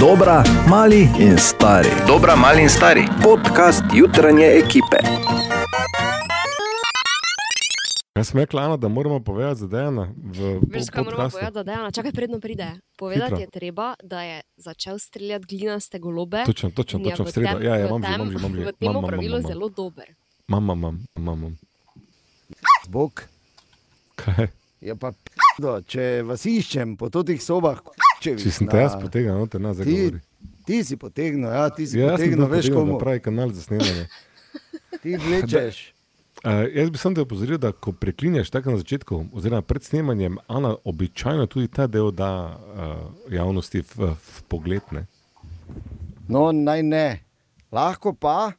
Dobra, mali in stari. Dobra, mali in stari. Podcast jutranje ekipe. Jaz sem rekla, Ana, da moramo povedati za Dejana v Veš, kaj moramo povedati za Dejana? Čakaj, predno pride. Povedati Hitro. je treba, da je začel streljati glinaste golobe. Točno, točno, je točno v sredo. Ja, ja, imam že, imam že, imam že. V tem Imam, imam, pravilu imam, imam. zelo dober. Imam, imam, imam, imam, imam. Bog. Kaj? Je pa p***do, če vas iščem po teh sobah, če Če sem te jaz potegnil, noter nazaj Ti, govori. ti si potegnil, ja, ti si Ja, potegnil, veš komu. pravi kanal za snemanje. Ti vlečeš. Uh, jaz bi samo te opozoril, da ko preklinjaš tako na začetku, oziroma pred snemanjem, Ana običajno tudi ta del da uh, javnosti v, v pogled. Ne? No, naj ne. Lahko pa,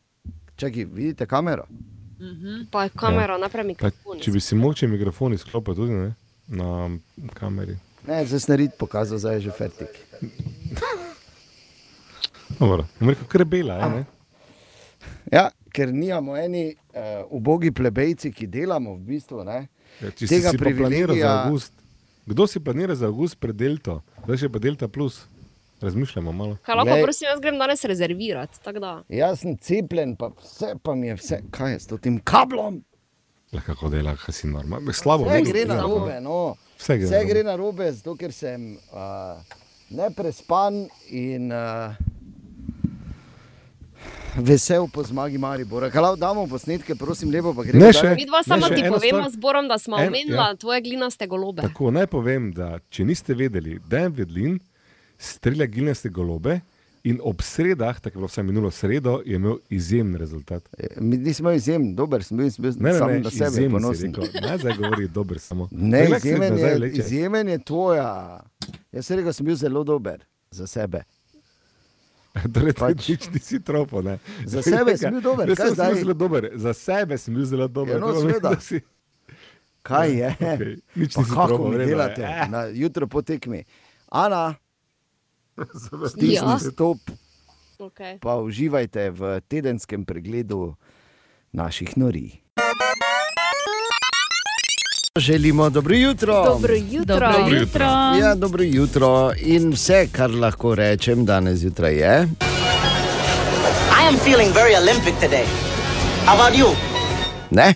čakaj, vidite kamero. Pa je kamera, ja. naprej Pa, mikrofon. če bi si moče mikrofon izklopil tudi ne? na kameri. Ne, zdaj sem nared pokazal, zdaj je že fertik. Dobro, bom rekel, kar je bela. Je, ne? Ja, ker nimamo eni uh, ubogi plebejci, ki delamo v bistvu. Ne? Ja, če Tega si, si pa planiral za privilegija- avgust, kdo si planira za avgust pred Delto, zdaj še pa Delta plus. Razmišljamo malo. Kaj lahko, Glej. prosim, jaz grem danes rezervirati. Jaz sem cepljen, pa vse pa mi je vse, kaj je s to tem kablom. Le kako dela, kaj si normalno. Slabo vedel, gre na robe, no. Vse gre Vse narobe. gre na robe, zato ker sem uh, neprespan in uh, vesel po zmagi Maribora. Kaj damo posnetke, prosim, lepo pa gremo. Ne, še. Mi dva samo ti povemo stvar. zborom, da smo En- omenila ja. tvoje glinaste golobe. Tako naj povem, da če niste vedeli, da je Vedlin strelja gilnaste golobe in ob sredah, tako je bilo vsaj minulo sredo, je imel izjemen rezultat. Mi nismo izjemen, dober sem bil, sem bil Ne, ne, sam ne, na sebe ponosen. Ne, zdaj govori dober samo. Ne, se izjemen je, izjemen je tvoja. Jaz sem rekel, sem bil zelo dober za sebe. Torej, pač- nič nisi tropo. Ne. Za sebe sem bil dober, Jaz sem bil zdaj? zelo dober. Za sebe sem bil zelo dober. Ja, no, seveda. da si- Kaj je? Okej, nič Pa kako probal, mi delate Eh. na jutro po tekmi? Ana, Ja. stisni stop. Okay. pa uživajte v tedenskem pregledu naših nori. Želimo dobro jutro. Dobro jutro. Dobro jutro. Ja, dobro jutro in vse, kar lahko rečem danes zjutraj je. I am feeling very Olympic today. How about you? Ne?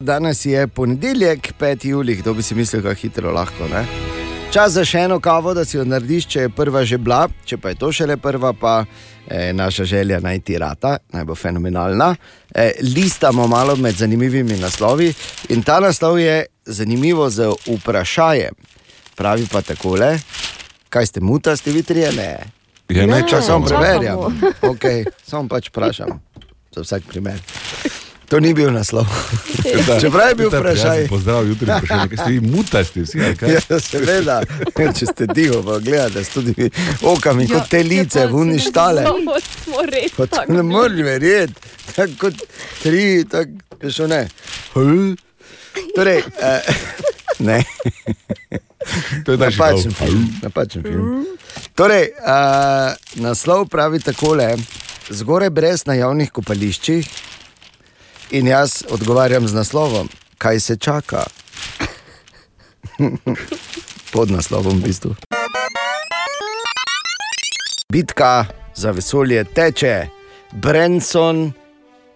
Danes je ponedeljek, 5. julij, kdo bi si mislil, kako hitro lahko. Ne? Čas za še eno kavo, da si jo narediš, če je prva že bila, če pa je to šele prva, pa je naša želja najti rata, naj bo fenomenalna. E, listamo malo med zanimivimi naslovi in ta naslov je zanimivo z vprašanjem. Pravi pa takole, kaj ste mutasti, vi trije ne. Ja, ne, Čas samo čakamo. preverjam. Okay, samo pač vprašam, za vsak primer. To ni bil naslov. Čeprav je bil vprašaj. Pozdrav, jutri vprašanje, kaj ste vi mutasti vsi, kaj? Ja, seveda, če ste tiho, pa gledate s tudi okami Ja, kot telice, če pa v uni se ne moreš verjeti, tako kot tri, tako še ne. Hm? Torej, eh, ne. To je Napačen film. Napačen film. Torej, uh, naslov pravi takole: Zgoraj brez na javnih kopališčih. In jaz odgovarjam z naslovom, kaj se čaka. Pod naslovom, v bistvu. Bitka za vesolje teče, Branson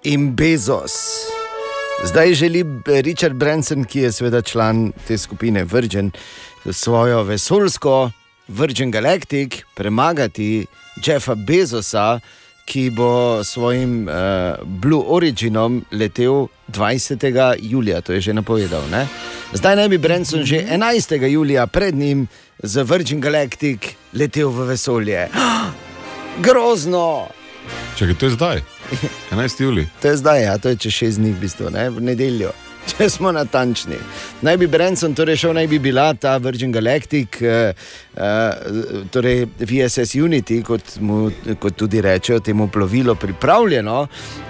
in Bezos. Zdaj želi Richard Branson, ki je seveda član te skupine Virgin, svojo vesoljsko Virgin Galactic premagati Jeffa Bezosa, ki bo svojim uh, Blue Originom letel 20. julija, to je že napovedal. Ne? Zdaj naj bi Branson že 11. julija pred njim z Virgin Galactic letel v vesolje. Grozno! Čakaj, to je zdaj. 11. juli. To je zdaj, ja, to je čez šest dni, v bistvu, ne? v nedeljo. Če smo natančni. Naj bi Branson torej šel, naj bi bila ta Virgin Galactic, eh, eh, torej VSS Unity, kot, mu, kot tudi rečejo, temu plovilu pripravljeno.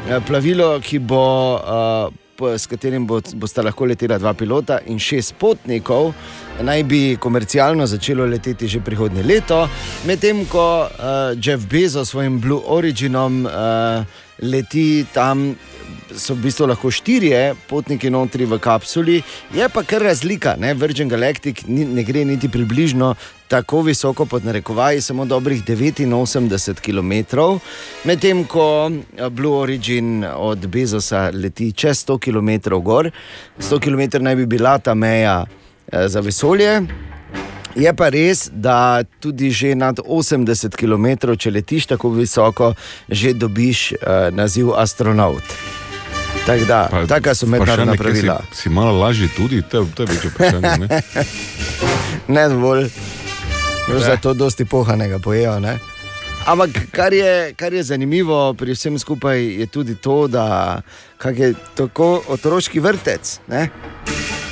Eh, plovilo, ki bo, eh, s katerim bo, bosta lahko letela dva pilota in šest potnikov. Naj bi komercialno začelo leteti že prihodnje leto, medtem ko uh, Jeff Bezos s svojim Blue Originom uh, leti tam so v bistvu lahko štirje potniki notri v kapsuli, je pa kar razlika. Ne? Virgin Galactic ni, ne gre niti približno tako visoko, pod narekovaji, samo dobrih 89 km, medtem ko eh, Blue Origin od Bezosa leti čez 100 km gor. 100 km naj bi bila ta meja eh, za vesolje. Je pa res, da tudi že nad 80 km, če letiš tako visoko, že dobiš uh, naziv astronaut. Tako da, Pa- taka so mednarodna pravila. Si, si malo lažji tudi, to, je- to je večje vprašanje. ne? Ne dovolj, zato dosti pohanega pojejo. Ne? Ampak kar je, kar je zanimivo pri vsem skupaj, je tudi to, da je tako otroški vrtec. Ne?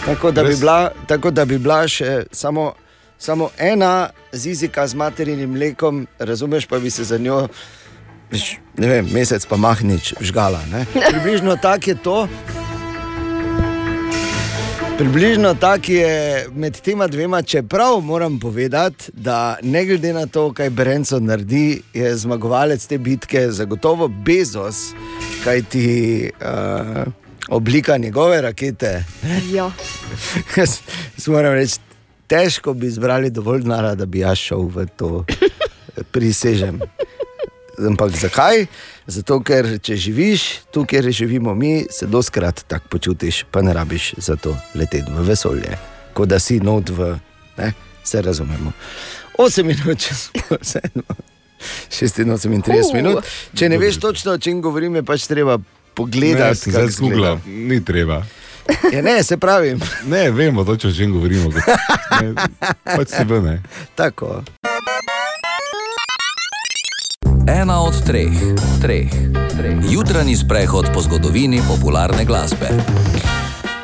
Tako da, bi bila, tako da bi bila še samo, samo ena zizika z materinim mlekom, razumeš, pa bi se za njo, veš, ne vem, mesec pa mahnič žgala. Ne? Približno tako je to. Približno tako je med tema dvema, čeprav moram povedati, da ne glede na to, kaj Brenco naredi, je zmagovalec te bitke zagotovo Bezos, kajti uh, oblika njegove rakete. Ja. Jaz moram reči, težko bi zbrali dovolj denarja, da bi jaz šel v to, prisežem. Ampak zakaj? Zato, ker če živiš tu, kjer živimo mi, se doskrat tako počutiš, pa ne rabiš za to leteti v vesolje, kot da si not v, ne, se razumemo. 8 minut, če smo vseeno. 86 Uh. minut. Če ne veš točno, o čem govorim, je pač treba pogledati. zdaj zgubila, izgleda. ni treba. Ja, ne, se pravi, Ne, vemo točno, o čem govorimo. Ne, pač se vrne. tako. Ena od treh, treh, treh. Jutranji sprehod po zgodovini popularne glasbe.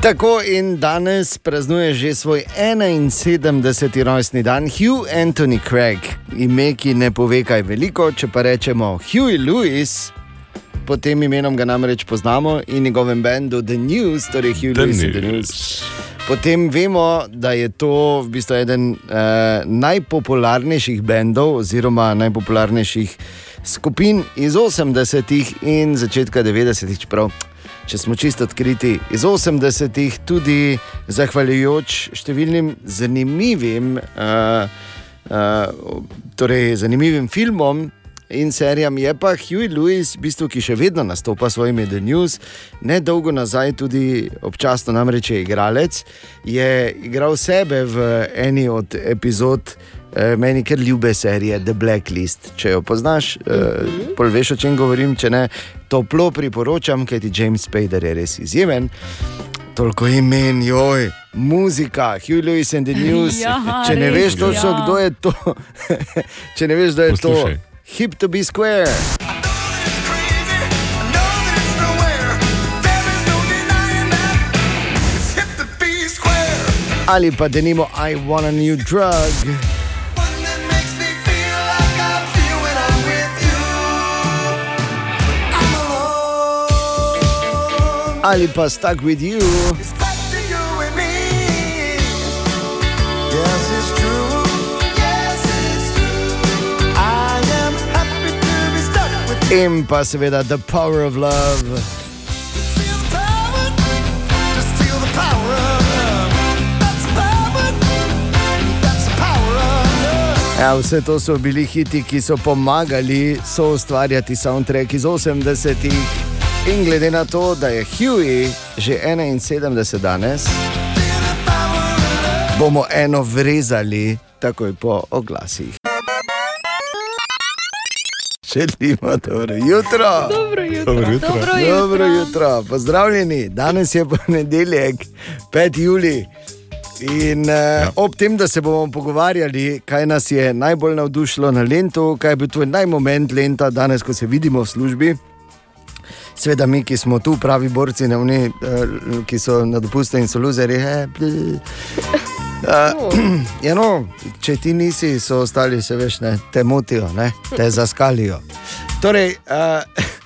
Tako in danes praznuje že svoj 71. rojstni dan Hugh Anthony Craig, ime, ki ne pove kaj veliko, če pa rečemo Huey Lewis. Po tem imenom ga namreč poznamo in njegovem bendu The News, torej Hugh Lewis in The News. Potem vemo, da je to v bistvu eden uh, najpopularnejših bendov, oziroma najpopularnejših skupin iz 80-ih in začetka 90-ih, čeprav, če smo čisto odkriti, iz 80-ih, tudi zahvaljujoč številnim zanimivim, uh, uh, torej zanimivim filmom. In serijam je pa Huey Lewis, v bistvu, ki še vedno nastopa s svojimi The News, ne dolgo nazaj tudi občasno namreč je igralec, je igral sebe v eni od epizod eh, meni kar ljube serije The Blacklist. Če jo poznaš, eh, pol veš, o čem govorim, če ne, toplo priporočam, ker ti James Spader je res izjemen. Toliko imen, joj, muzika, Huey Lewis and the News. Ja, če ne res, veš točno, ja. kdo je to, če ne veš, kdo je to, Poslušaj. Hip to be square. Ali pa denimo I want a new drug. Ali pa stuck with you. In pa seveda The Power of Love. Ja, vse to so bili hiti, ki so pomagali so ustvarjati soundtrack iz 80-ih. In glede na to, da je Huey že 71 danes, bomo eno vrezali takoj po oglasih. Želimo dobro jutro. Dobro jutro. Dobro jutro. Dobro Dobro jutro, pozdravljeni. Danes je ponedeljek, 5. juli. In uh, ja. ob tem, da se bomo pogovarjali, kaj nas je najbolj navdušilo na Lendu, kaj je bil tvoj najmoment Lenta, danes, ko se vidimo v službi. Sveda mi, ki smo tu pravi borci, ne oni, uh, ki so na dopustu in so luzeri. Eh. Uh, ja, no, če ti nisi, so ostali, se veš, ne, te motijo, ne, te zaskalijo. Torej, uh,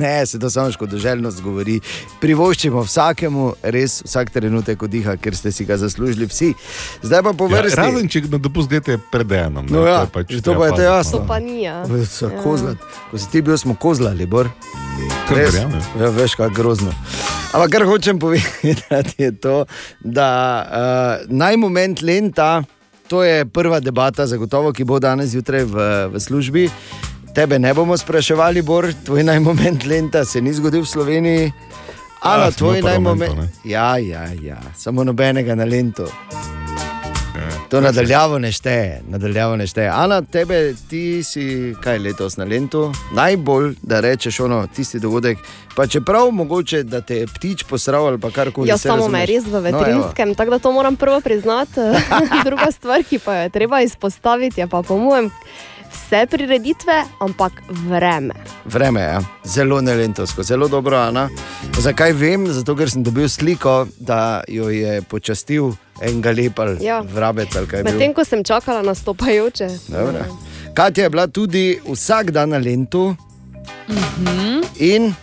Ne, se to samo škodoželjnost govori. Privoščimo vsakemu, res vsak trenutek odiha, ker ste si ga zaslužili vsi. Zdaj pa po Ja, razen če na dopust greste pred enom. No ja, pač že to pa je to jasno. To pa ni. Ja. Ja. Kozlat. Ko si ti bil, smo kozlali, bor. Res, ja, veš, kako grozno. Ampak kar hočem povedati, je to, da uh, naj moment lenta, to je prva debata, zagotovo, ki bo danes zjutraj v, v službi. Tebe ne bomo spraševali, Bor, tvoj naj moment lenta se ni zgodil v Sloveniji. Ana, Ja, samo tvoj naj moment. Ja, ja, ja, samo nobenega na lentu. To nadaljavo ne šteje, nadaljavo ne šteje. Ana, tebe, ti si kaj letos na lentu, najbolj da rečeš ono, tisti dogodek. Pa čeprav mogoče, da te je ptič posral ali pa karkoli. Ja, samo me res v veterinskem, no, tako da to moram prvo priznati. Druga stvar, ki pa jo je treba izpostaviti, je pa po mojem vse prireditve, ampak vreme. Vreme je ja. zelo nelentovsko, zelo dobro, Ana. Zakaj vem? Zato, ker sem dobil sliko, da jo je počastil en galepal, Ja. vrabec ali kaj. Medtem ko sem čakala na stopajoče. Dobro. Katja je bila tudi vsak dan na lentu in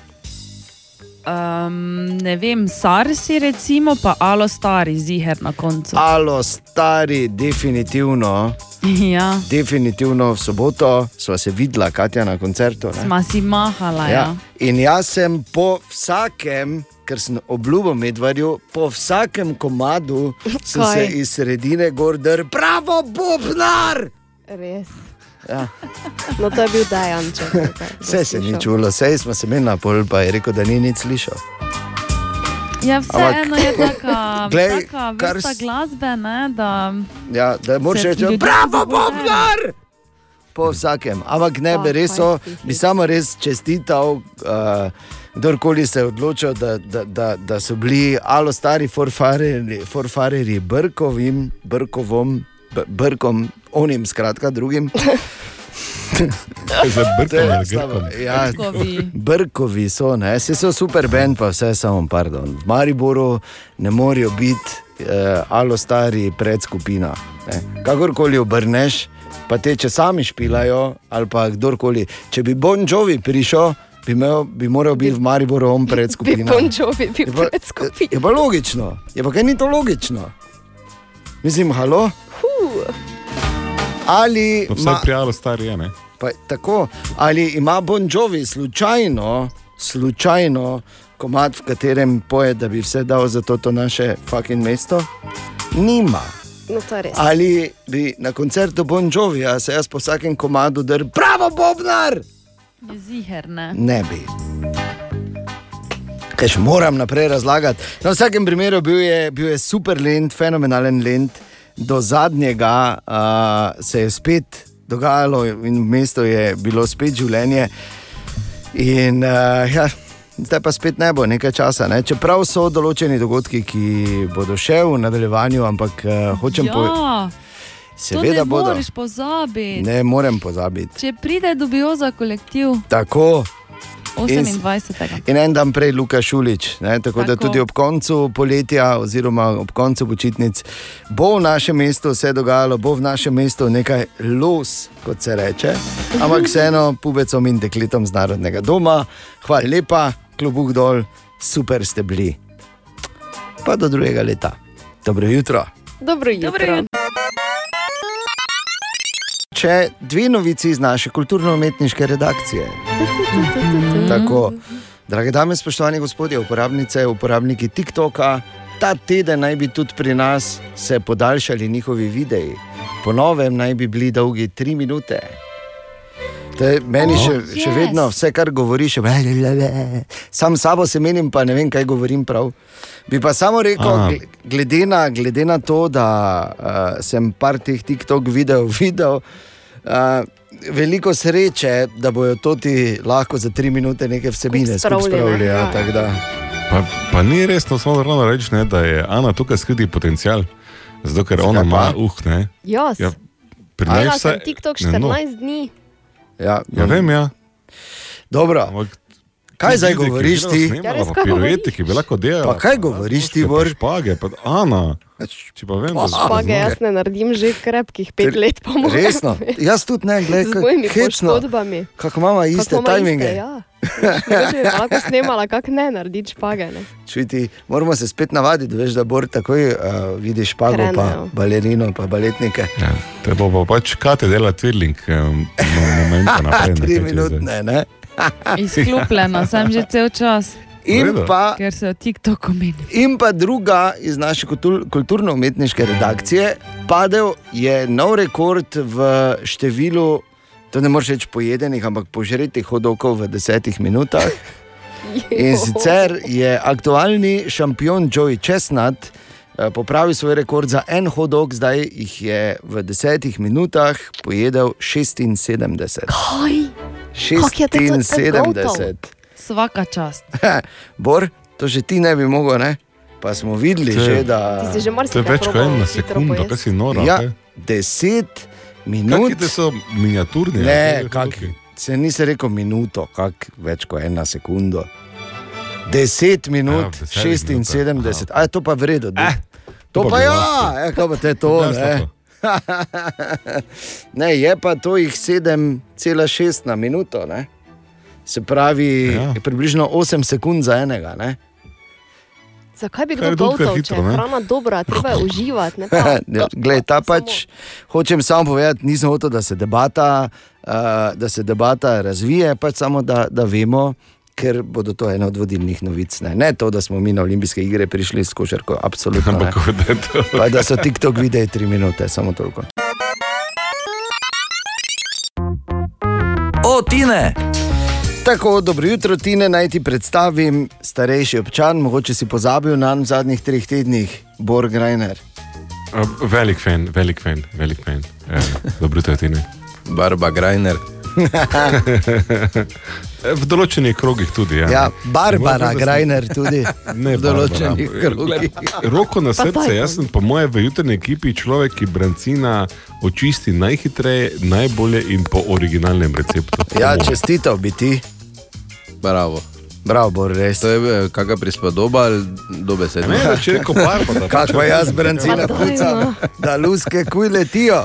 Um, ne vem, Sarsi recimo, pa Alo Stari, ziger na koncu. alo stari, definitivno. Ja, Definitivno v soboto sva se videla, Katja, na koncertu. ne. sma si mahala. Ja. Ja. In jaz sem po vsakem, ker sem obljubil medvarju, po vsakem komadu sem Kaj? se iz sredine gordr, bravo, Bobnar! Res. Ja. No, to je bil Dajanček. Vse se ni čulo, vse smo se imeli na pol, pa je rekel, da ni nič slišal. Ja, vseeno je Glej, taka kar vrsta glasbe, ne, da Ja, da moraš reči, ljudje bravo, zadovoljijo. Bobnar! Po vsakem, ampak ne bi res, si bi samo res čestital. Uh, Kdorkoli se je odločil, da, da, da, da so bili alo stari forfareri, forfareri Brkovim, Brkovom, B- Brkom, onim, skratka, drugim. Za slabo. grkom. Ja, Brkovi. Brkovi so, ne, se so super bend, pa vse samo, pardon. V Mariboru ne morejo biti eh, alo stari predskupina. Ne. Kakorkoli obrneš, pa te če sami špilajo, ali pa kdorkoli. Če bi Bon Jovi prišel, bi, imel, bi moral biti v Mariboru on Bi predskupina. pončovi, bi Je pa- pred skupino. Je pa logično, je pa kaj ni to logično. Mislim, halo. Ali No, Vsaj ima- prijalo stari je, ne? Pa, tako, ali ima Bon Jovi slučajno, slučajno komat, v katerem poje, da bi vse dal za to, to naše fucking mesto? Nima. No. Ali bi na koncertu Bon Jovija se jaz po vsakem komadu drl, bravo, Bobnar! je ziger, ne. Ne bi. Kaj še moram naprej razlagati? Na vsakem primeru bil je, bil je super lent, fenomenalen lent. Do zadnjega uh, se je spet dogajalo in v mestu je bilo spet življenje. In uh, ja, zdaj pa spet ne bo nekaj časa. Ne? Čeprav so določeni dogodki, ki bodo še v nadaljevanju, ampak uh, hočem povedati, Ja, to seveda ne bodo. moreš pozabiti. Ne morem pozabiti. Če pride dobijo za kolektiv Tako. 28. In en dan prej Luka Šulič. Ne, tako, tako da tudi ob koncu poletja, oziroma ob koncu počitnic, bo v našem mestu vse dogajalo, bo v našem mestu nekaj los, kot se reče. Ampak vseeno, pubecom in dekletom z narodnega doma, hvala lepa, klobuk dol, super ste bili. Pa do drugega leta. Dobro jutro. Dobro jutro. Dobro jutro. Če dve novici iz naše kulturno-umetniške redakcije. Tako, drage dame, spoštovani gospodje, uporabnice, uporabniki TikToka, ta teden naj bi tudi pri nas se podaljšali njihovi videi. Po novem naj bi bili dolgi tri minute. To je meni Oh, še, yes. še vedno vse, kar govoriš, je ble, ble, ble. sam sabo se menim, pa ne vem, kaj govorim prav. Bi pa samo rekel, Aha. gle- glede na, glede na to, da uh, sem par teh TikTok videov videl, uh, veliko sreče, da bojo to ti lahko za tri minute neke vsebine spravili? Ja, Ja. da. Pa, pa ni res, to samo ravno reči, ne, da je Ana tukaj skriti potencial. Zato, ker Zakaj ona ima, uh, ne. Jaz. Ja, pri nas sem TikTok ne, no. 14 dni. Ja, Ja, vem, ja. Dobro, Ampak Kaj zdaj govoriš je ti? Ja, pa kaj pirueti, ki je bila kot dela. Pa kaj govoriš ti, Bor? Špage, pa Ana. Če pa vem, da Špage jaz ne naredim že krepkih pet let, po mojem. Resno, jaz tudi ne, Z gledaj, mojimi hecno. poškodbami. Kako imamo iste Kako tajminge. Iste, ja. Bi pa lahko snemala, kako ne narediti špage. Ne? Čuti, moramo se spet navaditi, veš, da Bor takoj uh, vidiš špago, Krene, pa balerino, pa baletnike. Ja, te bo pa pač kate dela twirling, um, momenta naprej. ne, Tri minutne, ne? Izklopljena sem že cel čas, In pa, ker se o TikToku meni. in pa druga iz naše kultur- kulturno-umetniške redakcije, padel je nov rekord v številu, to ne moreš reči pojedenih, ampak požretih hodokov v desetih minutah. In sicer je aktualni šampion Joey Chestnut eh, popravil svoj rekord za en hodok, zdaj jih je v desetih minutah pojedel 76. Kaj? Kako je to tako 76. Svaka čast. Bor, to že ti ne bi mogel, ne? Pa smo videli, To je- že, da si že To je marsikaj več kot ena sekunda, pojesti. kaj si nora. ja, kaj? 10 minut. Kakšni so miniaturni? Ne, ali kaj kak, hodoki? se nisi rekel minuto, kak, več kot ena sekunda. 10 minut, Ja, v desetih 76, a je to pa vredno. Eh, to, to pa pa ja, lahko. ja, kaj pa te to. Ja, Ne? stop. ne, je pa to jih 7,6 na minuto. Ne? Se pravi, ja. približno 8 sekund za enega. Ne? Zakaj bi kdo dolgal, če je hrana dobra, treba je uživati. ne pa- Ja, Glej, ta samo- pač, hočem samo povedati, nisem hotel, da se debata, uh, da se debata razvije, pač samo da, da vemo, ker bodo to ena od vodilnih novic. Ne, ne to, da smo mi na olimpijske igre prišli s košarko, absolutno. Ne. Pa da so TikTok videi tri minute, samo toliko. O, Tine! Tako, dobro jutro, Tine, naj ti predstavim starejši občan, mogoče si pozabil na v zadnjih treh tednih, Borg Reiner. Velik fan, velik fan, velik fan. Ja, dobro, to je ti ne. Barba Grajner. V določenih krogih tudi. Ja. Ja, Barbara Moram Greiner tudi. Ne, v določenih Barbara. krogih. Roko na srce, jaz sem po mojem v jutrni ekipi človek, ki brancina očisti najhitreje, najbolje in po originalnem receptu. Ja, čestitev bi ti. Bravo. Bravo, Bor, res. To je eh, kakšna prispodoba ali dobesedno? Ne, da če rekel barba, da Kako pa jaz brancina Pa pucam, no. da luske kuj letijo.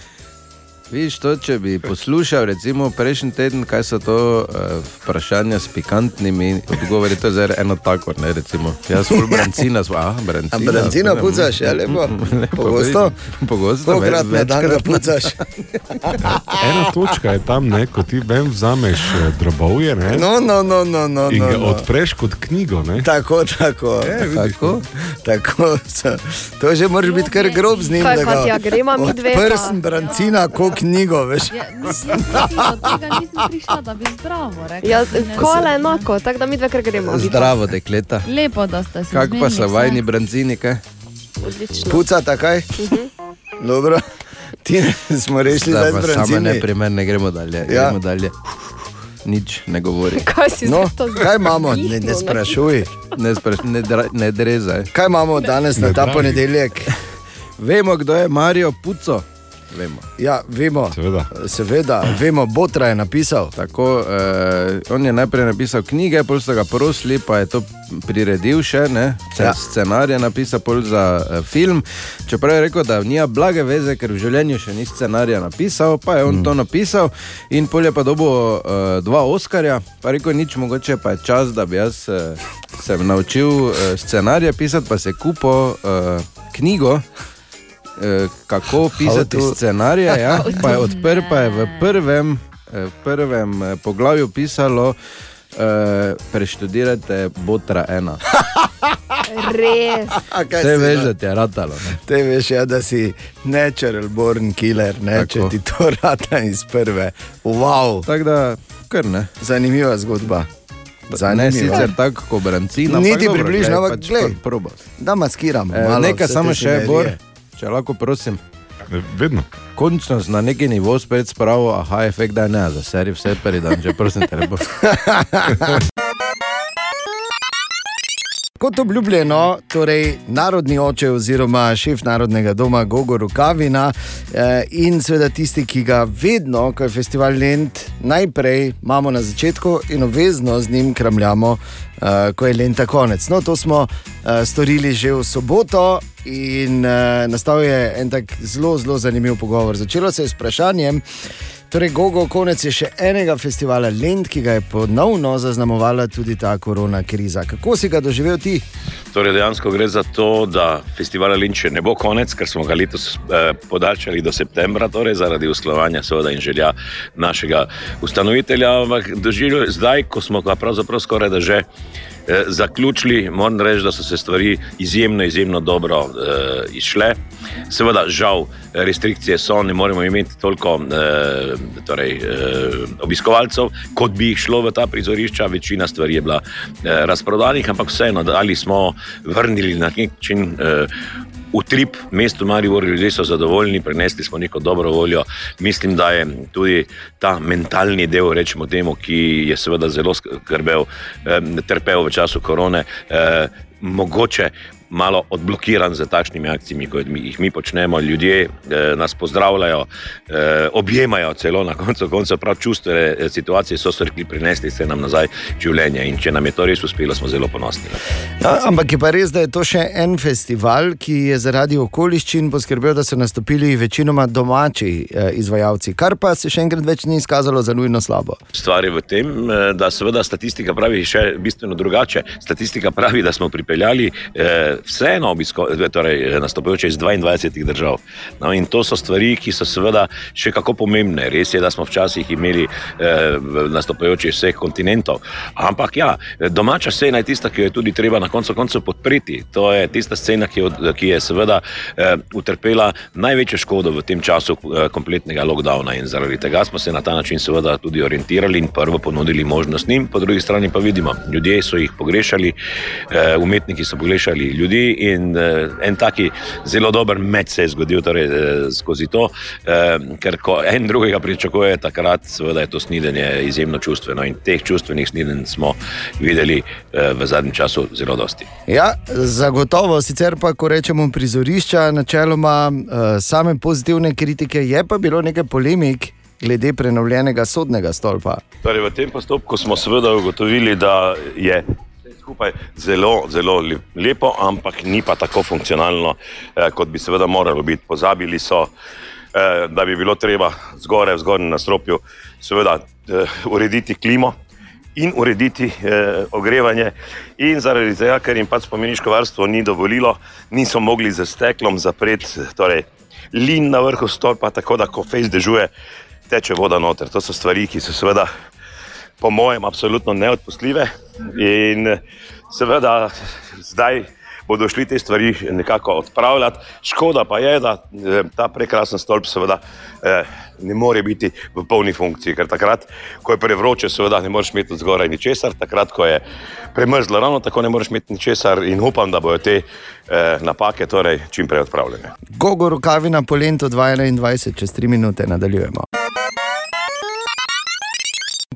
Viš, to, če bi poslušal, recimo prejšnji teden, kaj so to uh, vprašanja s pikantnimi odgovori, to je zdaj eno tako, ne recimo. Jaz sem brancina, sva, ah, brancina. A brancina pucaš, ja, lepo. Lepo, Pogosto? Pogosto, Pokrat na dan ga pucaš. Ena točka je tam, ne, ko ti vem, vzameš eh, drobovje ne, No, no, no, no, no. in no, ga no. odpreš kot knjigo. Ne. Tako, tako. E, vidiš, Tako? tako. To že moraš biti kar grob z njim. Kaj, Katja, greva midve pa- Prsten brancina, ko knjigo, veš. Ja, nisem, prišla, da bi zdravo rekla. Ja, Ne, kola enako, tako da mi dve kar gremo. Zdravo, dekleta. Lepo, da ste se Kak pa so vajni vse. brancini, kaj? Odlično. Puca takaj. Dobro. Ti smo rešili Zdaj z pa samo brancini. neprimerne, gremo dalje. Ja. Gremo dalje. Nič ne govori. Kaj si No, kaj imamo, ne, ne sprašuj. Ne, spraš, ne, dra, ne drezaj. Kaj imamo danes na Ne ta dragi. ponedeljek? Vemo, kdo je Marijo Puco. Vemo. Ja, vemo. Seveda. Seveda, vemo, Botra je napisal. Tako, eh, on je najprej napisal knjige, pol so ga prosili, pa je to priredil še, ne? Ja. Ja. scenarij je napisal pol za eh, film. Čeprav je rekel, da nima blage veze, ker v življenju še ni scenarija napisal, pa je on mm. to napisal in pol je pa dobil eh, dva Oskarja, pa rekel, nič mogoče pa je čas, da bi jaz eh, se naučil eh, scenarije pisati, pa se kupo eh, knjigo. Eh, Kako pisati to- scenarije, ja? pa je odprl, pa je v prvem, eh, v prvem eh, poglavju pisalo, eh, preštudirajte Botra ena. Res. Te si, veš, no? da ti je ratalo. Ne? Te veš, ja, da si natural born killer, ne, če Tako. ti to rata iz prve. Wow, Tako da, kar ne. zanimiva zgodba. Ne Zanimiva. sicer tako, ko brancina. Niti dobro, približno, glej, ampak pač probal. Da maskiramo. Malo Nekaj samo še, scenerije. Bor, če lahko prosim. Vedno. Končno na neki nivo spet spravil, aha, efekt da ne, za serijo vse prvi dan, že prosim te lepo. kot obljubljeno, torej narodni oče oziroma šef narodnega doma Gogo Rukavina eh, in seveda tisti, ki ga vedno, ko je festival Lent, najprej imamo na začetku in obvezno z njim kramljamo, eh, ko je Lenta konec. No, to smo eh, storili že v soboto. In uh, nastal je en tak zelo, zelo zanimiv pogovor. Začelo se je s vprašanjem, torej Gogo, konec je še enega festivala Lend, ki ga je ponovno zaznamovala tudi ta korona kriza. Kako si ga doživel ti? Torej, dejansko gre za to, da festivala Linče ne bo konec, ker smo ga letos eh, podaljšali do septembra, torej zaradi usklajevanja seveda in želja našega ustanovitelja. Ampak doživljal zdaj, ko smo ga pravzaprav skoraj da že. Eh, zaključili, moram reči, da so se stvari izjemno, izjemno dobro eh, izšle. Seveda, žal, restrikcije so, ne moremo imeti toliko eh, torej, eh, obiskovalcev, kot bi jih šlo v ta prizorišča. Večina stvari je bila eh, razprodanih, ampak vseeno, ali smo vrnili na nek način. Eh, Utrip mestu Maribor, ljudje so zadovoljni, prenesli smo neko dobro voljo. Mislim, da je tudi ta mentalni del, rečemo temu, ki je seveda zelo skrbel, eh, trpel v času korone, eh, mogoče malo odblokiran z takšnimi akcijami, kot jih mi počnemo. Ljudje eh, nas pozdravljajo, eh, objemajo celo na koncu, koncu prav čustvene eh, situacije so se rekli, prinesli ste nam nazaj življenje in če nam je to res uspelo, smo zelo ponosni. Ja, ampak je pa res, da je to še en festival, ki je zaradi okoliščin poskrbel, da so nastopili večinoma domači eh, izvajalci, kar pa se še enkrat več ni izkazalo za nujno slabo. Stvar je v tem, eh, da seveda statistika pravi še bistveno drugače. Statistika pravi, da smo pripeljali eh, vseeno obisko, torej, nastopajoče iz 22 držav. No, in to so stvari, ki so seveda še kako pomembne. Res je, da smo včasih imeli eh, nastopajoče iz vseh kontinentov. Ampak ja, domača scena je tista, ki jo je tudi treba na koncu koncev podpreti. To je tista scena, ki, od, ki je seveda eh, utrpela največjo škodo v tem času eh, kompletnega lockdowna. In zaradi tega smo se na ta način seveda tudi orientirali in prvo ponudili možnost njim, po drugi strani pa vidimo, ljudje so jih pogrešali, eh, umetniki so pogrešali ljudi ljudi in uh, en taki zelo dober med se je zgodil torej, uh, skozi to, uh, ker ko en drugega pričakuje, takrat seveda je to snidenje izjemno čustveno in teh čustvenih sniden smo videli uh, v zadnjem času zelo dosti. Ja, zagotovo, sicer pa, ko rečemo prizorišča, načeloma uh, same pozitivne kritike, je pa bilo nekaj polemik. Glede prenovljenega sodnega stolpa. Torej, v tem postopku smo seveda ugotovili, da je skupaj zelo, zelo lepo, ampak ni pa tako funkcionalno, eh, kot bi seveda moralo biti. Pozabili so, eh, da bi bilo treba zgoraj, v zgornjem nastropju, seveda eh, urediti klimo. In urediti eh, ogrevanje, in zaradi tega, ker jim pač spomeniško varstvo ni dovolilo, niso mogli z steklom zapreti torej, lin na vrhu stolpa, tako da, ko fejs dežuje, teče voda noter. To so stvari, ki so seveda po mojem, absolutno neodpustljive. In seveda zdaj bodo šli te stvari nekako odpravljati. Škoda pa je, da eh, ta prekrasen stolp seveda eh, ne more biti v polni funkciji, ker takrat, ko je prevroče, seveda ne moreš imeti zgoraj ničesar, takrat, ko je premrzlo, ravno tako ne moreš imeti ničesar in upam, da bodo te eh, napake torej čim prej odpravljene. Gogo rokavina po lentu 2021, čez 3 minute nadaljujemo.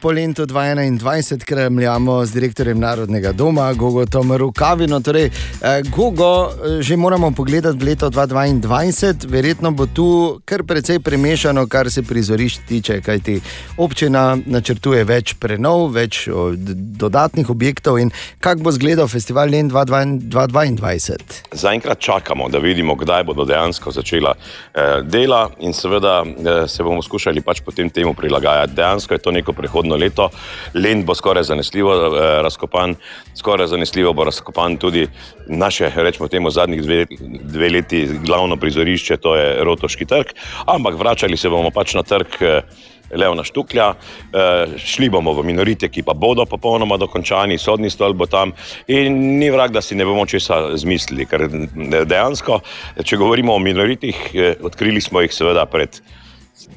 Po letu 2021 kremljamo z direktorjem Narodnega doma, Gogo Tomaru Kavino. Torej, eh, Gogo, eh, že moramo pogledati leto 2022, verjetno bo tu kar precej premešano, kar se prizorišč tiče, kajti občina načrtuje več prenov, več o, dodatnih objektov in kako bo izgledal festival Len 2022. Zaenkrat čakamo, da vidimo, kdaj bodo dejansko začela eh, dela in seveda eh, se bomo skušali pač potem temu prilagajati. Dejansko je to neko prehodno prihodno leto. Lend bo skoraj zanesljivo eh, razkopan, skoraj zanesljivo bo razkopan tudi naše, rečemo temu, zadnjih dve, dve leti glavno prizorišče, to je Rotoški trg. Ampak vračali se bomo pač na trg. Eh, Leona Štuklja, eh, šli bomo v minorite, ki pa bodo popolnoma dokončani, sodni stol bo tam in ni vrag, da si ne bomo česa zmislili, ker dejansko, če govorimo o minoritih, eh, odkrili smo jih seveda pred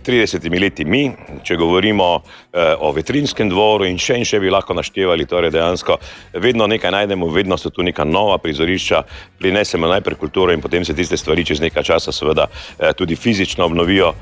30 leti mi, če govorimo eh, o vetrinskem dvoru in še in še bi lahko naštevali, torej dejansko vedno nekaj najdemo, vedno so tu neka nova prizorišča, prinesemo najprej kulturo in potem se tiste stvari čez nekaj časa seveda eh, tudi fizično obnovijo.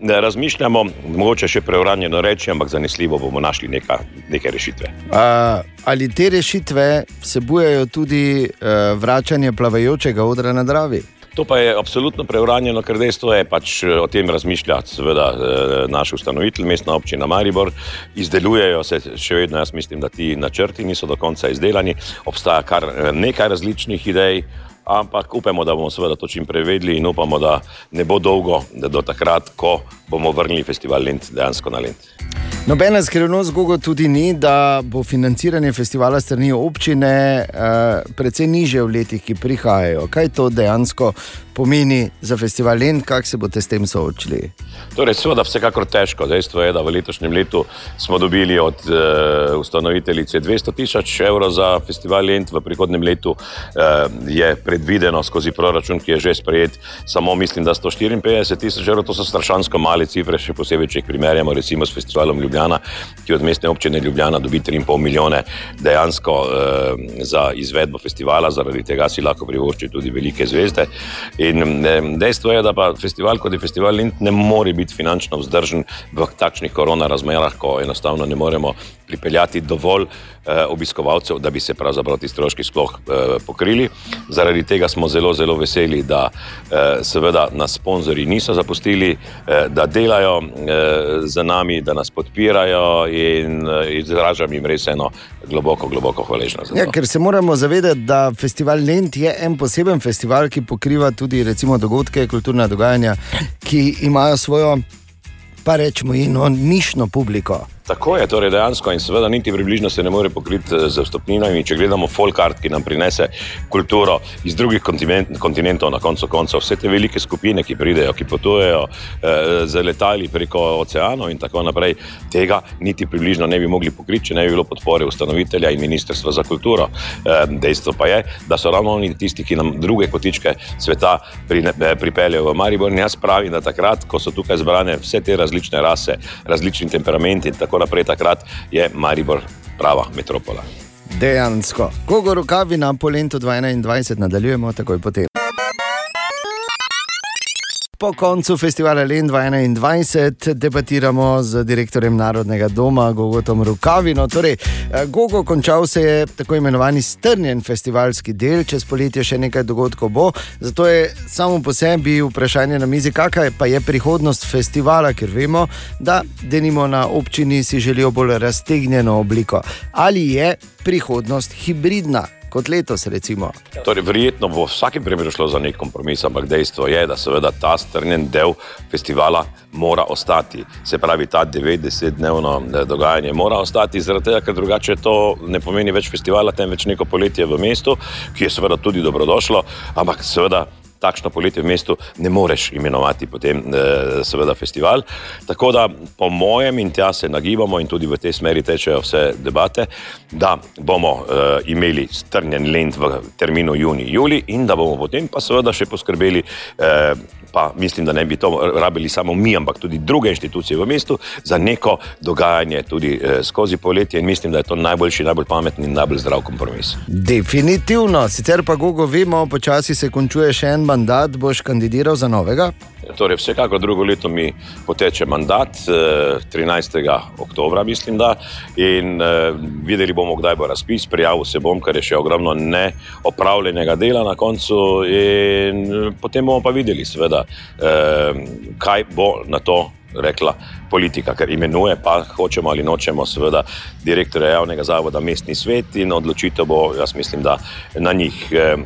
ne razmišljamo, mogoče še preuranjeno reči, ampak zanesljivo bomo našli neka, neke rešitve. Uh, ali te rešitve vsebujejo tudi uh, vračanje plavajočega odra na Dravi? To pa je absolutno preuranjeno, ker dejstvo je, pač eh, o tem razmišlja seveda eh, naš ustanovitelj, mestna občina Maribor. Izdelujejo se še vedno, jaz mislim, da ti načrti niso do konca izdelani. Obstaja kar eh, nekaj različnih idej, ampak upamo, da bomo seveda to čim prevedli in upamo, da ne bo dolgo, da do takrat, ko bomo vrnili festival Lent dejansko na Lent. Nobena skrivnost Gogo tudi ni, da bo financiranje festivala strani občine uh, precej niže v letih, ki prihajajo. Kaj to dejansko pomeni za festival in kako se boste s tem soočili? Torej, seveda, vsekakor težko. Dejstvo je, da v letošnjem letu smo dobili od uh, ustanoviteljice 200 tisoč evrov za festival Lent, v prihodnem letu uh, je predvideno skozi proračun, ki je že sprejet, samo mislim, da 154 tisoč evrov, to so strašansko male cifre, še posebej, če jih primerjamo recimo s festivalom Ljubljana, ki od mestne občine Ljubljana dobi 3,5 milijone dejansko uh, za izvedbo festivala, zaradi tega si lahko privošči tudi velike zvezde. In dejstvo je, da pa festival kot je festival Lind ne more biti finančno vzdržen v takšnih korona razmerah, ko enostavno ne moremo pripeljati dovolj eh, obiskovalcev, da bi se pravzaprav ti stroški sploh eh, pokrili. Zaradi tega smo zelo, zelo veseli, da eh, seveda nas sponzorji niso zapustili, eh, da delajo eh, za nami, da nas podpirajo in eh, izražam jim res eno globoko, globoko hvaležnost. Ja, ker se moramo zavedati, da festival Lent je en poseben festival, ki pokriva tudi recimo, dogodke, kulturna dogajanja, ki imajo svojo, pa rečemo, eno nišno publiko. Tako je, torej dejansko in seveda niti približno se ne more pokriti eh, z vstopninami. Če gledamo folkart, ki nam prinese kulturo iz drugih kontinentov, na koncu koncev, vse te velike skupine, ki pridejo, ki potujejo eh, z letali preko oceanov in tako naprej, tega niti približno ne bi mogli pokriti, če ne bi bilo podpore ustanovitelja in ministrstva za kulturo. Eh, dejstvo pa je, da so ravno oni tisti, ki nam druge kotičke sveta prine, eh, pripeljejo v Maribor. In jaz pravim, da takrat, ko so tukaj zbrane vse te različne rase, različni temperamenti in tako naprej, takrat je Maribor prava metropola. Dejansko. Kogo rokavi na Polentu 2021 nadaljujemo takoj potem. Po koncu festivala Len 2021 debatiramo z direktorjem Narodnega doma Gogotom Rukavino. Torej, eh, Gogo končal se je tako imenovani strnjen festivalski del, čez poletje še nekaj dogodkov bo. Zato je samo po sebi vprašanje na mizi, kakšna je pa je prihodnost festivala, ker vemo, da denimo na občini si želijo bolj raztegnjeno obliko. Ali je prihodnost hibridna? Kot letos, recimo. Torej, verjetno bo v vsakem primeru šlo za nek kompromis, ampak dejstvo je, da seveda ta strnjen del festivala mora ostati. Se pravi, ta 90-dnevno dogajanje mora ostati, zaradi tega, ker drugače to ne pomeni več festivala, temveč neko poletje v mestu, ki je seveda tudi dobrodošlo, ampak seveda takšno poletje v mestu ne moreš imenovati potem eh, seveda festival. Tako da po mojem in tja se nagibamo in tudi v tej smeri tečejo vse debate, da bomo eh, imeli strnjen lent v terminu juni-juli in da bomo potem pa seveda še poskrbeli, eh, pa mislim, da ne bi to rabili samo mi, ampak tudi druge inštitucije v mestu za neko dogajanje tudi eh, skozi poletje in mislim, da je to najboljši, najbolj pametni in najbolj zdrav kompromis. Definitivno, sicer pa Gogo vemo, počasi se končuje še en mandat, boš kandidiral za novega? Torej, vsekakor drugo leto mi poteče mandat, eh, 13. oktober, mislim, da. In eh, videli bomo, kdaj bo razpis, prijavil se bom, ker je še ogromno neopravljenega dela na koncu. In eh, potem bomo pa videli, seveda, eh, kaj bo na to. Rekla politika, ker imenuje, pa hočemo ali nočemo, seveda, direktorja javnega zavoda, mestni svet in odločitev bo, jaz mislim, da na njih. Eh,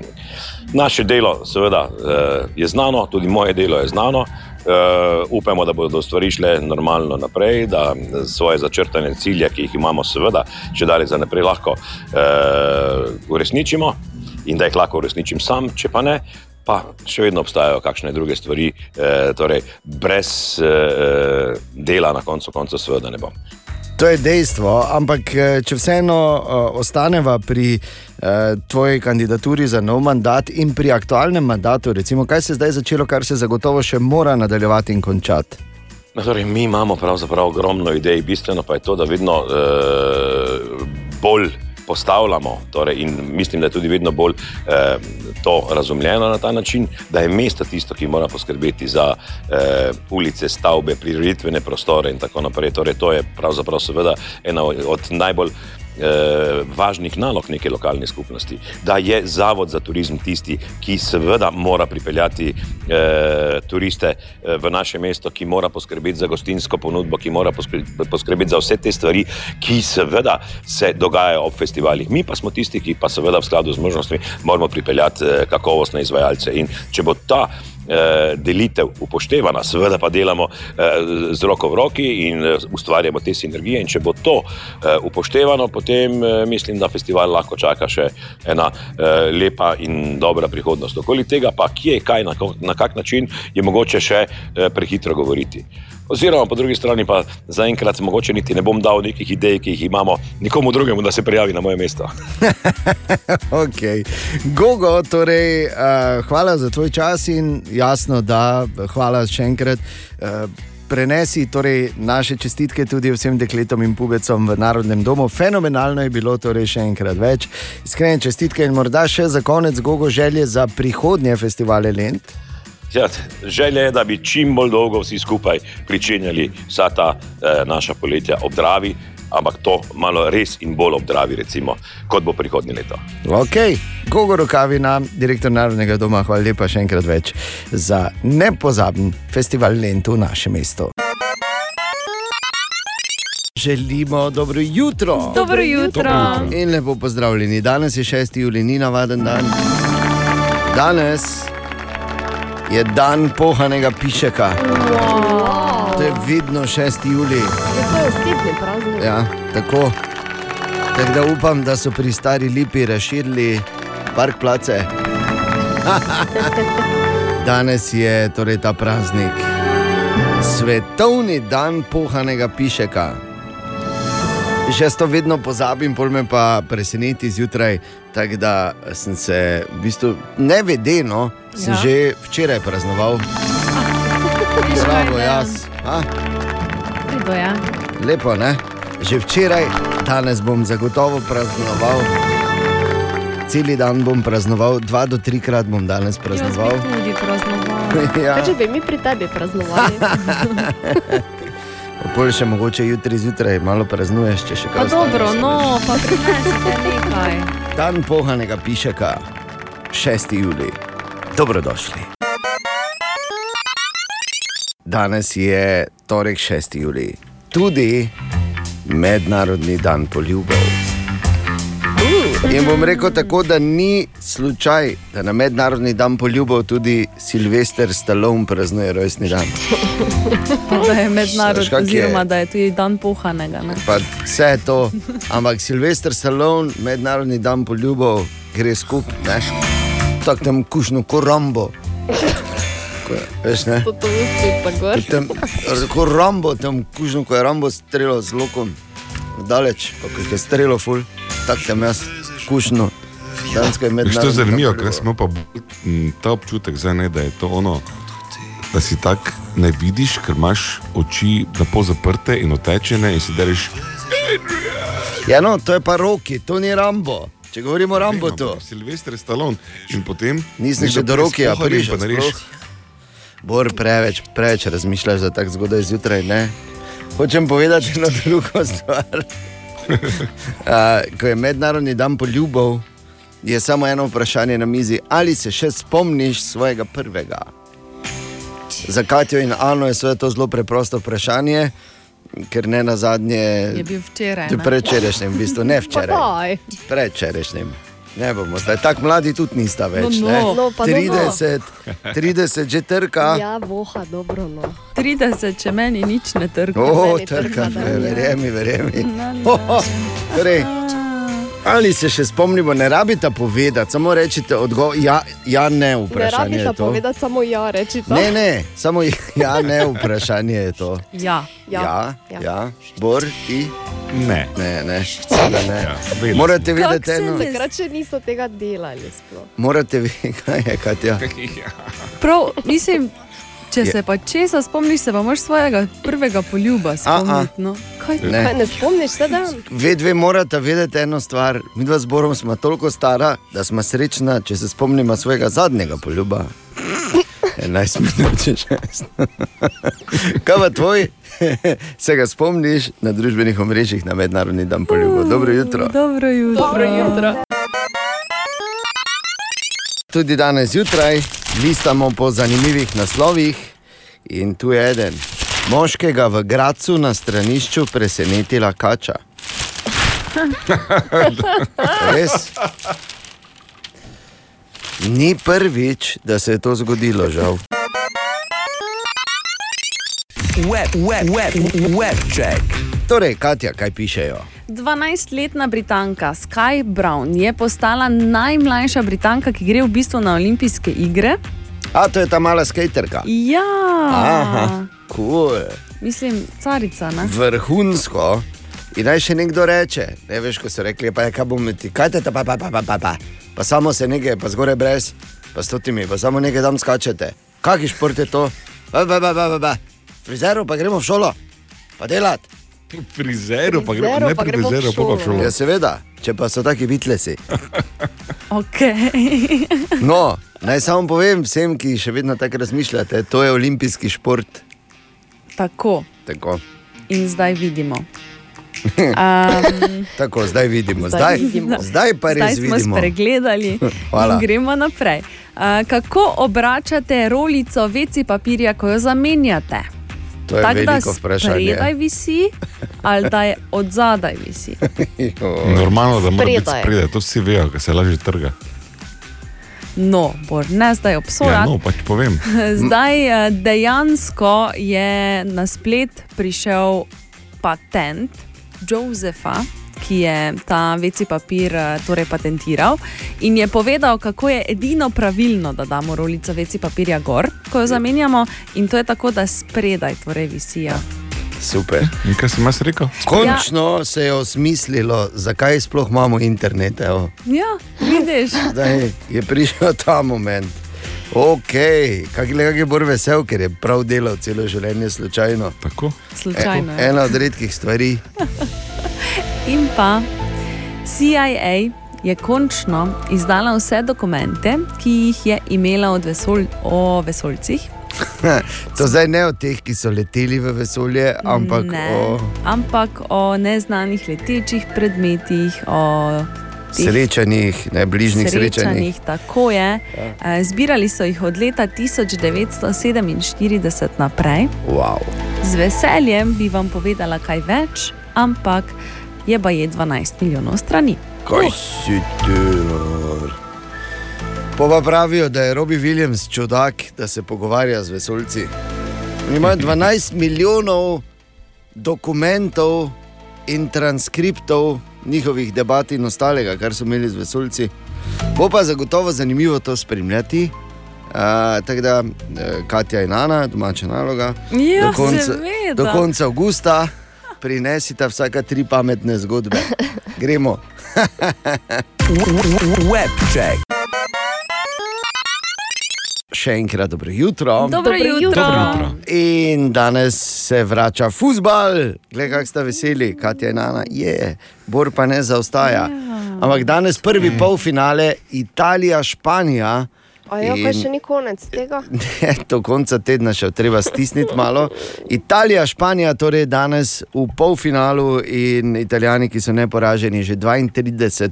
Naše delo, seveda, eh, je znano, tudi moje delo je znano. Uh, upamo, da bodo stvari šle normalno naprej, da svoje začrtane cilje, ki jih imamo, seveda, če dalje za naprej lahko uh, uresničimo in da jih lahko uresničim sam, če pa ne, pa še vedno obstajajo kakšne druge stvari, uh, torej brez uh, dela na koncu konca, seveda ne bom. To je dejstvo, ampak če vseeno uh, ostaneva pri uh, tvoji kandidaturi za nov mandat in pri aktualnem mandatu, recimo, kaj se je zdaj začelo, kar se zagotovo še mora nadaljevati in končati. No, torej, mi imamo pravzaprav ogromno idej, bistveno pa je to, da vedno uh, bolj postavljamo, torej, in mislim, da je tudi vedno bolj eh, to razumljeno na ta način, da je mesto tisto, ki mora poskrbeti za eh, ulice, stavbe, prireditvene prostore in tako naprej. Torej, to je pravzaprav seveda ena od najbolj eh, važnih nalog neke lokalne skupnosti, da je Zavod za turizem tisti, ki seveda mora pripeljati eh, turiste eh, v naše mesto, ki mora poskrbeti za gostinsko ponudbo, ki mora poskrbeti, za vse te stvari, ki seveda se dogajajo ob festivalih. Mi pa smo tisti, ki pa seveda v skladu z možnostmi moramo pripeljati eh, kakovostne izvajalce. In če bo ta delitev upoštevana, seveda pa delamo eh, z roko v roki in eh, ustvarjamo te sinergije. In če bo to eh, upoštevano, potem eh, mislim, da festival lahko čaka še ena eh, lepa in dobra prihodnost. Okoli tega pa kje, kaj, na, na kak način je mogoče še eh, prehitro govoriti. Oziroma, po drugi strani pa zaenkrat mogoče niti ne bom dal nekih idej, ki jih imamo nikomu drugemu, da se prijavi na moje mesto. Okay. Gogo, torej, uh, hvala za tvoj čas in jasno, da hvala še enkrat. Uh, Prenesi torej naše čestitke tudi vsem dekletom in pubecom v Narodnem domu. Fenomenalno je bilo, torej še enkrat več. Iskrene čestitke in morda še za konec gogo želje za prihodnje festivale Lent. Ja, želja je, da bi čim bolj dolgo vsi skupaj pričenjali vsa ta eh, naša poletja ob Dravi, ampak to malo res in bolj ob Dravi, recimo, kot bo prihodnje leto. Ok, Gogo Rokavina, direktor Narodnega doma, hvala lepa še enkrat več za nepozaben festival Lent v našem mestu. Želimo dobro jutro. Dobro jutro. In lepo pozdravljeni. Danes je 6. juli, ni navaden dan. Danes je dan pohanega pišeka. Wow. To je vedno 6. juli. Je to osebni praznik. Ja, tako. Tako da upam, da so pri stari lipi razširili park place. Danes je torej ta praznik, svetovni dan pohanega pišeka. Jaz to vedno pozabim, pol me pa preseneti zjutraj. Tako da sem se, v bistvu, nevedeno, sem Ja. ja. že včeraj praznoval. Bravo, jaz. A? Kdo je? Lepo, ne? Že včeraj, danes bom zagotovo praznoval. Celi dan bom praznoval, dva do trikrat bom danes Jaz praznoval. bi tudi praznoval. ja. Kaj če bi mi pri tebi praznovali? Pol še mogoče jutri zjutraj malo praznuješ, če še Pa kaj. dobro, ostaneš. no, pa prinesite nekaj. Dan pohanega pišeka, 6. juli. Dobrodošli. Danes je torek 6. juli, tudi mednarodni dan poljubov. In bom rekel tako, da ni slučaj, da na mednarodni dan poljubov tudi Silvester Stallone praznuje rojstni dan. Pa da je mednarodni, je? oziroma da je tudi dan pohanega. Ne? Pa vse to. Ampak Silvester Stallone, mednarodni dan poljubov, gre skupaj. Tako tam kušno korambo. Ko je, Veš, ne? To gor. Tam, ko Rambo, tam kužno, ko je Rambo streljal z lokom, daleč, pa ko je streljal ful, tako tam jaz kužno. Dansko je je zanimivo, ker smo pa ta občutek, zdaj, ne, da je to ono, da si tak ne vidiš, ker imaš oči lepo zaprte in otečene in si deriš. Ja, no, to je pa roki, to ni Rambo. Če govorimo o Rambo, to. Silvestr Stallone in potem. Nisem še do roki, a prišel. sploh. Bor, preveč, preveč razmišljaš za tako zgodaj zjutraj. Ne? Hočem povedati eno drugo stvar. Uh, ko je mednarodni dan poljubov, je samo eno vprašanje na mizi, ali se še spomniš svojega prvega. Za Katijo in Ano je to zelo preprosto vprašanje, ker ne na zadnje. Je bil včeraj. ne? Predvčerajšnjem, v bistvu ne včeraj. daj. Ne bomo zdaj, tako mladi tudi nista več. No, ne. no. No, pa dobro. 30, 30 že trka. Ja, voha, dobro. No. 30, če meni nič ne trka. O, meni trka, trka, verjemi, verjemi. Na, na. Oh, oh, torej, ali se še spomnimo, ne rabite povedati, samo rečite odgovor. Ja, ja, ne, Ne vprašanje je rabite to. povedati samo ja, reči to. Ne, ne, samo ja, ne, vprašanje je to. Ja. Ja, Ja, ja, ja. ja. Bor, ti? Ne. Ne, ne, seveda ne. Ja, Morate vedeti se eno. ne- Takrat še niso tega delali. Sploh. Morate vedeti, kaj je Katja. Prav, mislim, če Je- se pa česa spomniš, se pa moraš svojega prvega poljuba spomniti. No. Kaj Kaj, Ne. kaj ne spomniš se, da? Ve dve morate vedeti eno stvar. Mi dva zborom smo toliko stara, da smo srečna, če se spomnimo svojega zadnjega poljuba. 11 minut, če 6. Kaj pa tvoj? Se ga spomniš na družbenih omrežjih na mednarodni dan poljubov. Dobro jutro. Dobro jutro. Dobro jutro. Tudi danes zjutraj listamo po zanimivih naslovih in tu je eden. Moškega v Gracu na stranišču presenetila kača. Res? Ni prvič, da se je to zgodilo, žal. Web, web, web, web check. Torej, Katja, kaj pišejo? 12-letna Britanka Sky Brown je postala najmlajša Britanka, ki gre v bistvu na olimpijske igre. A to je ta mala skaterka. Ja, Aha, cool. mislim, carica. Ne? Vrhunsko. In naj še nekdo reče, ne veš, ko so rekli, pa je kaj bom ti, kaj te ta pa, pa, pa, pa, pa, pa. pa samo se nekaj, pa zgoraj brez, pa stotimi, pa samo nekaj tam skačete. Kakšni šport je to? Pa, pa, pa, pa, pa, pa. Frizeru pa gremo v šolo, pa delati. Frizeru, pa gremo, ne pri frizeru, pa v šolo. Ja, seveda, če pa so taki bitlesi. Okay. No, naj samo povem vsem, ki še vedno tako razmišljate, to je olimpijski šport. Tako, Tako, in zdaj vidimo. Um, tako zdaj vidimo, Zdaj zdaj, vidimo. zdaj pa res zdaj smo vidimo. spregledali Hvala. in gremo naprej. Uh, kako obračate rolico veci papirja, ko jo zamenjate? To je Tako da veliko vprašanje. spredaj visi ali da je od zadaj visi. Normalno, da mora biti Spredaj. spredaj, to vsi vejo, ker se lažje trga. No, bor, ne zdaj Ja, obsojati. no, pač povem. Zdaj eh, dejansko je na splet prišel patent Josefa, ki je ta veci papir eh, torej patentiral in je povedal, kako je edino pravilno, da damo rolico veci papirja gor, ko jo zamenjamo, in to je tako, da spredaj torej visijo. Super. In kaj sem jaz rekel? Končno ja. se je osmislilo, zakaj sploh imamo internet. Evo. Ja, vidiš. Zdaj je prišel ta moment. Ok, kak je bolj vesel, ker je prav delal celo življenje slučajno. Tako? Slučajno. E, ja. ena od redkih stvari. In pa CIA je končno izdala vse dokumente, ki jih je imela od vesol o vesoljcih. To zdaj ne o teh, ki so leteli v vesolje, ampak ne, o ampak o neznanih letečih predmetih, o srečanjih, ne bližnjih srečanjih. Tako je. Ja. Zbirali so jih od leta 1947 naprej. Wow. Z veseljem bi vam povedala kaj več, ampak je pa je 12 milijonov strani. Kaj si ti? Pa pravijo, da je Robbie Williams čudak, da se pogovarja z vesoljci. Oni imajo 12 milijonov dokumentov in transkriptov njihovih debat in ostalega, kar so imeli z vesoljci. Bo pa zagotovo zanimivo to spremljati. Uh, tako da, eh, Katja in Ana, domača naloga. Ja, do, konca, do konca avgusta prinesite vsaka tri pametne zgodbe. Gremo. Web check. Še enkrat dobro jutro. Dobro jutro. Dobro jutro. In danes se vrača futbal, gledaj, kako sta veseli, Katja in Ana, je, Bor pa ne zaostaja. Ampak danes prvi polfinale, Italija, Španija. A ja, kaj In- še ni konec tega? Ne, do konca tedna še treba stisniti malo. Italija, Španija, torej danes v polfinalu in Italijani, ki so neporaženi že 32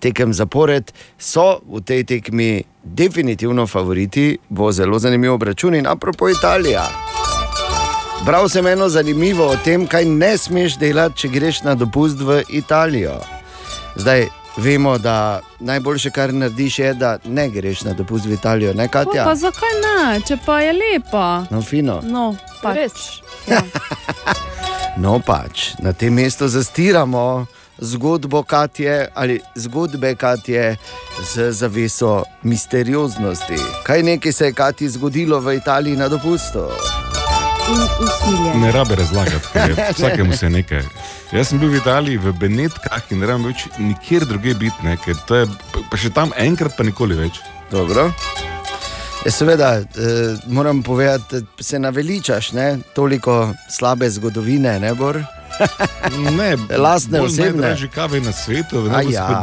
tekem zapored, so v tej tekmi definitivno favoriti, bo zelo zanimiv obračun in apropo Italija. Bral sem eno zanimivo o tem, kaj ne smeš delati, če greš na dopust v Italijo. Zdaj vemo, da najboljše, kar narediš, je, da ne greš na dopust v Italijo, ne Pa, Katja? pa zakaj ne, če pa je lepa? No, fino. No, pač. Res. Ja. No, pač na tem mestu zastiramo zgodbo Katje ali zgodbe Katje z zaveso misterioznosti. Kaj nekaj se je Katji zgodilo v Italiji na dopustu? In usmiljen. Ne rabe razlagati, ker je vsakemu se nekaj. Jaz sem bil v Italiji, v Benetkah in ne rabim več nikjer druge biti, ne, ker to je pa- še tam enkrat, pa nikoli več. Dobro. Ja, seveda, eh, moram povedati, da se naveličaš ne? toliko slabe zgodovine, ne bor. Ne, Lastne, osebne. Najdražji kave na svetu, v A ja.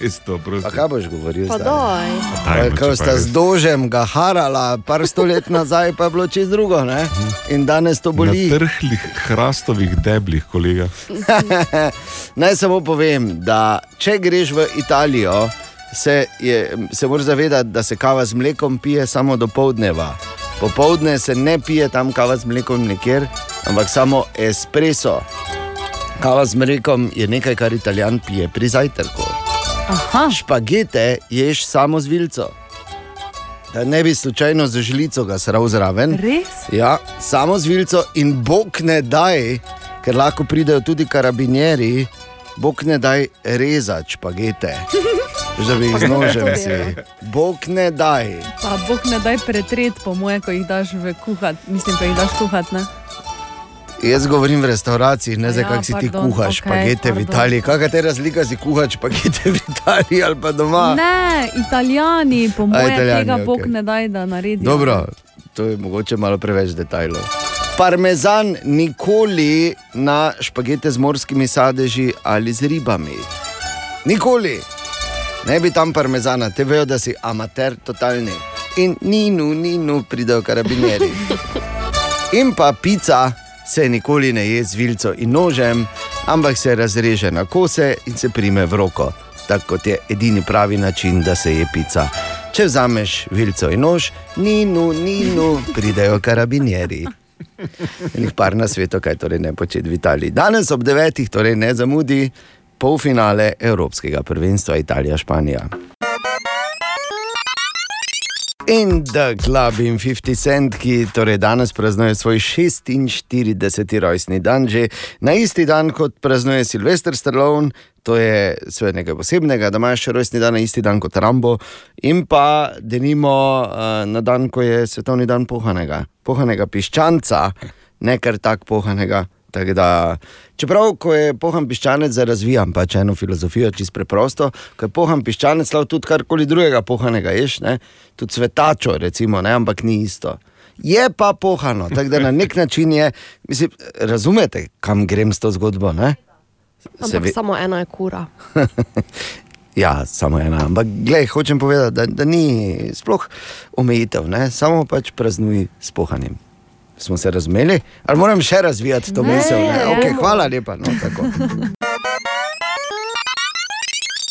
mestu. Pa kaj boš govoril? Pa zdaj? daj. Daj, no, Ko pa sta z dožem ga harala, par sto let nazaj, pa je bilo čez drugo. Ne? In danes to Na boli. trhlih hrastovih deblih, kolega. Naj samo povem, da če greš v Italijo, se, je, se moraš zavedati, da se kava z mlekom pije samo do povdneva. Popovdne se ne pije tam kava z mlekom nikjer, ampak samo espresso. Kava z mlekom je nekaj, kar italijan pije pri zajtrku. Aha, Špagete ješ samo z vilco. Da ne bi slučajno z žlico ga sral zraven. res? Ja, samo z vilco in bog ne daj, ker lahko pridejo tudi karabinieri, bog ne daj rezati špagete. Že bi jih z nožem si. Bog ne daj. Pa bog ne daj pretret, po moje, ko jih daš v kuhat. Mislim, ko jih daš kuhat. Ne? Jaz govorim v restavraciji, ne zdaj, Ja, kako si ti pardon, kuhaš okej, špagete v pardon. Italiji. Kakšna je razlika, si kuhaš špagete v Italiji ali pa doma? Ne, italijani, po moje, Italijani, tega bog okej. ne daj, da naredijo. Dobro, to je mogoče malo preveč detajlov. Parmezan nikoli na špagete z morskimi sadeži ali z ribami. Nikoli. Ne bi tam parmezana, te vejo, da si amater totalni. In ninu, ninu, pridejo karabinieri. In pa pica se nikoli ne je z vilco in nožem, ampak se razreže na kose in se prime v roko. Tako kot je edini pravi način, da se je pica. Če vzameš vilco in nož, ninu, ninu, pridejo karabinieri. Enih par na svetu, kaj torej ne početi v Italiji. Danes ob devetih, torej ne zamudi, polfinale Evropskega prvenstva Italija-Španija. In The Club in 50 Cent, ki torej danes praznuje svoj 46. rojstni dan, že na isti dan kot praznuje Sylvester Stallone, to je svet nekaj posebnega, da imaš rojstni dan na isti dan kot Rambo, in pa denimo uh, na dan, ko je svetovni dan pohanega, pohanega piščanca, ne kar tak pohanega. Tako Da, čeprav, ko je pohan piščanec, razvijam pač eno filozofijo, čisto preprosto. Ko je pohan piščanec, lahko tudi karkoli drugega pohanega ješ, ne? tudi svetačo, recimo, ne? ampak ni isto. Je pa pohano, tako da na nek način je, mislim, razumete, kam grem s to zgodbo. Ne? Se Ampak ve- samo ena je kura. Ja, samo ena. Ampak, gledaj, hočem povedati, da, da ni sploh omejitev, ne? samo pač praznuj s pohanjem. Smo se razumeli, ali moram še razvijati to misel? Ne? ja. Okay, hvala lepa. No, tako.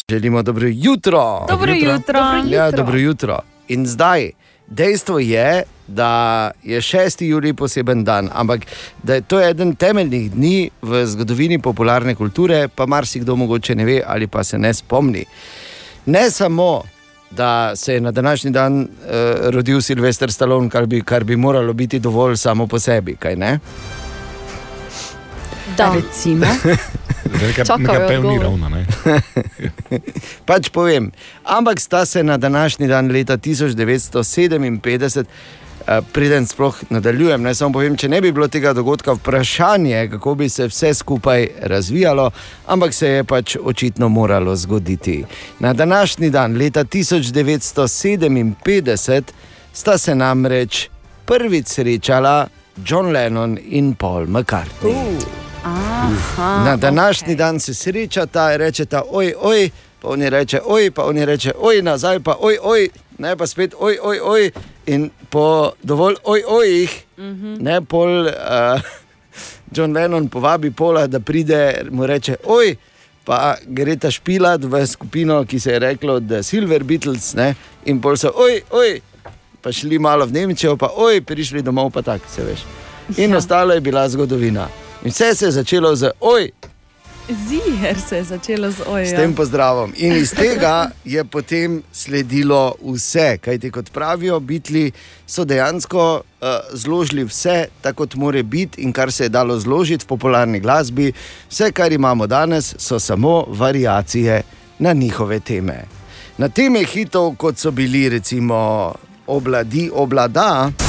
Želimo dobro jutro. Dobro jutro. Ja, dobro jutro. In zdaj, dejstvo je, da je 6. julij poseben dan, ampak da je to eden temeljnih dni v zgodovini popularne kulture, pa marsikdo mogoče ne ve ali pa se ne spomni. Ne samo, da se je na današnji dan uh, rodil Silvestr Stallone, kar bi, kar bi moralo biti dovolj samo po sebi, kaj ne? Da. Recimo. Zdaj, Nekaj, Čakal nekaj je pev ni odgovor. ravno. Ne? Pač povem. Ampak sta se na današnji dan leta 1957, eh, preden sploh nadaljujem, naj samo povem, če ne bi bilo tega dogodka, vprašanje, kako bi se vse skupaj razvijalo, ampak se je pač očitno moralo zgoditi. Na današnji dan leta 1957 sta se namreč prvič srečala John Lennon in Paul McCartney. Aha, Na današnji okay. dan se srečata in rečeta, oj, oj, pa oni reče, oj, pa oni reče, oj, nazaj pa, oj, oj, ne pa spet, oj, oj, oj. In po dovolj, oj, ojih, mm -hmm. ne pol, uh, John Lennon povabi pola, da pride, mu reče, oj. Pa gre ta špilat v skupino, ki se je reklo The Silver Beatles, ne? in pol so, oj, oj, pa šli malo v Nemčijo, pa oj, prišli domov, pa tako se veš. In ja. ostalo je bila zgodovina. In vse se je začelo z oj, Ziger se je začelo z s ojem. tem pozdravom. In iz tega je potem sledilo vse, kajti kot pravijo, bitli so dejansko uh, zložili vse, tako kot more biti in kar se je dalo zložiti v popularni glasbi. Vse, kar imamo danes, so samo variacije na njihove teme. Na teme hitov, kot so bili recimo obladi, oblada.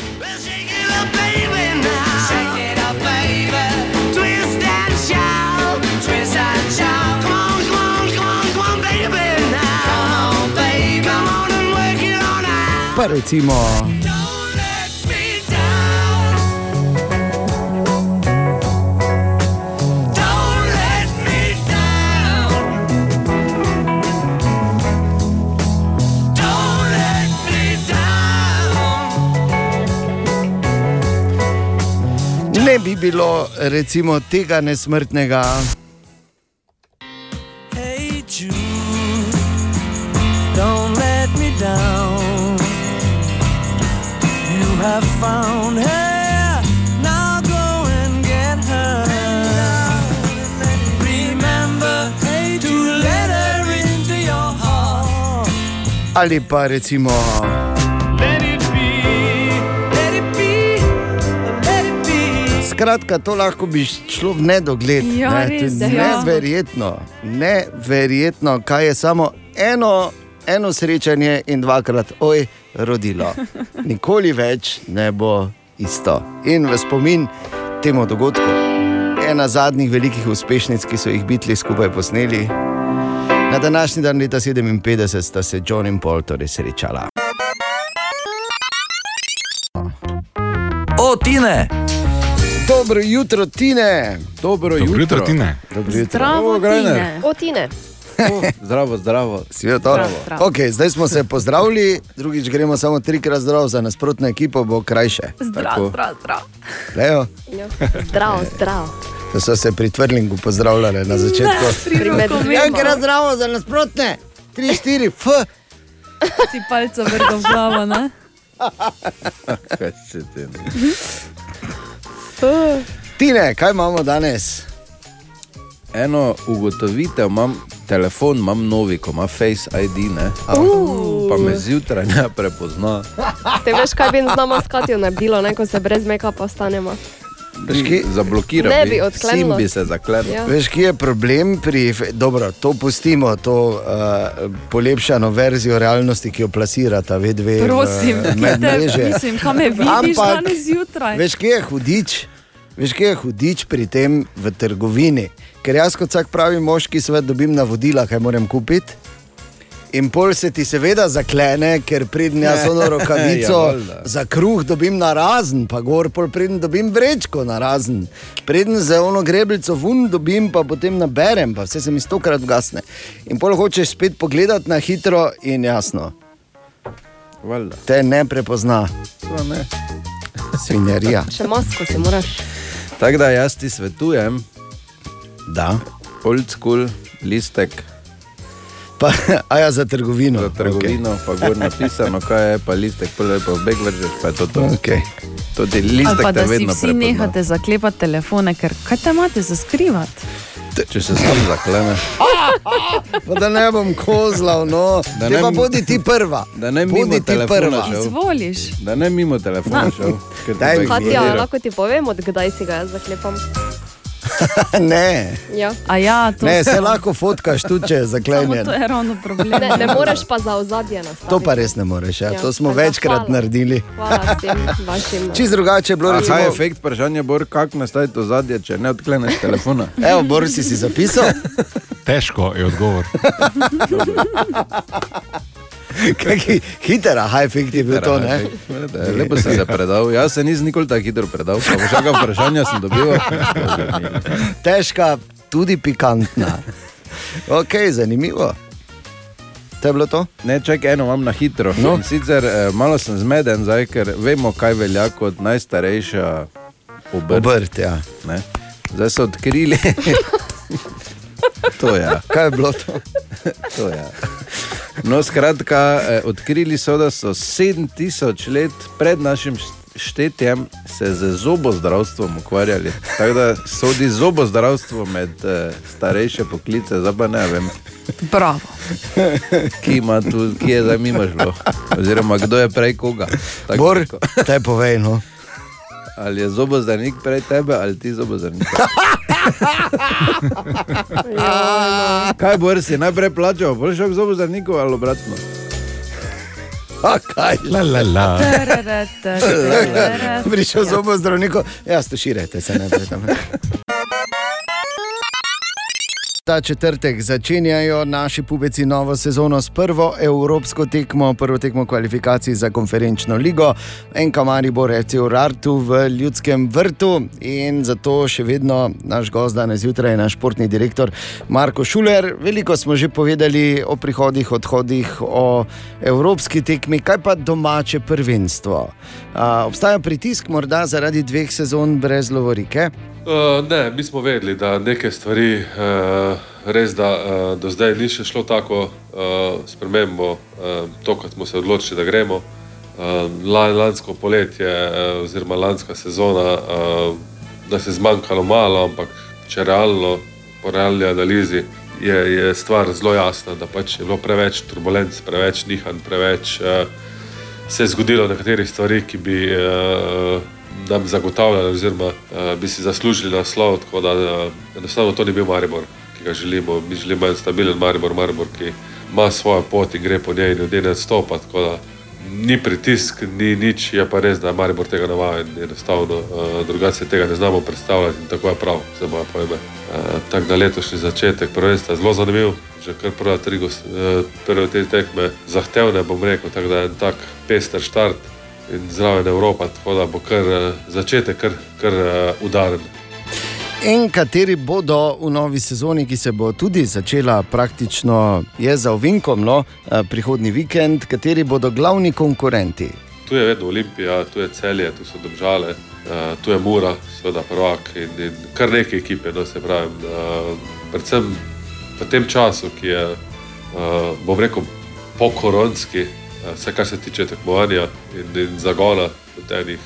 Pa recimo. Ne bi bilo recimo tega nesmrtnega. Hey Jude, don't let me down. Have found her, now go and get her. Remember to let her into your heart. Ali pa recimo. Let it be, let it be, let it be. Skratka, to lahko bi šlo v nedogled. Ja, ne, res, ja. neverjetno, neverjetno, kaj je samo eno, eno srečanje in dvakrat, oj, rodilo. Nikoli več ne bo isto. In v spomin temu dogodku, ena zadnjih velikih uspešnic, ki so jih bitli skupaj posneli. Na današnji dan leta 57 sta se John in Paul torej srečala. O, Tine! Dobro jutro, Tine. Dobro Dobro jutro, Tine. Dobro jutro. Zdravo. Tine. O, Tine. Zdravo, zdravo. Svet, Zdravo, zdravo. okay, zdaj smo se pozdravili, drugič gremo samo trikrat zdrav, za nasprotno ekipo bo krajše. Zdrav, Tako. zdrav, zdrav. Lejo, Ja. Zdrav, zdrav. da so se pri Tvrlingu pozdravljali na začetku. Rokometu. zdravo za nasprotne, tri, štiri, f. Si palco vrgal v glavo, ne? Kaj se ti? Tine, kaj imamo danes? Eno ugotovitev imam, telefon imam novi, ko ima Face ID, ne? pa me zjutraj ne prepozna. Te veš, kaj bi z nama s Katijo naredilo, ne, ko se brez make-upa stanemo. Veš, kje, Zablokiral Ne bi, bi odklenilo. sim bi se zaklenil. Ja. veš, kje je problem pri. Dobro, to pustimo, to uh, polepšano verzijo realnosti, ki jo plasirata, ve dve Prosim, v medmreže. mislim, kam me vidiš Ampak, danes zjutraj? Veš, kje je hudič? Veš, kje je hudič pri tem v trgovini? Ker jaz kot vsak pravi moški svet dobim navodila, kaj moram kupiti. In pol se ti seveda zaklene, ker pridem jaz ono Ja, rokavico valjda. za kruh dobim na razen, pa gor pol pridem dobim vrečko na razen. Pridem za ono greblico vun dobim, pa potem naberem, pa vse se mi stokrat gasne. In pol hočeš spet pogledati na hitro in jasno, Valjda. te ne prepozna. Ne. Svinjarija. Še masko si moraš. Tako da jaz ti svetujem, Da. old school, listek Pa, a ja, za trgovino. za trgovino, okay. pa gor napisano, kaj je, pa listek, pa lepo v beg vržeš, pa je to to. Okay. To ti Ali listek pa te da si vedno vsi prepozna. nehate zaklepati telefone, ker kaj te imate za skrivati? Če se sam zakleneš. Pa da ne bom kozlal, no. Da Te ne pa m- bodi ti prva. Da ne mimo bodi ti telefona prva. šel. Izvoliš. Da ne mimo telefona šel. ker te Daj mi. Katja, lahko ti povem, od kdaj si ga jaz zaklepam. ne, Ja. A ja, to, ne, se lahko fotkaš tudi, če je samo zaklenjen. to je ravno problem. Ne, ne moreš pa za ozadje nastaviti. To pa res ne moreš, ja. Ja, to smo tako da večkrat hvala. naredili. Hvala vsem vašim. Čist drugače je bilo, recimo, kaj je efekt vprašanja, Bor, kako nastaviti to zadje, če ne odkleneš telefona? Evo, Boris si si zapisal. Težko je odgovor. Hiter, aha, efekt je bil to, ne? Efekt, Lepo si se predal. Jaz se nisem nikoli tako hitro predal. Pa vsaka vprašanja sem dobil. Težka, tudi pikantna. Ok, zanimivo. To je bilo to? Ne, čakaj, eno imam na hitro. No. Sicer eh, malo sem zmeden, zdaj, ker vemo, kaj velja kot najstarejša obrt. Obrt, ja. Ne? Zdaj so odkrili. to je. Kaj je bilo to? to je. No, skratka, eh, odkrili so, da so 7000 let pred našim štetjem se z zobozdravstvom ukvarjali. Tako da sodi zobozdravstvo med eh, starejše poklice, zdaj pa ne vem, Bravo. ki, ima tu, ki je zdaj mimo šlo. Oziroma, kdo je prej koga. Tako Bor, rekel. te povej, no. Ali je zobozdravnik prej tebe, ali ti zobozdravnik. Kaj bo si najprej plačal, bolj šel k zobozdravniku ali obratno? A kaj? La, la, la. Prišel zobo zdravniku, ja, stuširajte se najprej tam. Ta četrtek začenjajo naši pubeci novo sezono s prvo evropsko tekmo, prvo tekmo kvalifikacij za konferenčno ligo. Enka Maribor FC Urartu v Ljudskem vrtu in zato še vedno naš gost danes zjutraj je naš športni direktor Marko Šuler. Veliko smo že povedali o prihodih, odhodih, o evropski tekmi, kaj pa domače prvenstvo. A, obstaja pritisk morda zaradi dveh sezon brez lovorike? Uh, ne, mi smo vedeli, da neke stvari uh, res da uh, do zdaj ni še šlo tako uh, spremembo, uh, to, kot smo se odločili, da gremo. Uh, lan, lansko poletje, uh, oziroma lanska sezona, uh, nas je zmanjkalo malo, ampak če realno, po realni analizi, je, je stvar zelo jasna, da pač je bilo preveč turbulenc, preveč nihanj, preveč uh, se je zgodilo nekaterih stvari, ki bi. Uh, nam zagotavljali, oziroma uh, bi si zaslužili naslov. Tako da uh, enostavno to ni bil Maribor, ki ga želimo. Mi želimo en stabilen Maribor, Maribor, ki ima svojo pot in gre po njej in ljudje ne stopa. Tako da ni pritisk, ni nič, je pa res, da je Maribor tega navaden. Enostavno uh, drugače tega ne znamo predstavljati in tako je prav, za moje pojme. Uh, tako da letošnji začetek prvenstva je zelo zanimiv. Že kar prva tri, prve te tekme zahtevne, bom rekel, tako da je en tak pester štart in zraven Evropa, tako da bo kar eh, začetek kar, kar eh, udaren. In kateri bodo v novi sezoni, ki se bo tudi začela praktično je za ovinkom, no, eh, prihodnji vikend, kateri bodo glavni konkurenti? Tu je vedno Olimpija, tu je celje, tu so države, tu je Mura, seveda prvak in, in kar nekaj ekipe, no se pravi. Predvsem v tem času, ki je, bom rekel, pokoronski, vse kar se tiče tekmovanja in, in zagona, tenih,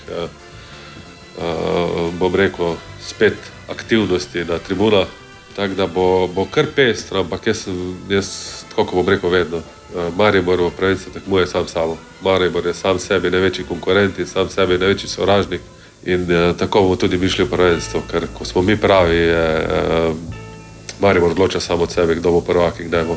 bom rekel, spet aktivnosti na tribunah. Tako da bo, bo kar pestro, ampak jaz, jaz tako kot bom rekel, vedno. eh, Maribor v pravici tekmuje sam sabo. Maribor je sam sebi največji konkurent in sam sebi največji sovražnik. In eh, tako bomo tudi mi šli v prvenstvo, ker ko smo mi pravi, je eh, Maribor odloča samo od sebe, kdo bo prvak in kdaj bo.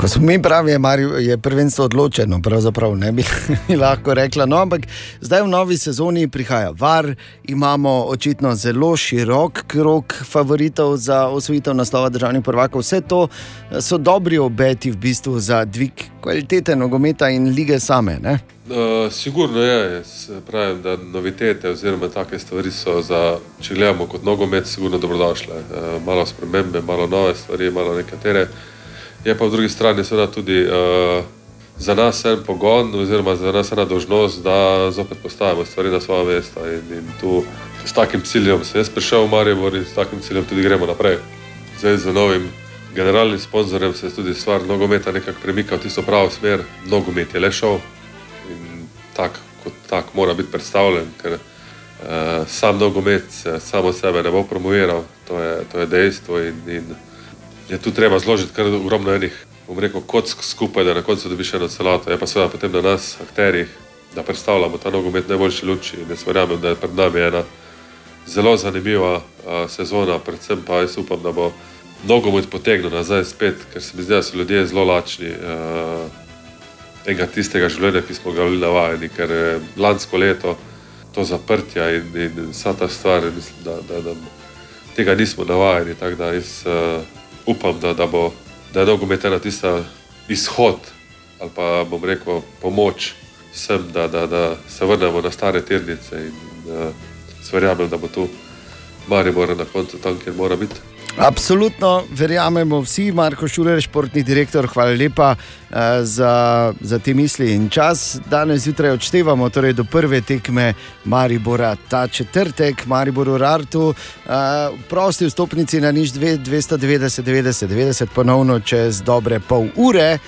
Ko smo mi pravi, je, Mari, je prvenstvo odločeno, pravzaprav ne bi lahko rekla. No, ampak zdaj v novi sezoni prihaja VAR, imamo očitno zelo širok krog favoritov za osvojitev naslova državnih prvakov. Vse to eh, so dobri obeti v bistvu za dvig kvalitete nogometa in lige same. Ne? Uh, sigurno je, pravim, da novitete oziroma take stvari so, za, če gledamo kot nogomet, sigurno dobrodošle. Uh, malo spremembe, malo nove stvari, malo nekatere. Je pa po drugi strani seveda tudi uh, za nas en pogon, oziroma za nas ena dožnost, da zopet postavimo stvari na svoje mesta. In, in tu s takim ciljem sem jaz prišel v Maribor in s takim ciljem tudi gremo naprej. Zdaj z novim generalnim sponzorjem se tudi stvar nogometa nekako premika v tisto pravo smer. Nogomet je le šel in tak, kot tak mora biti predstavljen, ker uh, sam nogomet se samo sebe ne bo promoviral, to je, to je dejstvo in, in je tu treba zložiti kar ogromno enih, bom rekel, kock skupaj, da na koncu dobiš eno celoto. Je pa seveda potem na nas, akterjih, da predstavljamo ta nogomet najboljši luči in jaz verjamem, da je pred nami ena zelo zanimiva uh, sezona, predvsem pa jaz upam, da bo nogomet potegnil nazaj spet, ker se mi zdi, da so ljudje zelo lačni. Uh, enega tistega življenja, ki smo ga bili navajeni, ker je lansko leto to zaprtje in, in vsa ta stvar, mislim, da, da, da tega nismo navajeni. Tako da jaz uh, upam, da, da, bo, da je nogomet ena tista izhod ali pa bom rekel pomoč vsem, da, da, da se vrnemo na stare tirnice in uh, verjamem, da bo tu Maribor na koncu tam, kjer mora biti. Absolutno verjamemo vsi, Marko Šuler, športni direktor, hvala lepa uh, za, za te misli in čas. Danes zjutraj odštevamo torej do prve tekme Maribora, ta četrtek, Maribor v Rartu. Uh, prosti vstopnici na nič 2, 290, 90, 90, ponovno čez dobre pol ure.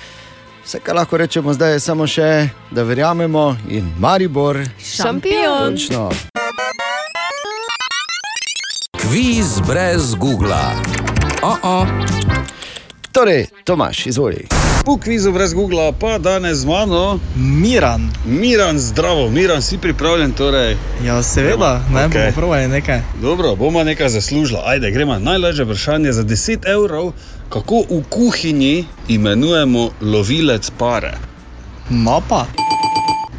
Vse, kar lahko rečemo zdaj, je samo še, da verjamemo in Maribor. Šampion. Točno. Kviz brez Google. Oh -oh. Torej, Tomaš, izvoli. V kvizu brez Google, pa danes z mano Miran. Miran, zdravo, Miran, si pripravljen? Torej? Ja, seveda, ne Okej. bomo probali nekaj. Dobro, bomo nekaj zaslužili. Ajde, gremo. Najlažje vprašanje za 10 evrov. Kako v kuhinji imenujemo lovilec pare? Mapa.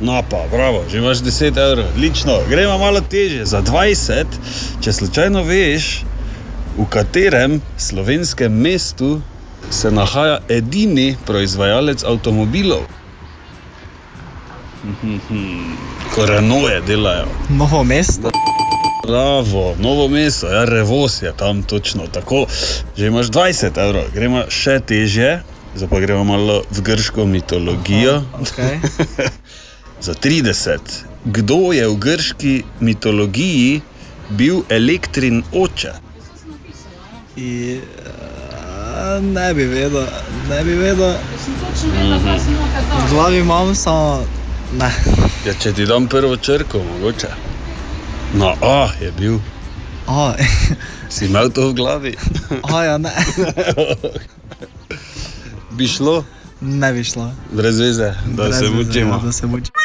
No pa, bravo, že imaš 10 evrov, odlično. Gremo malo teže, za 20, če slučajno veš, v katerem slovenskem mestu se nahaja edini proizvajalec avtomobilov. Ko Renault delajo. Novo mesto. Bravo, novo mesto, ja, Revos je tam točno tako. Že imaš 20 evrov, gremo še težje, zdaj pa gremo malo v grško mitologijo. Okay. Za 30. Kdo je v grški mitologiji bil elektrin oče? I, uh, ne bi vedel, ne bi vedel. V glavi imam samo. Ne. Ja, če ti dam prvo črko, mogoče. No, A je bil. A, Si imel to v glavi? a ja, ne. Bi šlo? Ne bi šlo. Brez veze, da Brez se mučimo. Da se mučimo.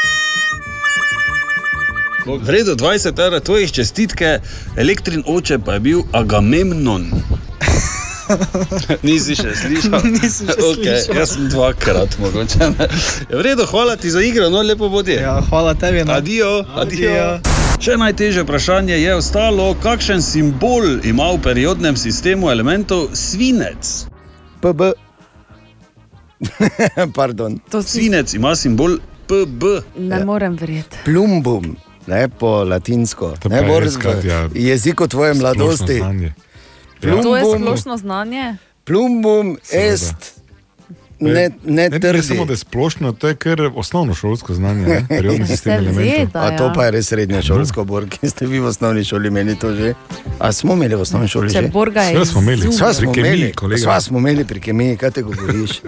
V redu, 20 evrov tvojih čestitke, elektrin oče pa je bil Agamemnon. Nisi še slišal? Nisem še okay, slišal. jaz sem dvakrat mogoče. Ja, v redu, hvala ti za igro, no lepo bodi. Ja, hvala tebi. No. Adijo, adijo. Adijo. Še najtežje vprašanje je ostalo, kakšen simbol ima v periodnem sistemu elementov svinec? PB. Pardon. Svinec ima simbol PB. Ne morem verjeti. Plumbum, ne po latinsko. To Ne moreš krat, ja, jeziku tvoje splošno mladosti. znanje. To je Plumbum, splošno znanje. plumbum Seveda. est. Ne, ne Ne, ne samo, da je splošno, to je kar osnovno šolsko znanje, periodni sistem elementov. A to ja. pa je res srednja šolska bor, ki ste vi v osnovni šoli imeli to že. A smo imeli v osnovni šoli Če že? Borga je Sve smo imeli. Sva smo imeli, kolega. sva smo imeli pri kemiji, kaj te govoriš?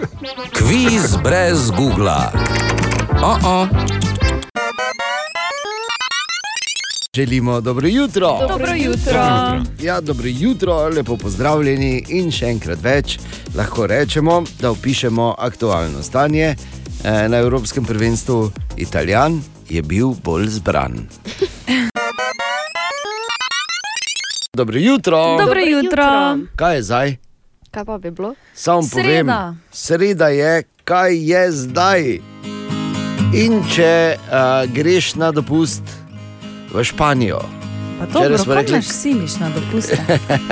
Kviz brez Google. Oh -oh. Želimo dobro jutro. Dobro jutro. Ja, dobro jutro, lepo pozdravljeni in še enkrat več lahko rečemo, da opišemo aktualno stanje. Eh, Na Evropskem prvenstvu Italijan je bil bolj zbran. Dobro jutro. Dobro jutro. Kaj je zdaj? Kaj pa bi bilo? Samo povem, Sreda. sreda je, kaj je zdaj. In če uh, greš na dopust v Španijo, Pa dobro, kako rekli- naš siliš na dopuste?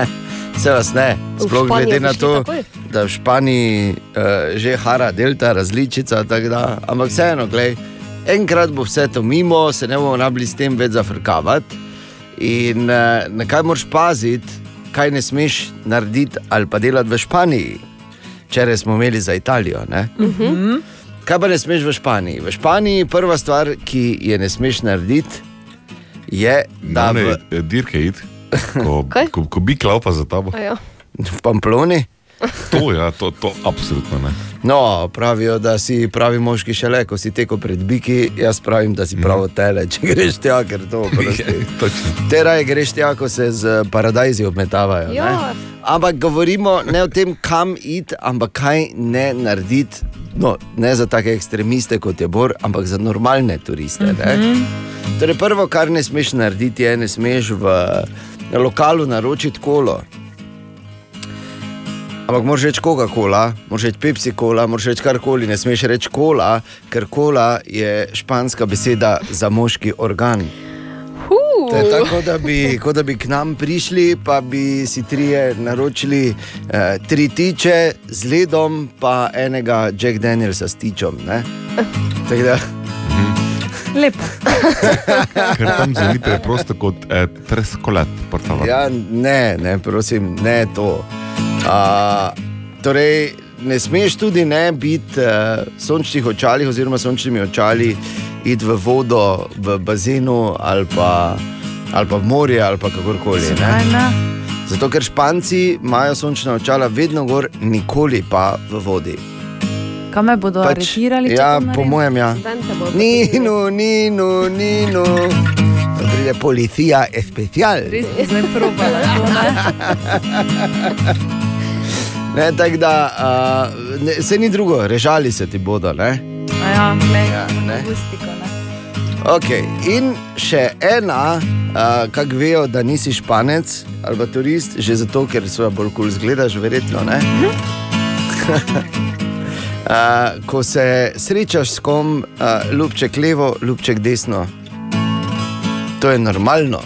se vas ne, sploh glede na to, takoj? da v Španiji uh, že hara delta, različica, da, ampak vseeno, glej, enkrat bo vse to mimo, se ne bomo rabili s tem več zafrkavati. In uh, na kaj moraš paziti, kaj ne smeš narediti ali pa delati v Španiji. Včeraj smo imeli za Italijo. Ne? Mhm. Kaj pa ne smeš v Španiji? V Španiji prva stvar, ki je ne smeš narediti, je, da Da, v, ne, dirke id, ko, ko, ko bi klaupa za tabo. A Ja. v Pamploni. To, ja, to, to absolutno ne. No, pravijo, da si pravi moški šele, ko si teko pred biki. Jaz pravim, da si pravo tele, če greš tja, ker to oprosti. Točno. Te raje greš tja, ko se z paradajzi obmetavajo. Ja. Ne? Ampak govorimo ne o tem, kam iti, ampak kaj ne narediti. No, ne za take ekstremiste kot je Bor, ampak za normalne turiste. Ne? Torej, prvo, kar ne smeš narediti, je, ne smeš v lokalu naročiti kolo. Ampak moraš reči Coca-Cola, moraš reči Pepsi-Cola, moraš reči karkoli, ne smeš reči kola, ker kola je španska beseda za moški organ. To je tako, da bi, da bi k nam prišli, pa bi si trije naročili eh, tri tiče z ledom, pa enega Jack Danielsa s tičom. da, Lepo. Ker tam zelo preprosto kot eh, treskolet, por favor. ja, ne, ne, prosim, ne to. A, torej, ne smeš tudi ne biti uh, sončnih očalih, oziroma sončnimi očali, iti v vodo, v bazenu ali pa, ali pa v morje ali pa kakorkoli. ne. Zato, ker Španci imajo sončna očala vedno gor, nikoli pa v vodi. Kam me bodo pač, aretirali? če ja, po mojem, ja. Ven te bo Nino, Nino, Nino. To pride policija special. Res bi zdaj probala ne? Ne, tako da, uh, ne, se ni drugo, režali se ti bodo. Ne? A ja, glej, Ja, ne. akustiko, ne. Okay. In še ena, uh, kako vejo, da nisi španec ali pa turist, že zato, ker se bolj kul cool zgledaš, verjetno. Ne? Uh, ko se srečaš s kom, uh, ljubček levo, ljubček desno. To je normalno.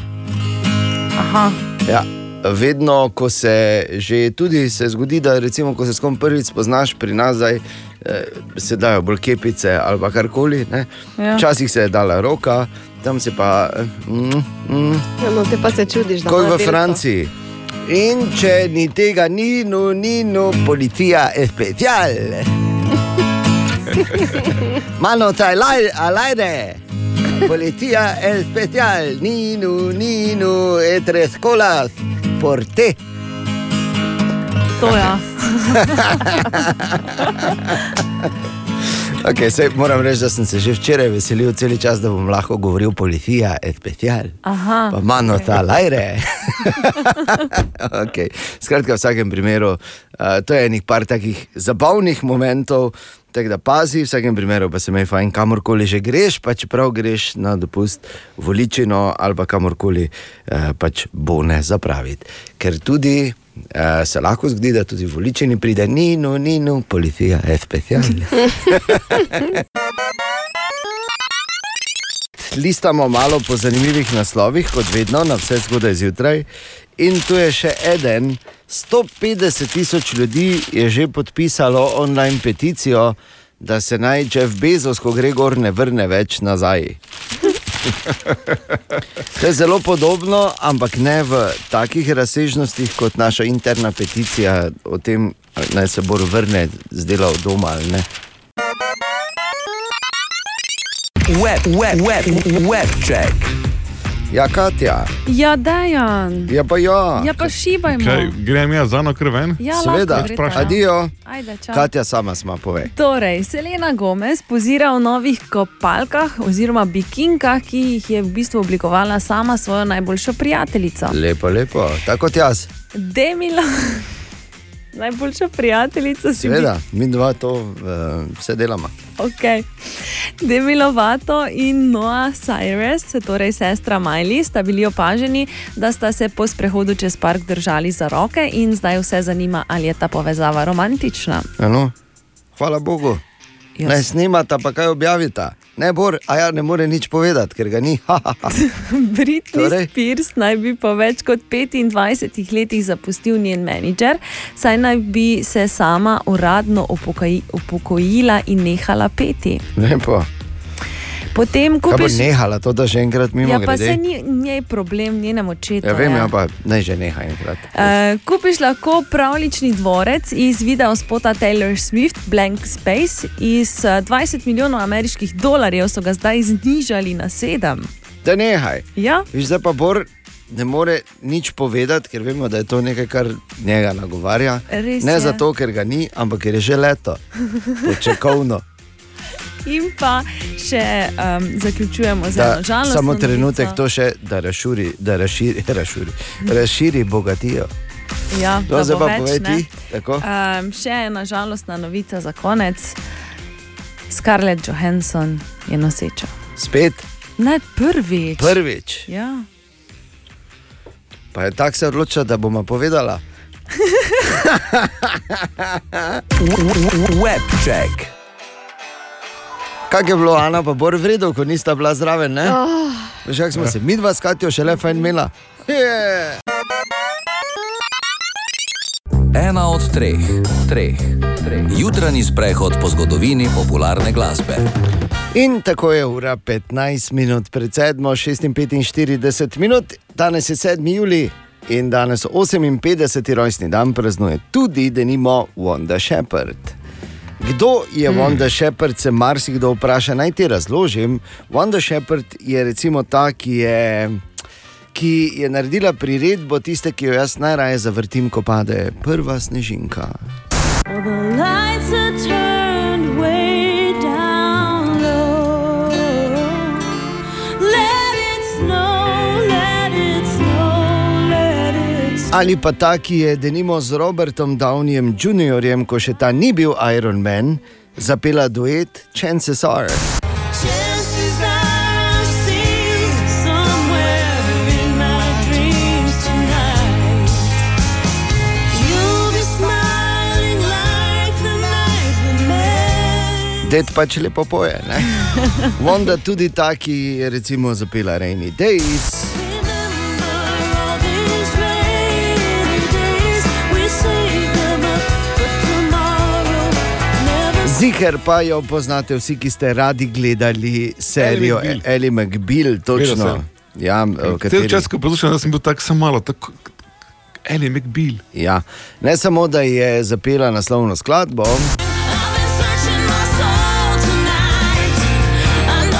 Aha. Ja. Vedno, ko se že tudi se zgodi, da recimo, ko se s kom prvič spoznaš pri nas, zdaj, eh, se dajo bolj kepice ali karkoli. ne. Ja. Včasih se je dala roka, tam se pa. eh, Mm, mm, Ja, no, te pa se čudiš, da kot ima v delko. Franciji. In če ni tega, ni, no, ni, no, policija je special. Mano taj laj, alajde. Policija je special, ni, no, ni, no, e tres colas, por te. To ja. Okay, sej, moram reči, da sem se že včeraj veselil cel čas, da bom lahko govoril policija je special. Aha. Pa mano ta lajre. okay. Skratka, v vsakem primeru, uh, to je enih par takih zabavnih momentov. Tako da pazi, v vsakem primeru pa se mi je fajn, kamorkoli že greš, pa čeprav greš na dopust v Ličino ali pa kamorkoli, eh, pač bo ne zapraviti. Ker tudi eh, se lahko zgodi, da tudi v Ličini pride, ni, no, ni, no, policija je specialna. Listamo malo po zanimivih naslovih, kot vedno, na vse zgodaj zjutraj. In tu je še en, 150 tisoč ljudi je že podpisalo online peticijo, da se naj Jeff Bezos, ko gre gor, ne vrne več nazaj. To je zelo podobno, ampak ne v takih razsežnostih kot naša interna peticija o tem, naj se bo vrne z dela od doma ali ne. Web, web, web, web check. Ja, Katja. Ja, Dajan. Ja, pa ja. Ja, pa šibajmo. Kaj, grem jaz za eno krven? Ja, Seveda, adijo. Ajde, čau. Katja sama sma pove. Torej, Selena Gomez pozira v novih kopalkah oziroma bikinkah, ki jih je v bistvu oblikovala sama svojo najboljšo prijateljico. Lepo, lepo, tako kot jaz. Demila, najboljša prijateljica si Seveda, mi dva to uh, vse delamo. Okay. Demi Lovato in Noah Cyrus, torej sestra Miley, sta bili opaženi, da sta se po sprehodu čez park držali za roke in zdaj vse zanima, ali je ta povezava romantična. Ano, hvala Bogu. Jaz- Naj snimata, pa kaj objavita. Ne, Bor, a ja ne more nič povedati, ker ga ni. Britney Torej? Spears naj bi po več kot 25 letih zapustil njen menedžer, saj naj bi se sama uradno upokoji, upokojila in nehala peti. Lepo. Potem Kaj bo kupiš. nehala to, da že enkrat mimo Ja, pa se ni njej problem, njenem očetu. Ja, vem, ja. ja, pa naj že neha enkrat. Uh, kupiš lahko pravlični dvorec iz video spota Taylor Swift, Blank Space. Iz uh, 20 milijonov ameriških dolarjev so ga zdaj znižali na 7. Da nehaj. Ja? Viš, zdaj pa Bor ne more nič povedati, ker vemo, da je to nekaj, kar njega nagovarja. Res ne je. zato, ker ga ni, ampak ker je že leto, počakovno. In pa še um, zaključujemo z Da, eno žalostno. samo trenutek novico. to še, da razširi, da razširi, razširi, razširi bogatijo. Ja, No, da zdaj pa povej ti, tako? Um, še ena žalostna novica za konec. Scarlett Johansson je noseča. Spet Ne prvič. prvič. Ja. Pa je tako se odločila, da bomo povedala. Web check. Kaj je bilo, Ana, pa bolj vredno, ko nista bila zraven, ne? Oh. Veš, kako smo se mi dva s Katijo šele fajn imela. Yeah. Ena od treh, treh, treh. Jutranji sprehod po zgodovini popularne glasbe. In tako je ura 15 minut pred 7, 46 minut, danes je 7. juli in danes 58. rojstni dan praznuje tudi, da nimo Wanda Shepard. Kdo je hmm. Wanda Shepard, se marsikdo vpraša. Naj ti razložim. Wanda Shepard je recimo ta, ki je, ki je naredila priredbo tiste, ki jo jaz najraje zavrtim, ko pade prva snežinka. All Ali pa ta, ki je denimo z Robertom Downeyjem Jr., ko še ta ni bil Iron Man, zapela duet Chances Are. Chances are I'll see you somewhere in my dreams tonight. You'll be smiling like the night we met. Det pač lepo poje. ne. Vonda tudi ta, ki je recimo zapela Rainy Days. Ziger pa jo poznate vsi, ki ste radi gledali serijo. Ellie McBeal, točno. Ja, v Cel kateri- čas, ko poslušam, sem bil tako malo, tako Eli McBeal. Ja. Ne samo, da je zapela naslovno skladbo,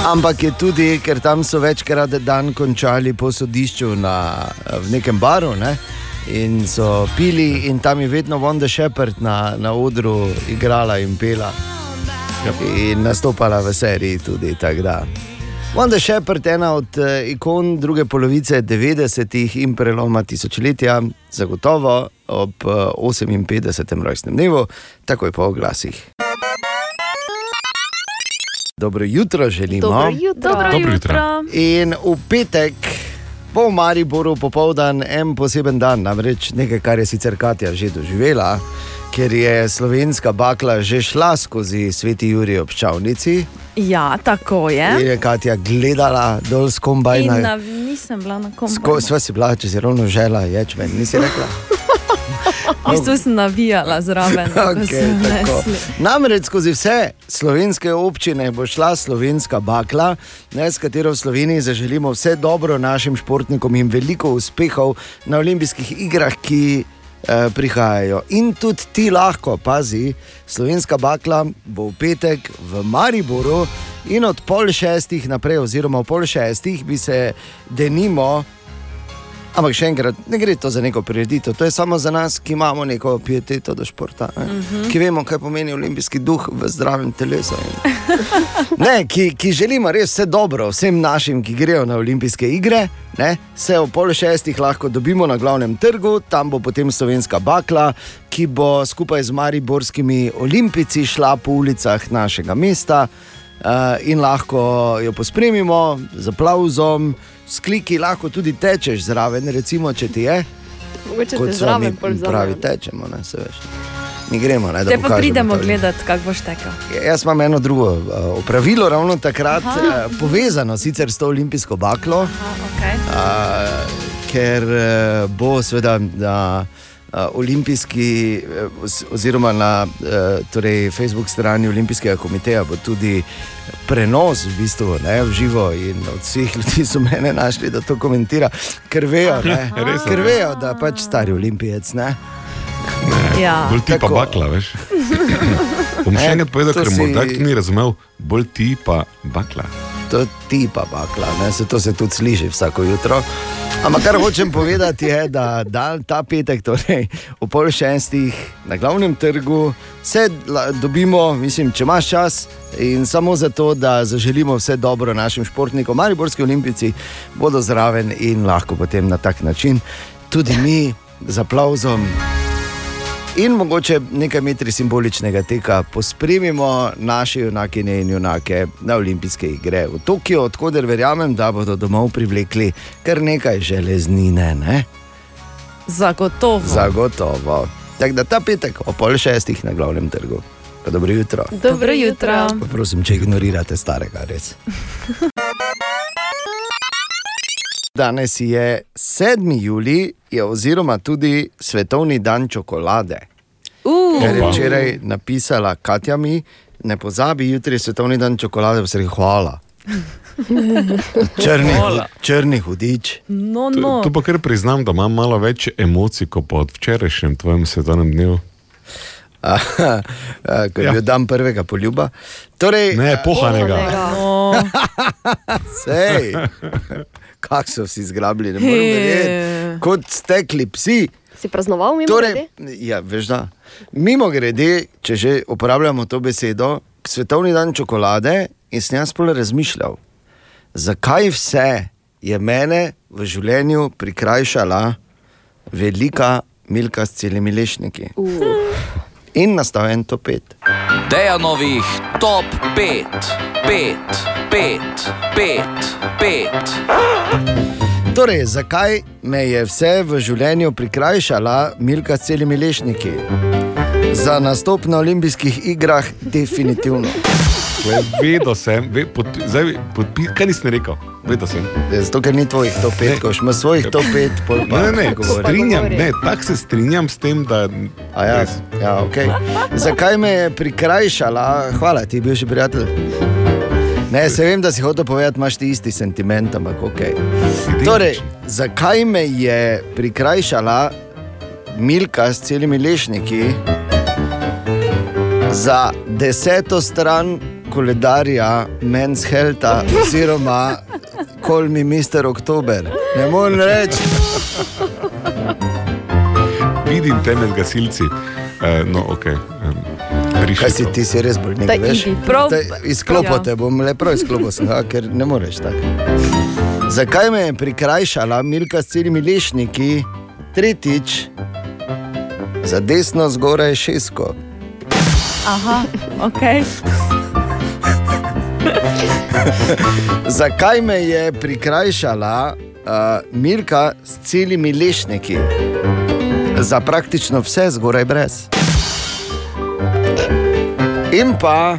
ampak je tudi, ker tam so večkrat dan končali po sodišču na, v nekem baru. Ne? In so pili, in tam je vedno Vonda Shepard na, na odru igrala in pela. In nastopala v seriji tudi. tako da. Vonda Shepard je ena od eh, ikon druge polovice 90-ih in preloma tisočletja, zagotovo ob eh, 58. rojstnem dnevu, takoj po oglasih. Dobro jutro želimo. Dobro jutro. Dobro Dobro jutro. jutro. In v petek v Mariboru popoldan en poseben dan, namreč nekaj, kar je sicer Katja že doživela, ker je slovenska bakla že šla skozi Sveti Jurij ob Čavnici. Ja, tako In je. je Katja gledala dol s kombajna. na, nisem bila na komu. Sko, sva si bila, če si ravno žela, ječmen, nisi rekla. V bistvu sem navijala zraven, nesli. Namreč skozi vse slovenske občine bo šla slovenska bakla, ne, s katero v Sloveniji zaželimo vse dobro našim športnikom in veliko uspehov na olimpijskih igrah, ki eh, prihajajo. In tudi ti lahko, pazi, slovenska bakla bo v petek v Mariboru in od pol šestih naprej, oziroma v pol šestih bi se denimo Ampak še enkrat, ne gre to za neko prireditev, to je samo za nas, ki imamo neko pieteto do športa, ne? Mhm. ki vemo, kaj pomeni olimpijski duh v zdravem telesu. Ne, ki, ki želimo res vse dobro vsem našim, ki grejo na olimpijske igre. Ne? Se ob pol šestih lahko dobimo na glavnem trgu, tam bo potem slovenska bakla, ki bo skupaj z mariborskimi olimpici šla po ulicah našega mesta. Uh, in lahko jo pospremimo z aplauzom, s kliki, lahko tudi tečeš zraven, recimo, če ti je. Mogoče Kot te sva mi pravi, tečemo, ne se veš. Mi gremo, ne, da Te pa pokažemo pridemo to. gledati, kako boš tekel. Jaz imam eno drugo uh, opravilo, ravno takrat, Aha. uh, povezano sicer s to olimpijsko baklo, Okay. uh, ker uh, bo seveda uh, olimpijski, uh, oz- oziroma na uh, torej Facebook strani Olimpijskega komiteja, bo tudi prenos v bistvu ne, v živo. In od vseh ljudi so mene našli, da to komentira, ker vejo, ne, ker ne? vejo da pač stari olimpijec. Ne. Ja. Bolj ti pa Tako. bakla, veš. Bom še Ne, enkrat povedal, to ker si- morda ni razumel, bolj ti pa bakla. To ti pa bakla, ne? se to se tudi sliši vsako jutro. Ampak kar hočem povedati je, da dan, ta petek, torej v pol šestih na glavnem trgu, se dobimo, mislim, če imaš čas. In samo zato, da zaželimo vse dobro našim športnikom, Mariborski olimpijci bodo zraven in lahko potem na tak način tudi mi z aplauzom in mogoče nekaj metri simboličnega teka pospremimo naše junakine in junake na olimpijske igre v Tokiu, odkuder verjamem, da bodo domov privlekli kar nekaj železnine. Ne? Zagotovo. Zagotovo. Tako da ta petek o pol šestih na glavnem trgu. Pa dobro jutro. Dobro jutro. Pa prosim, če ignorirate starega, res. Danes je 7. juli, je oziroma tudi svetovni dan čokolade. Uh. Ker je včeraj napisala Katja mi, ne pozabi, jutri je svetovni dan čokolade, pa se reče hvala. Črni, Hvala. črni hudič. No, Tu, no. tu pa kar priznam, da imam malo več emocij kot pa od včerajšnjem tvojem svetovnem dnevu. Aha, a, Ko je ja. bil dan prvega poljuba. Torej, Ne, pohanega. No. Sej, kako so vsi zgrabili, ne morem verjeti. Kot stekli psi. Si praznoval mimo Torej, ja, veš da. Mimo grede, če že uporabljamo to besedo, svetovni dan čokolade in sem jaz pol razmišljal, zakaj vse je mene v življenju prikrajšala velika Milka s celimi lešniki. In nastal en to pet. Dejanovih top 5, 5, 5, 5, 5. Torej, zakaj me je vse v življenju prikrajšala Milka s celimi lešniki? Za nastop na olimpijskih igrah, definitivno. Le, Vedel sem, ve, podpi, zdaj, podpi, kaj nisem rekel, vedel sem. Zato, ker ni tvojih top 5, ko imaš svojih top 5, pol pa Ne, ne, strinjam, ne, tako se strinjam s tem, da. A ja, ja, okay. Zakaj me je prikrajšala? Hvala ti, bivši prijatelj. Ne, se vem, da si hotel povedati, imaš ti isti sentiment, ampak ok. Torej, zakaj me je prikrajšala Milka s celimi lešniki za deseto stran koledarja Men's Healtha oziroma Call me Mr. Oktober? Ne morem reči. Vidim te med gasilci. Uh, no, ok. Um, Kaj si ti, si res bolj nekaj veš? Prav- Izklopo Ja. te bom, le prav izklopo sem, ga, ker ne moreš tako. Zakaj me je prikrajšala Milka s celimi lešniki, tretjič, za desno zgoraj šesko? Aha, ok. Zakaj me je prikrajšala uh, Milka s celimi lešniki, za praktično vse zgoraj brez? In pa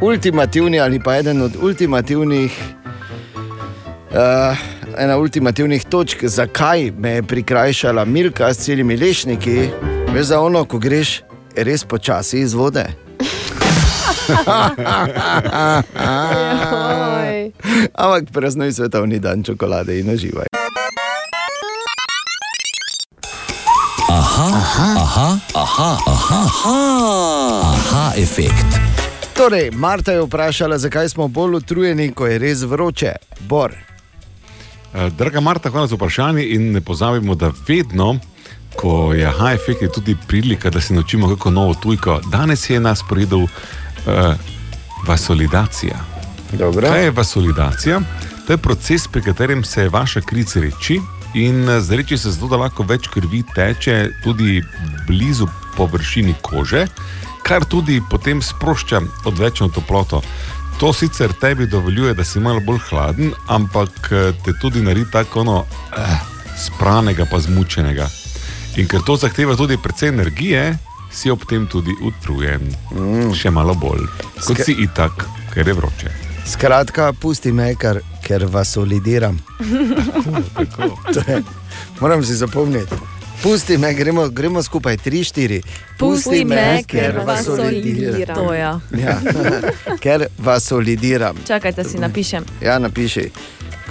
ultimativni ali pa eden od ultimativnih, uh, ena ultimativnih točk, zakaj me je prikrajšala Milka s celimi lešniki, veš za ono, ko greš res počasi iz vode. Ampak praznuj svetovni dan čokolade in uživaj. Aha, aha, aha, aha, aha, aha, aha efekt. Torej, Marta je vprašala, zakaj smo bolj utrujeni, ko je res vroče. Bor. Uh, draga Marta, hvala za vprašanje in ne pozabimo, da vedno, ko je high-effekt, je tudi prilika, da se naučimo kako novo tujko. Danes je nas poredil uh, vasolidacija. Dobro. Kaj je vasolidacija? To je proces, pri katerem se vaša kri zreči in eh, zreči se zato, da lahko več krvi teče tudi blizu površini kože, kar tudi potem sprošča odvečno toploto. To sicer tebi dovoljuje, da si malo bolj hladen, ampak eh, te tudi naredi tako ono, eh, spranega, pa zmučenega. In ker to zahteva tudi precej energije, si ob tem tudi utrujen. Mm. Še malo bolj, kot Ske- si itak, ker je vroče. Skratka, pusti me, ker, ker vas solidiram. To je- Moram si zapomniti. Pusti me, gremo, gremo skupaj, tri, štiri. Pusti me, ker vas solidiram. To ja. Ja. ker vas solidiram. Čakajte, si napišem. Ja, napiši.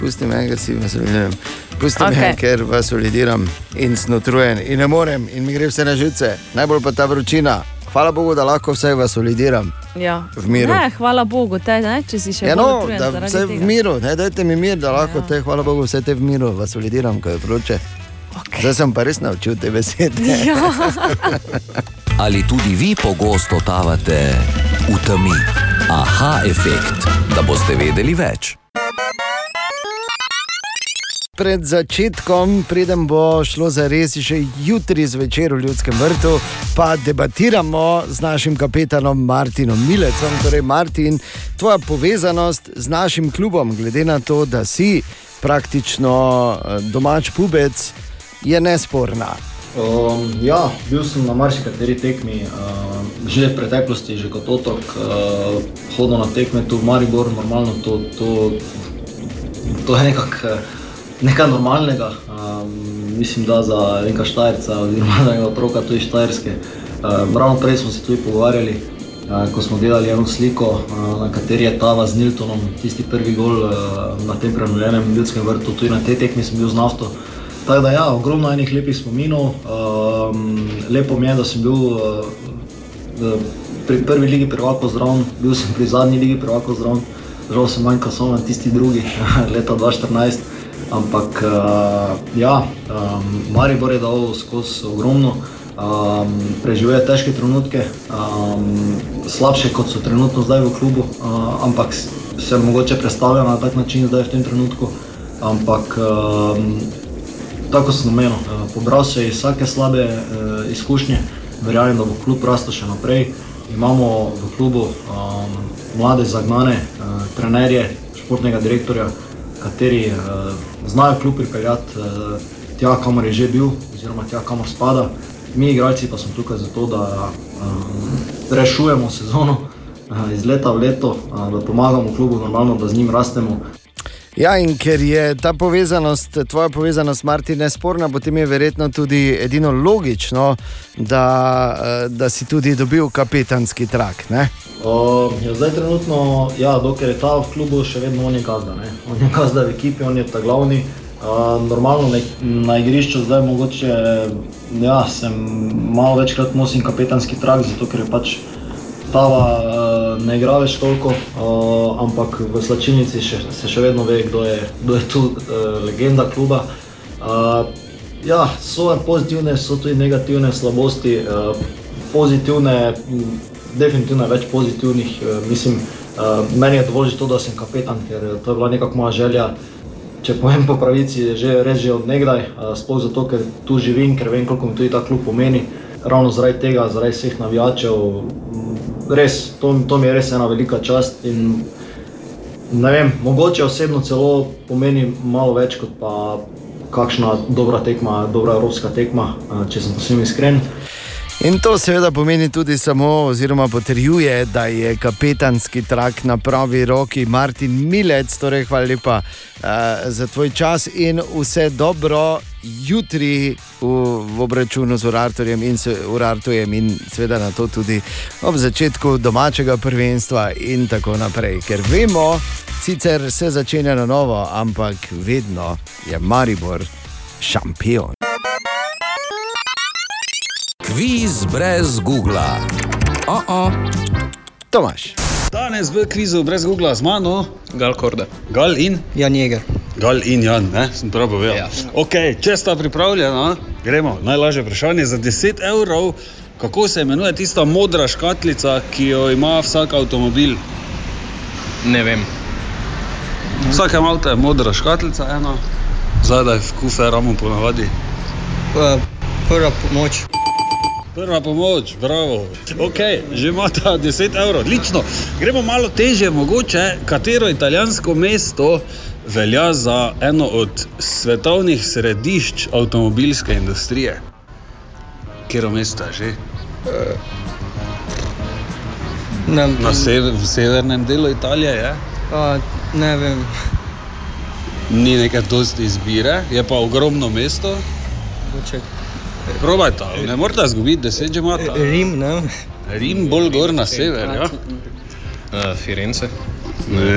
Pusti me, ker si vas solidiram. Pusti okay. me, ker vas solidiram in snotrujen in ne morem in mi gre vse na živce. Najbolj pa ta vročina. Hvala Bogu, da lahko vse vas solidiram. Ja. V miru. Ne, hvala Bogu, te, ne, če si še Ja, bolj no, utrujen da vse v tega. miru, ne, dajte mi mir, da lahko ja. te, hvala Bogu, vse te v miru vas solidiram, ko je vroče. Okay. Zdaj sem pa res naučil te besede. Ja. Ali tudi vi pogosto totavate v temi? Aha efekt, da boste vedeli več. Pred začetkom, preden bo šlo za res, še jutri zvečer v Ljudskem vrtu, pa debatiramo z našim kapetanom Martinom Milecom. Torej, Martin, tvoja povezanost z našim klubom, glede na to, da si praktično eh, domač pubec, je nesporna. Um, ja, bil sem na marsikateri tekmi, uh, že v preteklosti, že kot otok, uh, hodil na tekme tu v Maribor, normalno to, to, to je nekako eh, nekaj normalnega. Um, mislim, da za enega Štajerca, oziroma za enega otroka tu iz Štajerske. Uh, ravno prej smo se tudi pogovarjali, uh, ko smo gledali eno sliko, uh, na kateri je Tava z Niltonom, tisti prvi gol uh, na tem prenovljenem ljudskem vrtu, tudi na tej tekmi sem bil z nafto. Tako da, ja, ogromno enih lepih spominov. Um, lepo mi je, da sem bil uh, pri prvi ligi prvakov zraven, bil sem pri zadnji ligi prvakov zraven, žal sem manjkal samo na tisti drugi, leta 2014. Ampak uh, ja, um, Maribor je dal skozi ogromno, um, preživuje težke trenutke, um, slabše kot so trenutno zdaj v klubu, uh, ampak se mogoče predstavlja na tak način zdaj v tem trenutku. Ampak um, tako sem omenil, eh, pobral se iz vsake slabe eh, izkušnje, verjamem, da bo klub rastel še naprej. Imamo v klubu um, mlade, zagnane uh, trenerje, športnega direktorja, kateri uh, znajo klub pripeljati uh, tja, kamor je že bil, oziroma tja, kamor spada. mi, igralci, pa smo tukaj zato, da um, rešujemo sezono uh, iz leta v leto, uh, da pomagamo klubu, normalno, da z njim rastemo. Ja, in ker je ta povezanost, tvoja povezanost, Martin, nesporna, potem je verjetno tudi edino logično, da, eh, da si tudi dobil kapetanski trak. Ne? Uh, ja, zdaj, trenutno, ja, dokler je ta v klubu, še vedno on je gazda. Ne? On je gazda v ekipi, on je ta glavni. Uh, normalno ne, na igrišču zdaj mogoče ja, sem malo večkrat nosim kapetanski trak, zato ker je pač Tava uh, ne igra več toliko, uh, ampak v slačilnici še, se še vedno ve, kdo je, kdo je tu uh, legenda kluba. Uh, ja, so pozitivne, so tudi negativne slabosti. Uh, pozitivne, definitivno več pozitivnih. Uh, mislim, uh, meni je dovolj že to, da sem kapetan, ker to je bila nekako moja želja. Če povem po pravici, že res že od nekdaj, uh, sploh zato, ker tu živim, ker vem, koliko mi tudi ta klub pomeni. Ravno zaradi tega, zaradi vseh navijačev, res, to, to mi je res ena velika čast. In, vem, mogoče osebno celo pomeni malo več kot pa kakšna dobra tekma, dobra evropska tekma, eh, če sem posebno iskren. In to seveda pomeni tudi samo, oziroma potrjuje, da je kapetanski trak na pravi roki, Martin Milec. Torej, hvala lepa uh, za tvoj čas in vse dobro jutri v, v obračunu z Urartorjem in s Urartojem, in seveda na to tudi ob začetku domačega prvenstva in tako naprej. Ker vemo, sicer se začenja na novo, ampak vedno je Maribor šampion. Kviz brez Google. Oh -oh. Tomaš. Danes v kvizu brez Google z mano. Gal Korda. Gal in? Jan Jeger. Gal in Jan, ne? sem prav povedal. Ja. Okay, če sta pripravljena, gremo. Najlažje vprašanje za 10 evrov. Kako se imenuje tista modra škatlica, ki jo ima vsak avtomobil? Ne vem. Vsak avto je modra škatlica, ena, zadaj v kuferu ponavadi. Prva pomoč. Prva pomoč, bravo. Okay, že imate 10 evrov, odlično. Gremo malo teže, mogoče katero italijansko mesto velja za eno od svetovnih središč avtomobilske industrije. Kjer mesto je že? Ne, Na sever, v severnem delu Italije je. A, ne vem. Ni nekaj dosti izbire, je pa ogromno mesto. Mogoče. Probajte, ne morete izgubiti, deset že imate. Rim, ne? Rim bolj gor na sever, ja. Uh, Firence.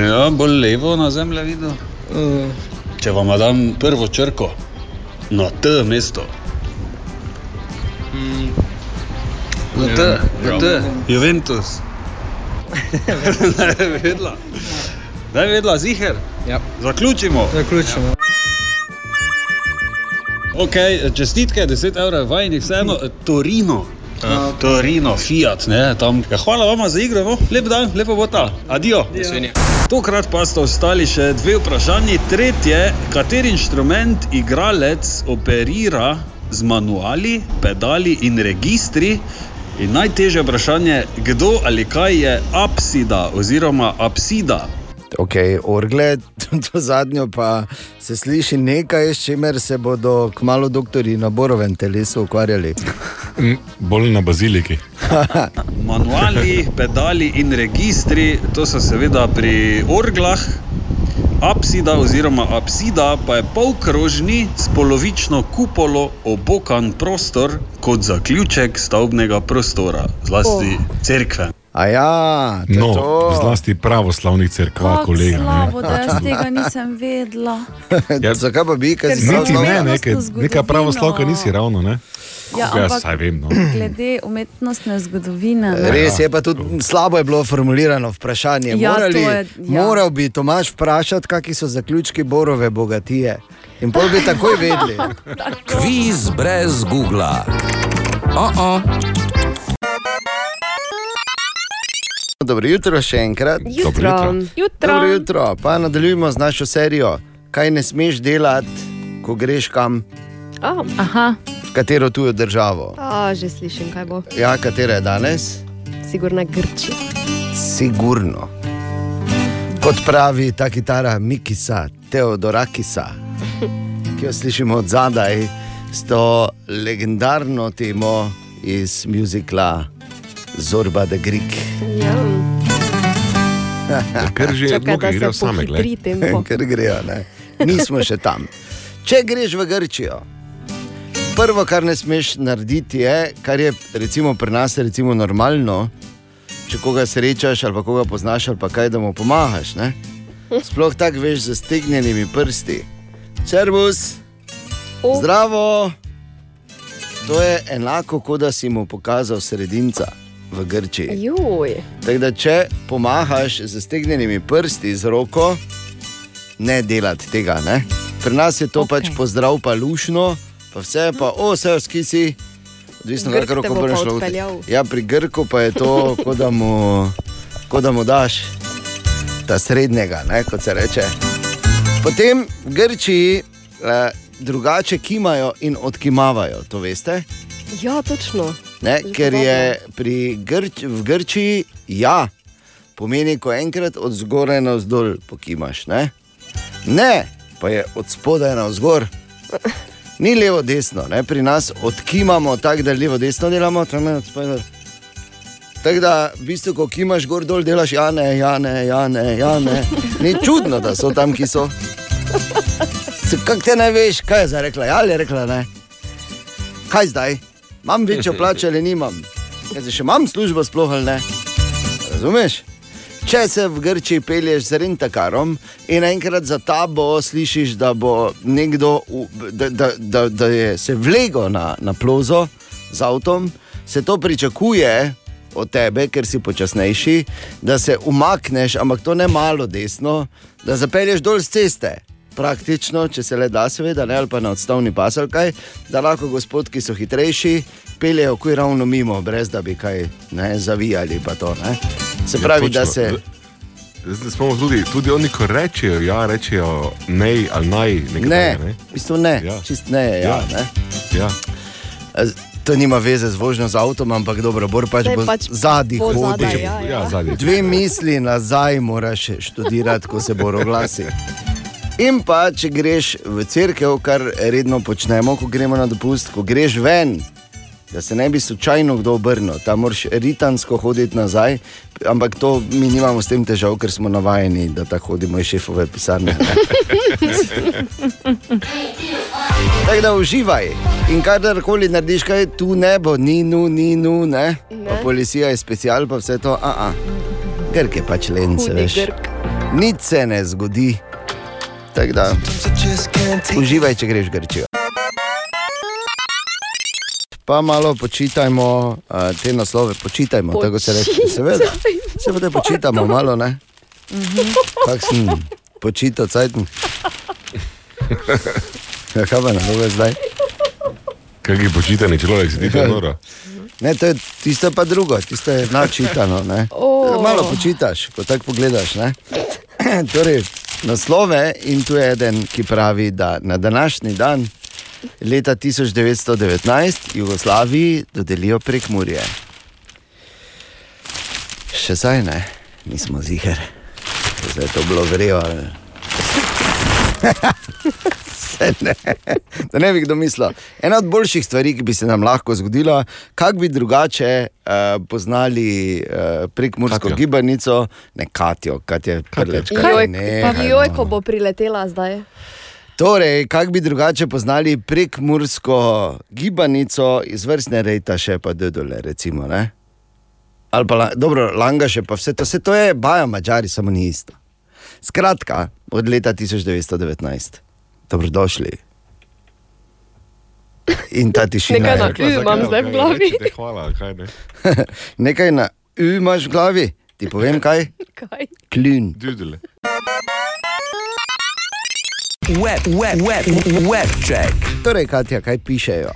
Ja, bolj levo na zemljevidu. Uh, Če vam dam prvo črko, na T mesto. mm, Na T, na. T. Juventus. Ne vedela. Ne vedela, ziher. Ja. Zaključimo. Zaključimo. Ok, čestitke, 10 evrov, vajni vseeno, Torino. A. Torino, Fiat, ne, tam. Ja, hvala vam za igro, no? lep dan, lepo bo ta. Adijo. Tokrat pa sta ostali še dve vprašanji. Tretje, kateri inštrument igralec operira z manuali, pedali in registri? In najtežje vprašanje, kdo ali kaj je apsida oziroma apsida? Ok, orgle, to zadnjo pa se sliši nekaj, s čimer se bodo kmalo doktori na borovem telesu ukvarjali. Bolj na baziliki. Manuali, pedali in registri, to so seveda pri orglah. Apsida oziroma apsida pa je polkrožni s polovično kupolo obokan prostor kot zaključek stavbnega prostora, zlasti oh. cerkve. A ja, No, to. zlasti pravoslavnih crkva, Kako kolega. slabo, Ne. da jaz tega nisem vedela. Ja, Zakaj pa bi, kaj si Niti ne, nekaj, neka pravoslavka nisi ravno, ne? Ja, Jaz ampak saj vem, no. glede umetnostne zgodovine. ne. Res je pa tudi slabo je bilo formulirano vprašanje. Ja, Morali, je- ja. Moral bi Tomaš vprašati, kakšni so zaključki borove bogatije. In pol bi takoj vedeli. Kviz brez Google. Oh -oh. Dobro jutro še enkrat. Jutro. Dobro jutro. Jutro. Dobro jutro. Pa nadaljujemo z našo serijo. Kaj ne smeš delati, ko greš kam, Oh, Aha, v katero tujo državo? a, že slišim, kaj bo. Ja, katera je danes? Sigurno Grčija. Sigurno. Kot pravi ta kitara Mikisa, Teodorakisa, ki jo slišimo od zadaj, s to legendarno temo iz muzikla Zorba the Greek. Ja. Ker že da grejo same, glej. pohitri tempo. Ker grejo, ne. Nismo še tam. Če greš v Grčijo, prvo, kar ne smeš narediti, je, kar je recimo pri nas recimo normalno, če koga srečaš ali pa koga poznaš ali pa kaj, da mu pomagaš. Ne? Sploh tako veš z stegnjenimi prsti. Servus, zdravo. To je enako, kot da si mu pokazal sredinca v Grčiji. Tako da, če pomagaš z stegnjenimi prsti z roko, ne delati tega. Ne? Pri nas je to okay. pač pozdrav, pa lušno, pa vse pa, o, vse skisi. Odvisno, Grk kako roko bo pa boš šlo. odpeljal. Ja, pri Grku pa je to, kot da mu, kot da mu daš ta srednjega, ne, kot se reče. Potem Grčiji eh, drugače kimajo in odkimavajo, to veste? Ja, točno. Ne, ker je pri Grč, v Grčiji ja, pomeni, ko enkrat od zgoraj na vzdolj pokimaš. Ne? ne, pa je od spodaj na vzgor. Ni levo, desno, ne? pri nas odkimamo tako, da levo, desno delamo, tam je od spodaj. Tako da, v bistvu, ko kimaš gor dol, delaš ja, ne, ja, ne, ja, ne, ja, ne. Ni čudno, da so tam, ki so. Kako te ne veš, kaj je zdaj rekla? Ja, ali je rekla ne? Kaj zdaj? Imam večjo plačo ali nimam? Jaz še imam službo sploh ali ne? Razumeš? Če se v Grčiji pelješ z rentakarom in enkrat za tabo slišiš, da bo nekdo, da, da, da, da je se vlego na, na plozo z avtom, se to pričakuje od tebe, ker si počasnejši, da se umakneš, ampak to ne malo desno, da zapelješ dol z ceste. Praktično, če se le da, seveda, ne, ali pa na odstavni pas ali kaj, da lahko gospod, ki so hitrejši, peljejo kuj ravno mimo, brez da bi kaj ne, zavijali. pa To, ne. se pravi, da se. Zdaj smo tudi, tudi oni, ko rečejo, ja, rečejo ne ali naj. nekaj Ne, ne? v bistvu ne, ja. čist ne. Ja, Ja. ne. Ja. To nima veze z vožnjo z avtom, ampak dobro, bor pač Saj bo pač zadnji bo hodi. zadaj, ja, ja. Ja, zadnji. Dve misli nazaj moraš študirati, ko se bo oglasi. In pa, če greš v cerkev, kar redno počnemo, ko gremo na dopust, ko greš ven, da se ne bi slučajno kdo obrnil, tam moraš ritansko hoditi nazaj, ampak to mi nimamo s tem težav, ker smo navajeni, da tako hodimo iz šefove pisarne. ne. Tako da uživaj. In kadarkoli narediš, kaj tu ne bo, ni nu, ni nu, ne. ne. Pa policija je special, pa vse to, a, a. Grk je pač lence, Hudi veš. Grk. Nič se ne zgodi. Tako da, uživaj, če greš v Grčijo. Pa malo počitajmo te naslove, počitajmo, tako se reče. Seveda, se pa počitamo malo, ne? Kak sem počital, cajten. Ja, kaj pa na robe zdaj? Kaj je počitani človek, se ti to noro? Ne, to je, tisto pa drugo, tisto je načitano. ne. O. Malo počitaš, ko tako pogledaš. ne. torej, naslove in tu je eden, ki pravi, da na današnji dan, leta 1919, Jugoslaviji dodelijo prek Murje. Še zdaj ne, nismo ziger, zdaj je to bilo vrejo. Ne, da ne bi kdo mislil. Ena od boljših stvari, ki bi se nam lahko zgodila, kako bi drugače uh, poznali uh, prekmursko Katjo. gibanico, ne Katijo, kot je. Joj, ne, pa joj, ko bo priletela zdaj. Torej, kako bi drugače poznali prekmursko gibanico iz vrstne rejta, še pa Dodole, recimo. Ne? Ali pa, dobro, Langaše, pa vse to, vse to je baja, mačari, samo ni isto. Skratka, od leta 1919, dobrodošli. In ta tišina. Nekaj na ü imam zdaj v glavi. Rečete, hvala, kaj ne. Nekaj na ü imaš v glavi, ti povem kaj? Kaj? Klin. Dudele. Web, web, web, web check. Torej, Katja, kaj pišejo?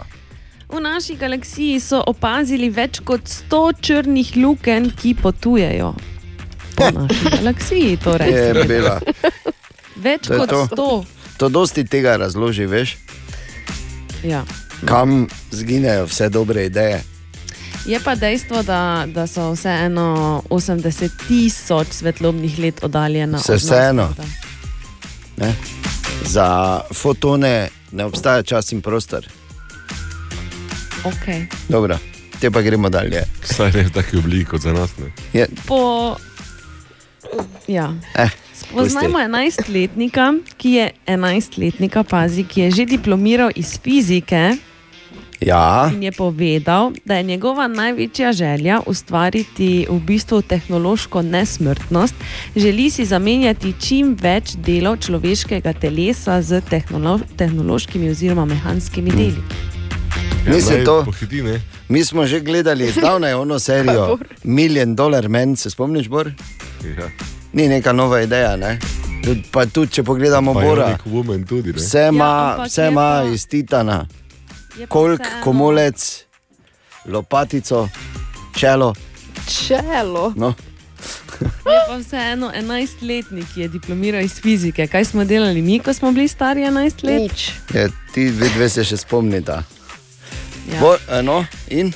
V naši galaksiji so opazili več kot 100 črnih lukenj, ki potujejo. Po naši galaksiji, torej. Je bela. Več To kot to. 100. To dosti tega razloži, veš, Ja. kam zginejo vse dobre ideje. Je pa dejstvo, da, da so vseeno 80 tisoč svetlobnih let oddaljena. Se od nas, vseeno. Za fotone ne obstaja čas in prostor. Okay. Dobro, te pa gremo dalje. Vsaj ne v taki obliki kot za nas. Ne. Je, Po... Ja. eh, Poznajmo 11-letnika, ki je 11-letnika, pazi, ki je že diplomiral iz fizike Ja, in je povedal, da je njegova največja želja ustvariti v bistvu tehnološko nesmrtnost. Želi si zamenjati čim več delov človeškega telesa z tehnolo tehnološkimi oziroma mehanskimi deli. Mislim, naj to- Pohiti, ne? mi smo že gledali zdavnaj ono serijo Million Dollar Man, se spomniš, Bor? Ja. Ni neka nova ideja, ne? Tud, pa tudi, če pogledamo Bora, Bionic Woman tudi, ne? vse ima, Ja, ima pa- iz titana. Pa Kolk, komolec, lopatico, čelo. Čelo. No. Je pa vseeno 11-letnik, ki je diplomiral iz fizike. Kaj smo delali mi, ko smo bili stari 11 let? Nič. Je, ti dve, dve se še spomnita. Ja. Bo, no, in?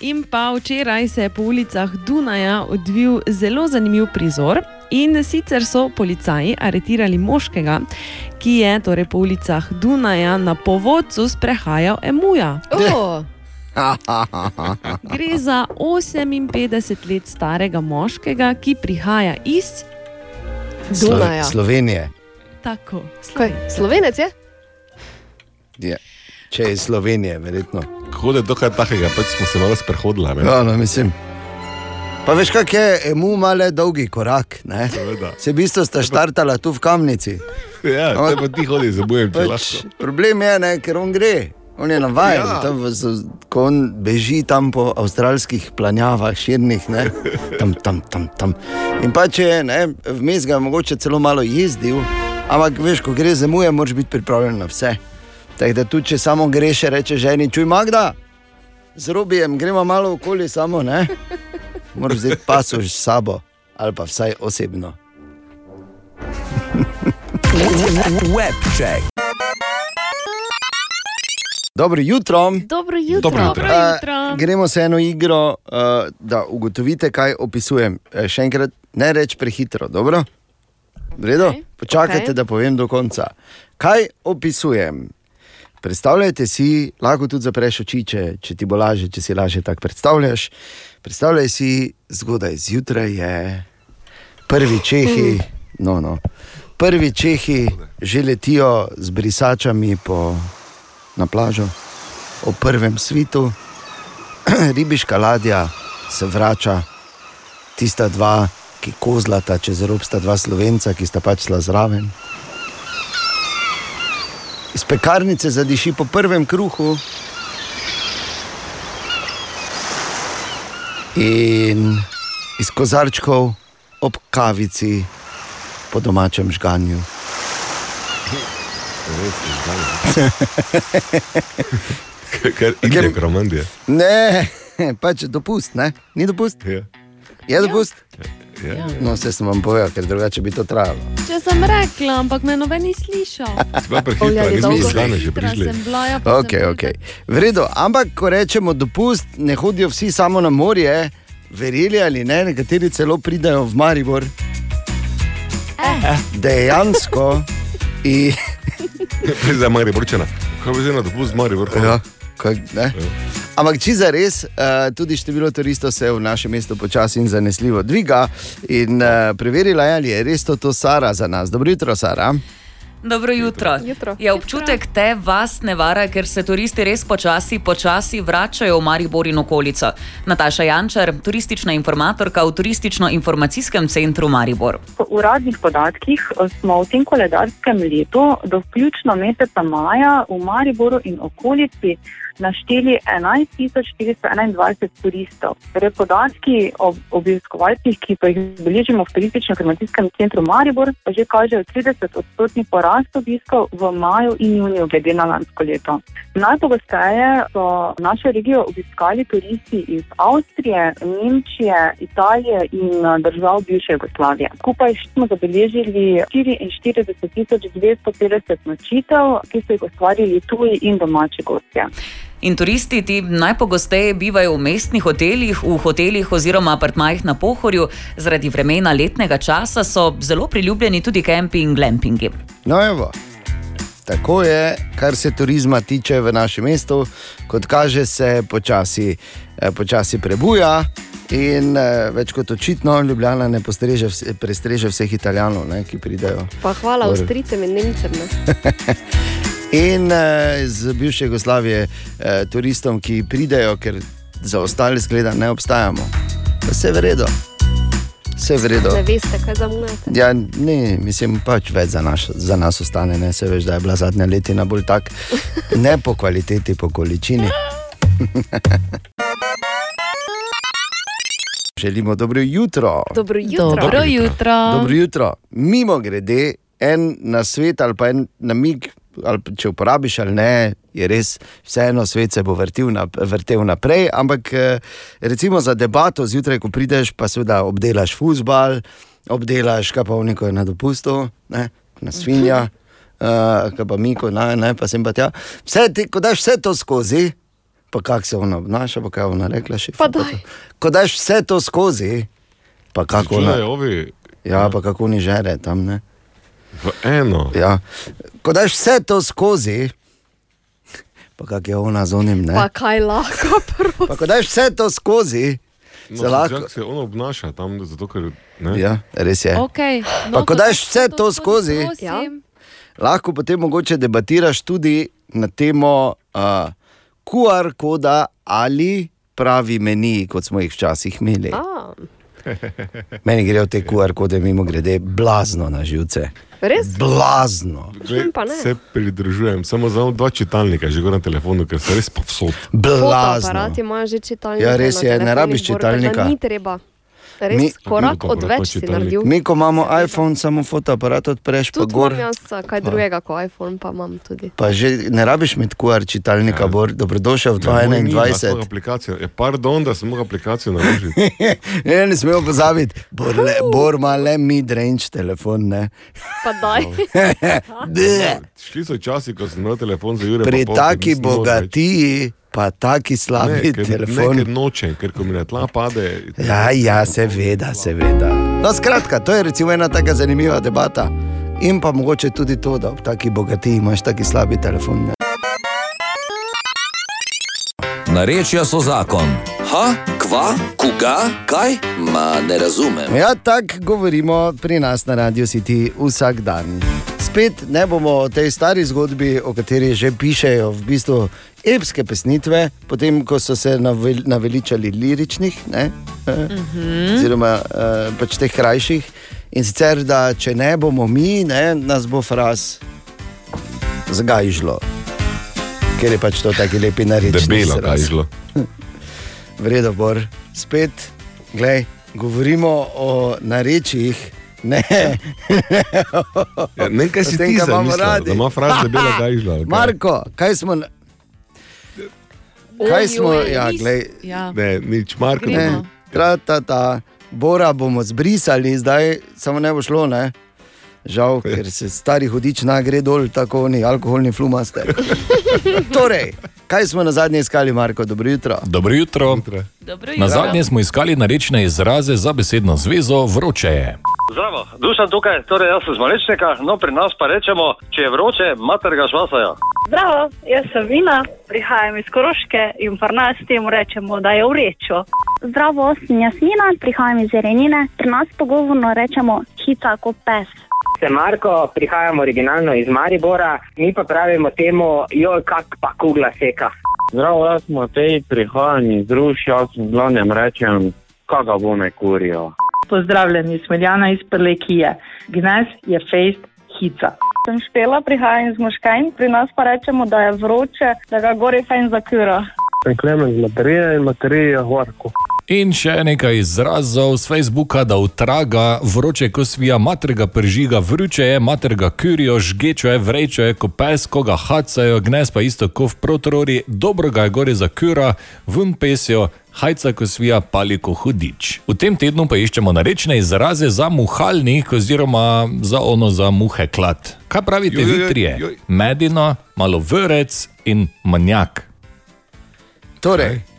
In pa včeraj se je po ulicah Dunaja odvil zelo zanimiv prizor. In sicer so policaji aretirali moškega, ki je torej po ulicah Dunaja na povodcu sprehajal emuja. Oh, Gre za 58 let starega moškega, ki prihaja iz Dunaja. Slovenije. tako. Kaj, Slovenec je? Je. Če je iz Slovenije, verjetno. Hode do kaj takega, pač smo se malo sprehodili. Ja, no, mislim. Pa veš, kak je, emu malo dolgi korak. Ne? Seveda. Se v bistvu sta štartala tu v kamnici. Ja, No. pa ti hodi za bojem, če Pač, lahko. problem je, ne, ker on gre. On je navaden, Ja. ko on beži tam po avstralskih planjavah, širnih, ne, tam, tam, tam. tam. In pa če je, ne, vmes ga je mogoče celo malo jezdil, ampak veš, ko gre zemuje, moraš biti pripravljen na vse. Tako da tudi, če samo greš, reče ženi, čuj Magda, z robijem gremo malo okoli, samo ne. Moraš vzeti pasuš s sabo, ali pa vsaj osebno. Webcheck. Dobro jutro. Dobro jutro. Dobro jutro. Uh, gremo se eno igro, uh, da ugotovite, kaj opisujem. Uh, še enkrat, ne reč prehitro, dobro? Vredo? Okej, Počakajte, okej. da povem do konca. Kaj opisujem? Predstavljajte si, lahko tudi zapreš oči, če, če ti bo lažje, če si lažje tako predstavljaš. Predstavljaj si, zgodaj zjutraj je, prvi Čehi, no, no, prvi Čehi že letijo z brisačami po, na plažo, o prvem svitu, ribiška ladja se vrača, tista dva, ki kozlata čez rob, sta dva slovenca, ki sta pač šla zraven. Iz pekarnice zadiši po prvem kruhu. In iz kozarčkov ob kavici po domačem žganju. Ker je kromandija. Ne, pač dopust, ne? Ni dopust? Ja. Je dopust? Ja. No, vse sem vam povedal, ker drugače bi to trajalo. Če sem rekla, ampak me noben ni slišal. Nismo že hitra prišli. sem bila, ja, pa Okay, okay. V redu, ampak ko rečemo dopust, ne hodijo vsi samo na morje, verjeli ali ne, nekateri celo pridajo v Maribor. Eh. Dejansko. In, Prej za Maribor, če ne. Kaj bi zdaj na dopust Maribor? ja, kaj, ne? Ampak če za res, uh, tudi število turistov se v našem mestu počasi in zanesljivo dviga. In uh, preverila je, ali je res to, to Sara za nas. Dobro jutro, Sara. Dobro jutro. Jutro. Je občutek te vas ne vara, ker se turisti res počasi, počasi vračajo v Maribor in okolico. Nataša Jančar, turistična informatorka v Turistično-informacijskem centru Maribor. Po uradnih podatkih eh, smo v tem koledarskem letu do vključno meseca maja v Mariboru in okolici našteli 11.421 turistov. Torej, podatki o obiskovalcih, ki pa jih beležimo v Turistično-informacijskem centru Maribor, pa že kažejo 30-odstotni porast obiskov v maju in juniju, glede na lansko leto. Najpogosteje so našo regijo obiskali turisti iz Avstrije, Nemčije, Italije in eh, držav bivše Jugoslavije. Skupaj smo zabeležili 44.250 nočitev, ki so jih ustvarili tuji in domači gostje. In turisti ti najpogosteje bivajo v mestnih hotelih, v hotelih oziroma apartmajih na Pohorju. Zaradi vremena letnega časa so zelo priljubljeni tudi kempi in glampingi. No, evo. Tako je, kar se turizma tiče v našem mestu, kot kaže, se počasi, eh, počasi prebuja. In eh, več kot očitno, Ljubljana ne postreže, vse- prestreže vseh Italijanov, ne, ki pridejo. Pa hvala Gor. Avstrijcem in Nemcem. In eh, z bivše Jugoslavije eh, turistom, ki pridejo, ker za ostale zgleda ne obstajamo. Vse je v redu. Vse je v redu. ne veste, kaj zamujate. Ja, ne, mislim, pač več za, naš, za nas ostane. Ne? Se veš, da je bila zadnja letina bolj tak, ne po kvaliteti, po količini. Želimo dobro jutro. Dobro jutro. Dobro jutro. Dobro jutro. Mimo grede, en na svet ali pa en namig, ali pa če uporabiš ali ne, je res vseeno svet se bo vrtel, nap vrtel naprej. Ampak eh, recimo za debato zjutraj, ko prideš, pa seveda obdelaš fusbal, obdelaš kapovniko je na dopustu, ne, na svinja, uh, kaj pa mi, ko ne, ne, pa sem pa tja. Vse ti, ko daš vse to skozi, pa kako se ona obnaša, pa kaj ona rekla še. Pa daj. Ko daš vse to skozi, pa kako ona. Ovi Ja, pa kako ni žere tam. Ne? V eno. Ja. Ko daš vse to skozi, pa kako je ona z onim. Ne? Pa kaj lahko, Pa ko daš vse to skozi, No, se lahko. se ono obnaša tam, zato ker. Ne? Ja, res je. Okay. Pa ko daš vse to skozi, Ja. lahko potem mogoče debatiraš tudi na temo uh, QR koda ali pravi meni, kot smo jih včasih imeli. A, Meni grejo te QR kode mimo grede blazno na živce. res? Blazno. Ne. Se pridružujem, samo za dva čitalnika, že gor na telefonu, ker so res povsod. Blazno. Fotoaparati imajo že čitalnike. Ja, res je, ne rabiš čitalnika. Ni treba. Res, Mi- korak odveč si naredil. Mi, ko imamo iPhone, samo fotoaparat odpreš, pa gor. imam jaz a, kaj drugega, kot iPhone, pa imam tudi. Pa že ne rabiš imeti QR čitalnika, ja. Bor, dobrodošel v Ja, moj ni, jaz sem 2021. aplikacijo. Je, pardon, da sem mogel aplikacijo naložiti. ne, ne smemo pozabiti, Bor, le, Bor ima le mid-range telefon. Ne. Pa daj. Šli so časi, ko sem imel telefon za Jure. Pri taki mogel več. Pa taki slabi ne, ker, telefon. Ne, ker nočem, ker ko mi na tla pade. Ja, ja, seveda, seveda. No, skratka, to je recimo ena tako zanimiva debata. In pa mogoče tudi to, da ob taki bogatiji imaš taki slabi telefon. Ne. Narečja so zakon. Ha, kva, koga, kaj? Ma ne razumem. Ja, tako govorimo pri nas na Radio City vsak dan. Spet ne bomo o tej stari zgodbi, o kateri že pišejo v bistvu epske pesnitve, potem ko so se navel, naveličali liričnih, ne, eh, oziroma eh, pač teh krajših. In sicer, da če ne bomo mi, ne, nas bo fraz zgajžlo. Ker je pač to tako lepi narečni Debelo izraz. gajžlo. Vredo, Bor, spet, glej, govorimo o narečjih. Ne, Ja, ne, kaj si O tem, ti kaj imamo zamislil, radi. da ima fraz debela gajžla, ali kaj? Marko, kaj smo. Kaj smo, ja, glej, Ja. Ne, nič, Marko. ne, tra, ta, ta, Bora bomo zbrisali, zdaj samo ne bo šlo, ne. Žal, ker se stari hudič na gre dol, tako ni alkoholni flumaster. torej, kaj smo na zadnje iskali, Marko, dobro jutro? Dobro jutro. Dobro Na zadnje smo iskali narečne izraze za besedno zvezo vroče je. Zdravo, dušan tukaj, torej jaz sem z Malečnika, no pri nas pa rečemo, če je vroče, mater ga švasajo. Zdravo, jaz sem Vina, prihajam iz Koroške in pri nas temu rečemo, da je vrečo. Zdravo, sem Jasmina, prihajam iz Renine. Pri nas pogovorno rečemo hica kot pes. Sem Marko, prihajam originalno iz Maribora, mi pa pravimo temu, joj, kak pa kugla seka. Zdravo, jaz sem Matej, prihajam iz Ruš, jaz v glavnem rečem, kaga bo me kurijo. Pozdravljeni, Smeljana iz Prlekije. Gnez je fejst hica. Sem Štela, prihajam iz Moškajn, pri nas pa rečemo, da je vroče, da ga gori fajn zakura. Sem Klemen iz Materije in Materije je Horko. In še nekaj izrazov z Facebooka, da utraga vroče, ko svija materga pržiga, vroče je materga kurijo, žgečo je, vrečo je, ko pes, ko ga hacajo, gnez pa isto kot v protorori, dobro ga je gori za kura, ven pesijo, hajca, ko svija paliko hudič. V tem tednu pa iščemo narečne izraze za muhalnik oziroma za ono za muhe klad. Kaj pravite, Joj, vitrije? joj. Medino, malo vrec in manjak. Torej, Kaj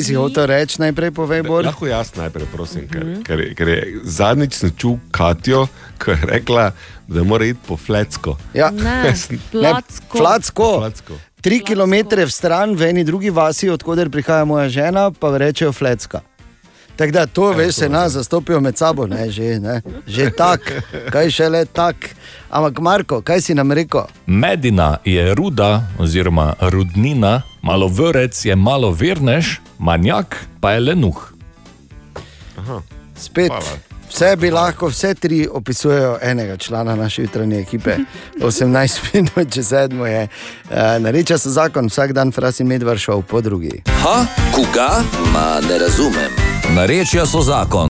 si hotel reči najprej, povej, Bor? Lahko jaz najpej, prosim, ker, ker, je- ker je zadnjič sem čul Katjo, ko je rekla, da mora iti po flecko. Ja. Ne, Flacko. Flacko. Flacko. Tri kilometre v stran, v eni drugi vasi, odkuder prihaja moja žena, pa rečejo flecka. Tako da to, veš, se nas zastopijo med sabo, ne, že, ne, že tako, kaj šele tako. Ampak, Marko, kaj si nam rekel? Medina je ruda, oziroma rudnina, malo vrec je malo vernež, manjak pa je lenuh. Spet, vse bi lahko, vse tri opisujejo enega člana naše jutranje ekipe. 18 minut, če sedmo je. Uh, Nareča se zakon, vsak dan frasin medvar šel po drugi. Ha, koga? Ma ne razumem. Narečja so zakon.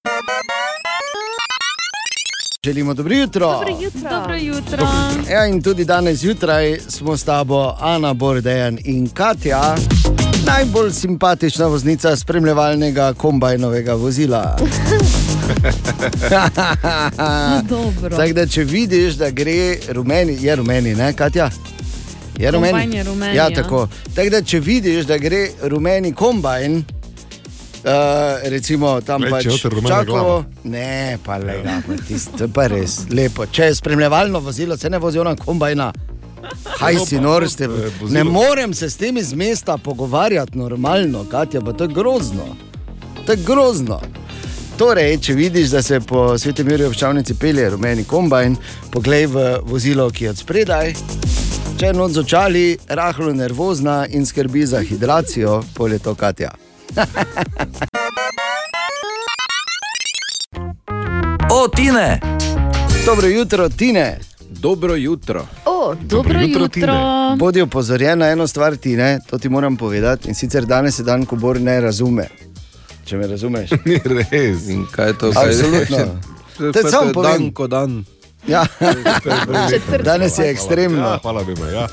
Želimo dobro jutro. Dobro jutro. Dobro jutro. Ja, in tudi danes zjutraj smo s tabo, Ana Bordejan in Katja, najbolj simpatična voznica spremljevalnega kombajnovega vozila. Dobro. Tako da, če vidiš, da gre rumeni, je rumeni, ne, Katja? Je rumeni? Je rumeni, Ja, ja. tako. Tako da, če vidiš, da gre rumeni kombajn, Uh, recimo tam Glej, pač glava. Ne, pa le, ja, tisto, pa res lepo. Če je spremljevalno vozilo, se ne vozi ona kombajna. Kaj si nor ste? vozilo. Ne morem se s temi z mesta pogovarjati normalno, Katja, pa to je grozno. To je grozno. Torej, če vidiš, da se po svetem Jurju občavnici pelje rumeni kombajn, poglej v vozilo, ki je od spredaj. Če je noč očali, rahlo nervozna in skrbi za hidracijo, pol je to Katja. O, Tine! Dobro jutro, Tine. Dobro jutro. O, dobro jutro. Bodi opozorjen na eno stvar, Tine, to ti moram povedati. In sicer danes je dan, ko Bor ne razume. Če me razumeš. Ni res. In kaj je to? kaj- Absolutno. To je samo dan ko dan. Ja. Danes je ekstremno. Ja, hvala, Bima. Ja.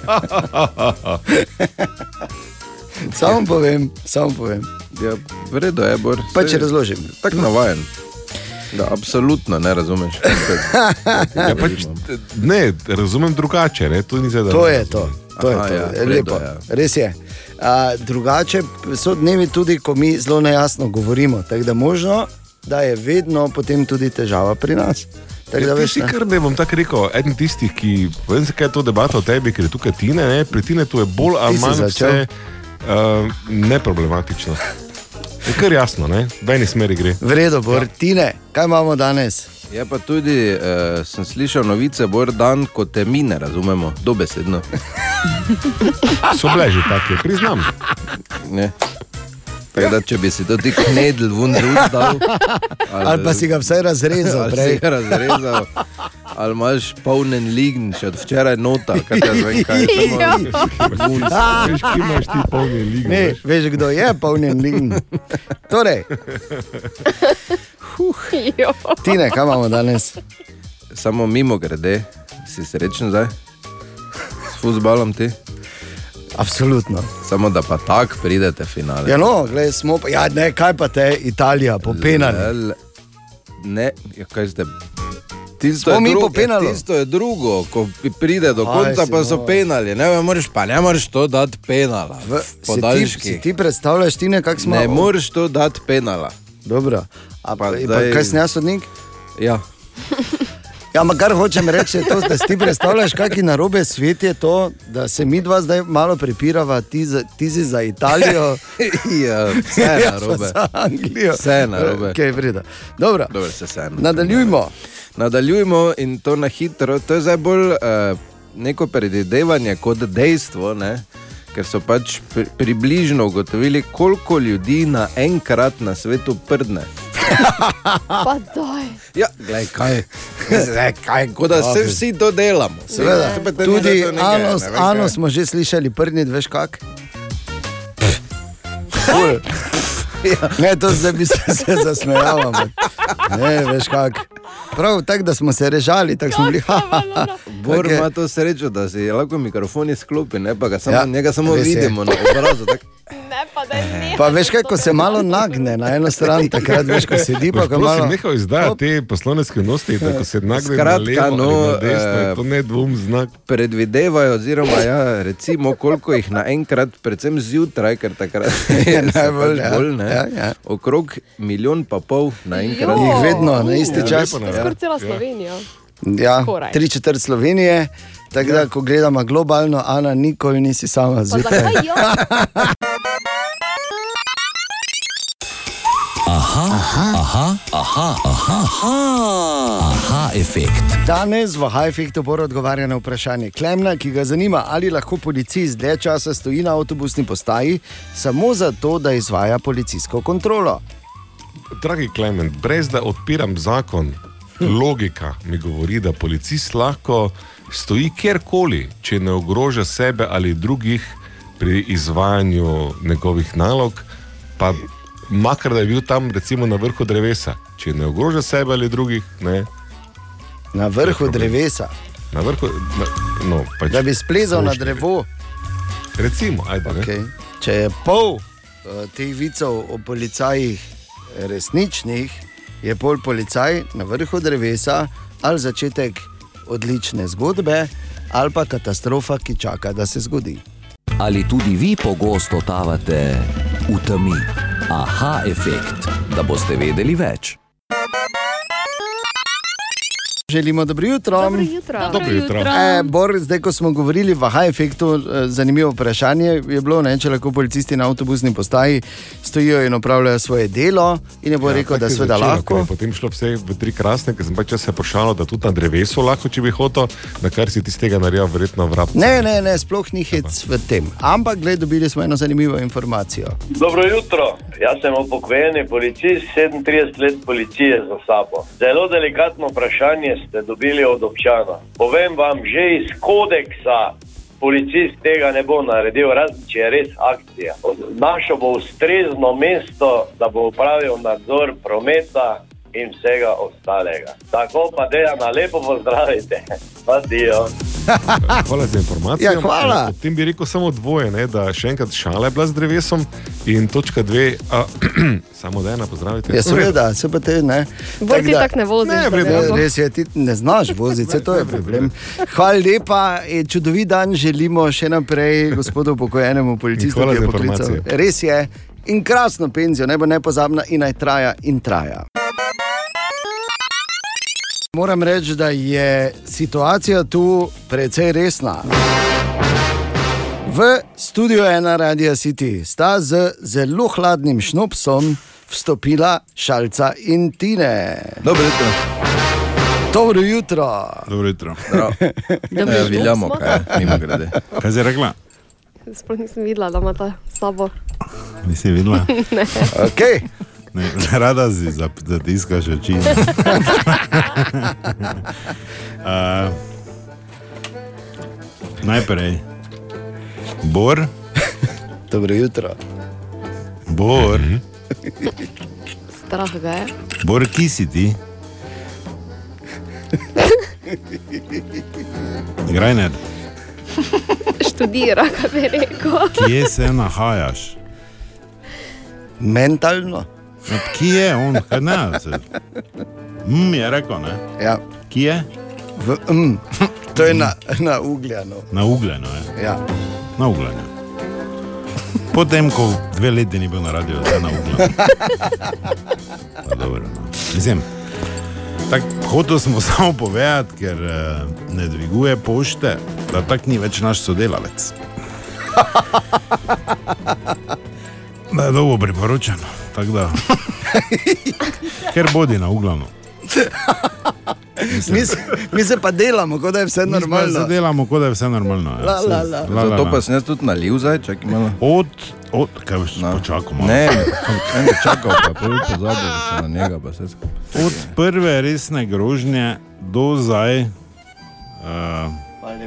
Samo povem, samo povem. Ja, v redu je, Bor. Pa če razložim. Tako navajen. Da, absolutno ne razumeš. Ja, pač, ne, razumem drugače. Ne? To, zdaj, da To je to. to, je Aha, to. ja, je v redu, lepo. ja. Res je. A, drugače so dnevi tudi, ko mi zelo nejasno govorimo. Tako da možno, da je vedno potem tudi težava pri nas. Tako da Ja, ti veš, si kar ne bom tako rekel, eden tistih, ki vem, zakaj je to debata o tebi, ker je tukaj Tine, ne? pri Tine tu je bolj ali manj začel. Uh, neproblematično. Je kar jasno, ne? v eni smeri gre. V redu, Bor, Tine, kaj imamo danes? Je pa tudi, uh, sem slišal novice, bolj dan, kot te mi ne razumemo, dobesedno. So bile že take, priznam. Ne. Tako da, če bi si to ti knedl vun dal, Ali pa si ga vsaj razrezal ali prej. si ga razrezal, ali imaš polnen lign, še od včeraj nota, kaj te zvem, kaj je Ja. samo Veš, kje imaš ti polni lig? Ne, veš, kdo je polnjen lign. Torej, Tine, kaj imamo danes? Samo mimo grede, si srečen zdaj? S futbalom ti? Absolutno. Samo da pa tako pridete finale. Ja, no, gled, smo pa, ja, ne, kaj pa te Italija, popenali. Le- Ne, ja, kaj ste. Tisto je, drugo, ja, tisto je drugo, ko pride do Aj, konca, si pa so nor. penali. Ne, moreš, pa ne moreš to dati penala. V, si, ti, si ti predstavljaš, Tine, kak smo? Ne moreš to dati penala. Dobro. A, pa, zdaj- pa, kaj sem jaz sodnik? Ja. Ja, ma kar hočem reči, je to, da si ti predstavljaš, kakšen narobe svet je to, da se mi dva zdaj malo prepirava, ti, za, ti si za Italijo. ja, vse je pa narobe. za Anglijo. Vse je narobe. Okay. Dobro. Dobro, se vse Nadaljujmo. Nadaljujmo in to na hitro. To je zdaj bolj uh, neko predvidevanje kot dejstvo, ne? Ker so pač pri, približno ugotovili, koliko ljudi naenkrat na svetu prdne. Pa daj. Ja, glej, kaj. Zdaj, kaj kot da se vsi to delamo. Seveda, te tudi Anos, ne vem, Ano kaj. smo že slišali, prnit, veš kak. Ne, to zdaj bi se, se zasmejal. ampak Ne, veš kak. Prav tako, da smo se režali, tako smo bili. Bor Take- ima to srečo, da si lahko mikrofon izklopi, ne pa ga samo, Ja, njega samo res je. vidimo na obrazu. Tak, Ne, pa Pa veš, kaj, ko se malo nagne na eno stran, takrat veš, ko sedi, pa ko malo. nehaj izdajati te poslovne skrivnosti, da ko se nagne na levo Skratka, no, na desno, je eh, to nedvom znak. Predvidevajo, oziroma ja, recimo, koliko jih naenkrat, predvsem zjutraj, ker takrat je najbolj, pač ja. bolj, ne, Ja, ja. okrog milijon pa pol naenkrat. Jih vedno na isti Ja, čas. ne. Skoraj cela Slovenija. Ja, tri četrt Slovenije. Tako da, ko gledamo globalno, Ana, nikoli nisi sama zjutraj. zakaj jo? Aha, aha, aha, aha, aha, aha, aha, efekt. Danes v Hajfektu bo odgovarjal na vprašanje Klemna, ki ga zanima, ali lahko policist dlje časa stoji na avtobusni postaji samo zato, da izvaja policijsko kontrolo. Dragi Klemen, brez da odpiram zakon, logika mi govori, da policist lahko stoji kjerkoli, če ne ogroža sebe ali drugih pri izvajanju njegovih nalog, pa makar da je bil tam recimo na vrhu drevesa, če ne ogroža sebe ali drugih, ne. Na vrhu drevesa. Na vrhu, na, no, pač Da bi splezal na drevo. Recimo, ajde. Okay. Če je pol uh, teh vicev o policajih resničnih, je pol policaj na vrhu drevesa ali začetek odlične zgodbe, ali pa katastrofa, ki čaka, da se zgodi. Ali tudi vi pogosto totavate v temi? Aha, efekt, da boste vedeli več. Želimo dobro jutro. Dobro jutro. Dobro jutro. E, Bor, zdaj, ko smo govorili v High-Effektu, eh, zanimivo vprašanje je bilo, ne, če lahko policisti na avtobusni postaji stojijo in opravljajo svoje delo. In je bo ja, rekel, da seveda začelo, lahko. Potem šlo vse v tri krasne, ker sem pač se pošalil, da tudi na drevesu lahko, če bi hotel, na kar si ti z tega naredil, verjetno vrap. Ne, ne, ne, sploh ni hec v tem. Ampak, gled, dobili smo eno zanimivo informacijo. Dobro jutro, jaz sem upokojeni policist, 37 let policije za sabo. Zelo delikatno vprašanje ste dobili od občana. Povem vam, že iz kodeksa policist tega ne bo naredil, razen če je res akcija. Našo bo ustrezno mesto, da bo upravil nadzor prometa in vsega ostalega. Tako pa deja na lepo pozdravite. Adijo. Hvala za informacijo. Ja, hvala. Eh, Potem bi rekel samo dvoje, ne, da še enkrat šala je bila z drevesom in točka dve, a, samo da ena pozdravite. Ja, seveda, se pa te ne. Bolj ti tako ne voziš, Ne, vredno, ne res je, ti ne znaš voziti, to je problem. Hvala lepa, čudovit dan želimo še naprej gospodu pokojnemu policistu, ki je poklical. Res je. In krasno penzijo, ne bo nepozabna in naj traja in traja. Moram reči, da je situacija tu precej resna. V studio ena Radio City sta z zelo hladnim šnopsom vstopila šalca in tine. Dobro jutro. Dobro jutro. Dobro jutro. Dobro Eh, jutro, Viljamo, smo. kaj, mimo grede. Kaj si rekla? Sploh nisem videla, da ima ta sabo. Nisi videla? ne. Okay. Ne, rada si zap- zatiskaš oči. uh, najprej, Bor. Dobro jutro. Bor, Strah ga je. Bor, ki si ti? Grajner, Študira, kaj bi rekel. kje se nahajaš? Mentalno. No, kje je on? Se... Mm, je rekel, ne? Ja. Kje je? V, mm, to je na, na ugljano. Na ugljeno je. Ja. Na ugljeno. Potem, ko dve leti ni bil na radiju, zdaj na ugljeno. Pa Dobro, no. Mislim, tak, hotel smo samo povedati, ker eh, ne dviguje pošte, da tak ni več naš sodelavec. Da je dolgo priporočeno, tako da. Ker bodi na ugljeno. Mi, se- mi se pa delamo, kot da je vse normalno. Se delamo, kot da je vse normalno. ja. La, la, la. La, la, la. pa sem jaz tudi nalil zdaj, čakaj malo. Od, od, kaj boš počakal malo? Ne, en je čakal, pa pol pozabil se na njega, pa vse skupaj. Od prve resne grožnje do zdaj, uh,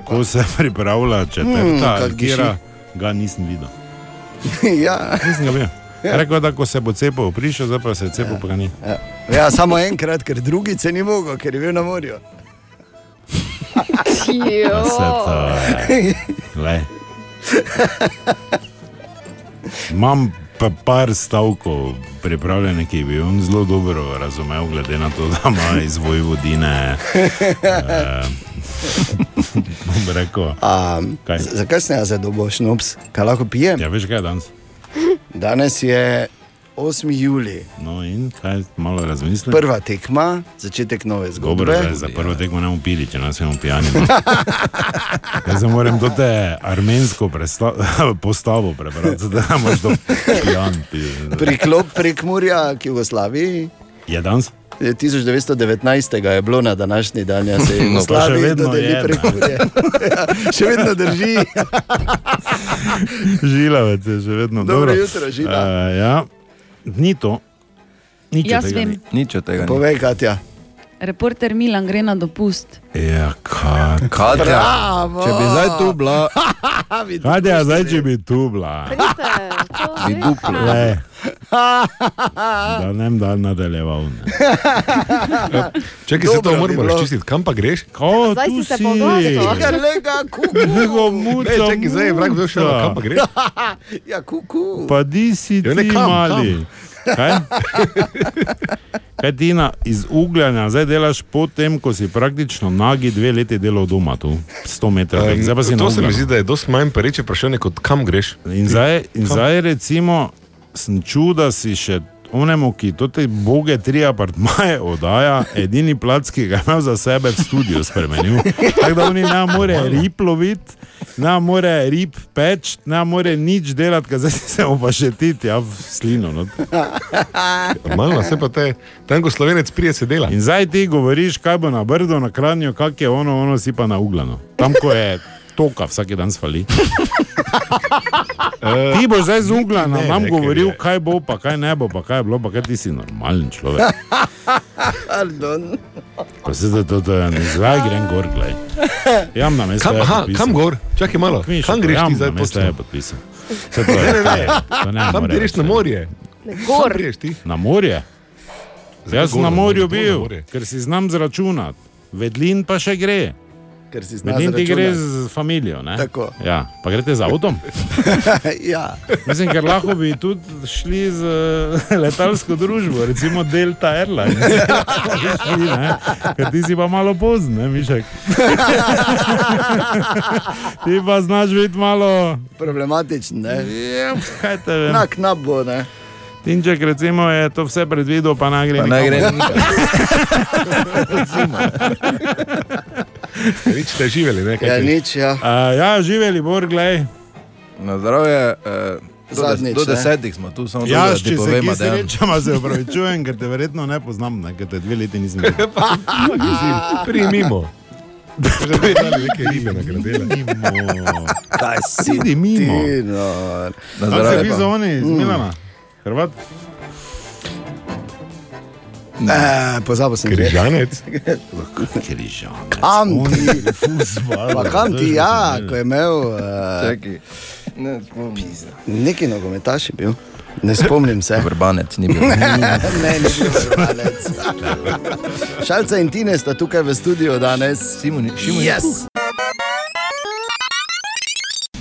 ko se pripravlja Hmm, četrta, kak mm, kira, ga nisem videl. ja. Nisem ga videl. Rekel je, da ko se bo cepil, prišel, zdaj pa se je cepil, pa ga ni. Ja. ja, samo enkrat, ker drugi se ni mogel, ker je bil na morju. Pa se to, glej. Imam pa par stavkov pripravljene, ki bi on zelo dobro razumel, glede na to, da ima iz Vojvodine. Uh, bom rekel. Kaj? zakaj se ne zadovoljš, nops? Kaj lahko pijem? Ja, veš kaj je danes? Danes je 8. juli. No in kaj malo razmislim? Prva tekma, začetek nove zgodbe. Dobro, za prvo tekmo ne bomo pili, če nas imamo pijani. Jaz se moram to te armensko postavo prebrati, da moreš to pijan. pi- Priklop prek Murja k Jugoslaviji. Je danes? Je 1919. je bilo na današnji dan, ja se je No, pa še vedno dodeli je, prek ne. Murja. Ja, še vedno drži. Žilavec je še vedno Dobro dobro. jutro, Žila. Uh, ja, ni to. Nič od Jaz tega vem. ni. Nič od tega. Povej, Katja. Reporter Milan gre na dopust. Ja, kaj. Katja, Bravo! če bi zdaj tu bila, Kaj je zdaj, če bi tu bila? bi dupla. Le. Da ne bi dal nadaljeval. ne. Čakaj, se to Dobro bi moramo bilo. razčistiti. Kam pa greš? Ko, Zdaj tu si se si. poglasil. Ja, lega, kuku. Nego muca, Ne, čakaj, zdaj je vrag bil šel, muca. kam pa greš? Ja, kuku. Pa di si Ja, ne, ti kam, mali. Kaj? Kaj ti na iz ugljanja zdaj delaš potem, ko si praktično nagi dve leti delal doma, tu 100 metrov. Um, zdaj pa si na to se mi zdi, da je dosti manj pereče vprašanje, kot kam greš. In zdaj, in zdaj recimo, sem čutil, da si še onemu, ki te boge tri apartmaje oddaja, edini plac, ki ga imel za sebe v studiu spremenil. Tako da oni ne more rib loviti, ne more rib peč, ne more nič delati, ker zdaj se mu pa še ti, ja, v slino. No. Malo se pa te, tam ko slovenec prije se dela. In zdaj ti govoriš, kaj bo na brdu, na kranju, kak je ono, ono si pa na ugljano. Tam, ko je toka, vsak dan svali. Ti boš zdaj z ne, nam ne, ker govoril, je- kaj bo, pa kaj ne bo, pa kaj je bilo, pa kaj ti si normalen človek. Pardon. Pa se da to, da ne zdaj grem gor, gledaj. Jam na mesto. Kam, aha, kam gor? Čakaj malo. Kam greš ti zdaj Mesto je podpisal. To je- Ne, ne, ne. ne Kam more greš na morje? Gor. Kam greš ti? Na morje? Zakaj Jaz sem na morju? Gor na bil, morje. ker si znam zračunati. Vedlin pa še gre. Ker si znaš Vedlin ti gre z familijo. Ja, pa greste z avtom. ja. Mislim, ker lahko bi tudi šli z eh, letalsko družbo, recimo Delta Airlines. Šli? Ker ti si pa malo pozen, ne, Mišek. ti pa znaš biti malo. Problematičen, ne? Ja, kaj te vem. Na knap bo, ne? Tinček, recimo, je to vse predvidel, pa ne gre. Pa ne gre. Nič ste živeli, ne? Kaj Ja, nič, ja. Uh, ja, živeli, Bor, glej. Na zdravje. Uh, do, Zadnjič, do desetih smo tu, samo Ja, to, da če ti se povem, da je. srečamo, se upravičujem, ker te verjetno ne poznam, ne, ker te dve leti nisem videl. Primimo. Že dve dali neke ribe nagradile. Mimo. Kaj si Idi mimo. ti, no. Na se zdravje. vi pa. za oni iz Mm. Milana. Hrvat? E, pozabil sem. Križanec. Križanec. Kam ti? Fuzbal. Pa kam ti, ja, ko je imel uh, Čakaj. Ne, spomnim. neki nogometaš je bil. Ne spomnim se. Vrbanec ni bil. ne, ne, ni bil vrbanec. Šalca in Tine sta tukaj v studiu danes. Simon, Šimon Yes.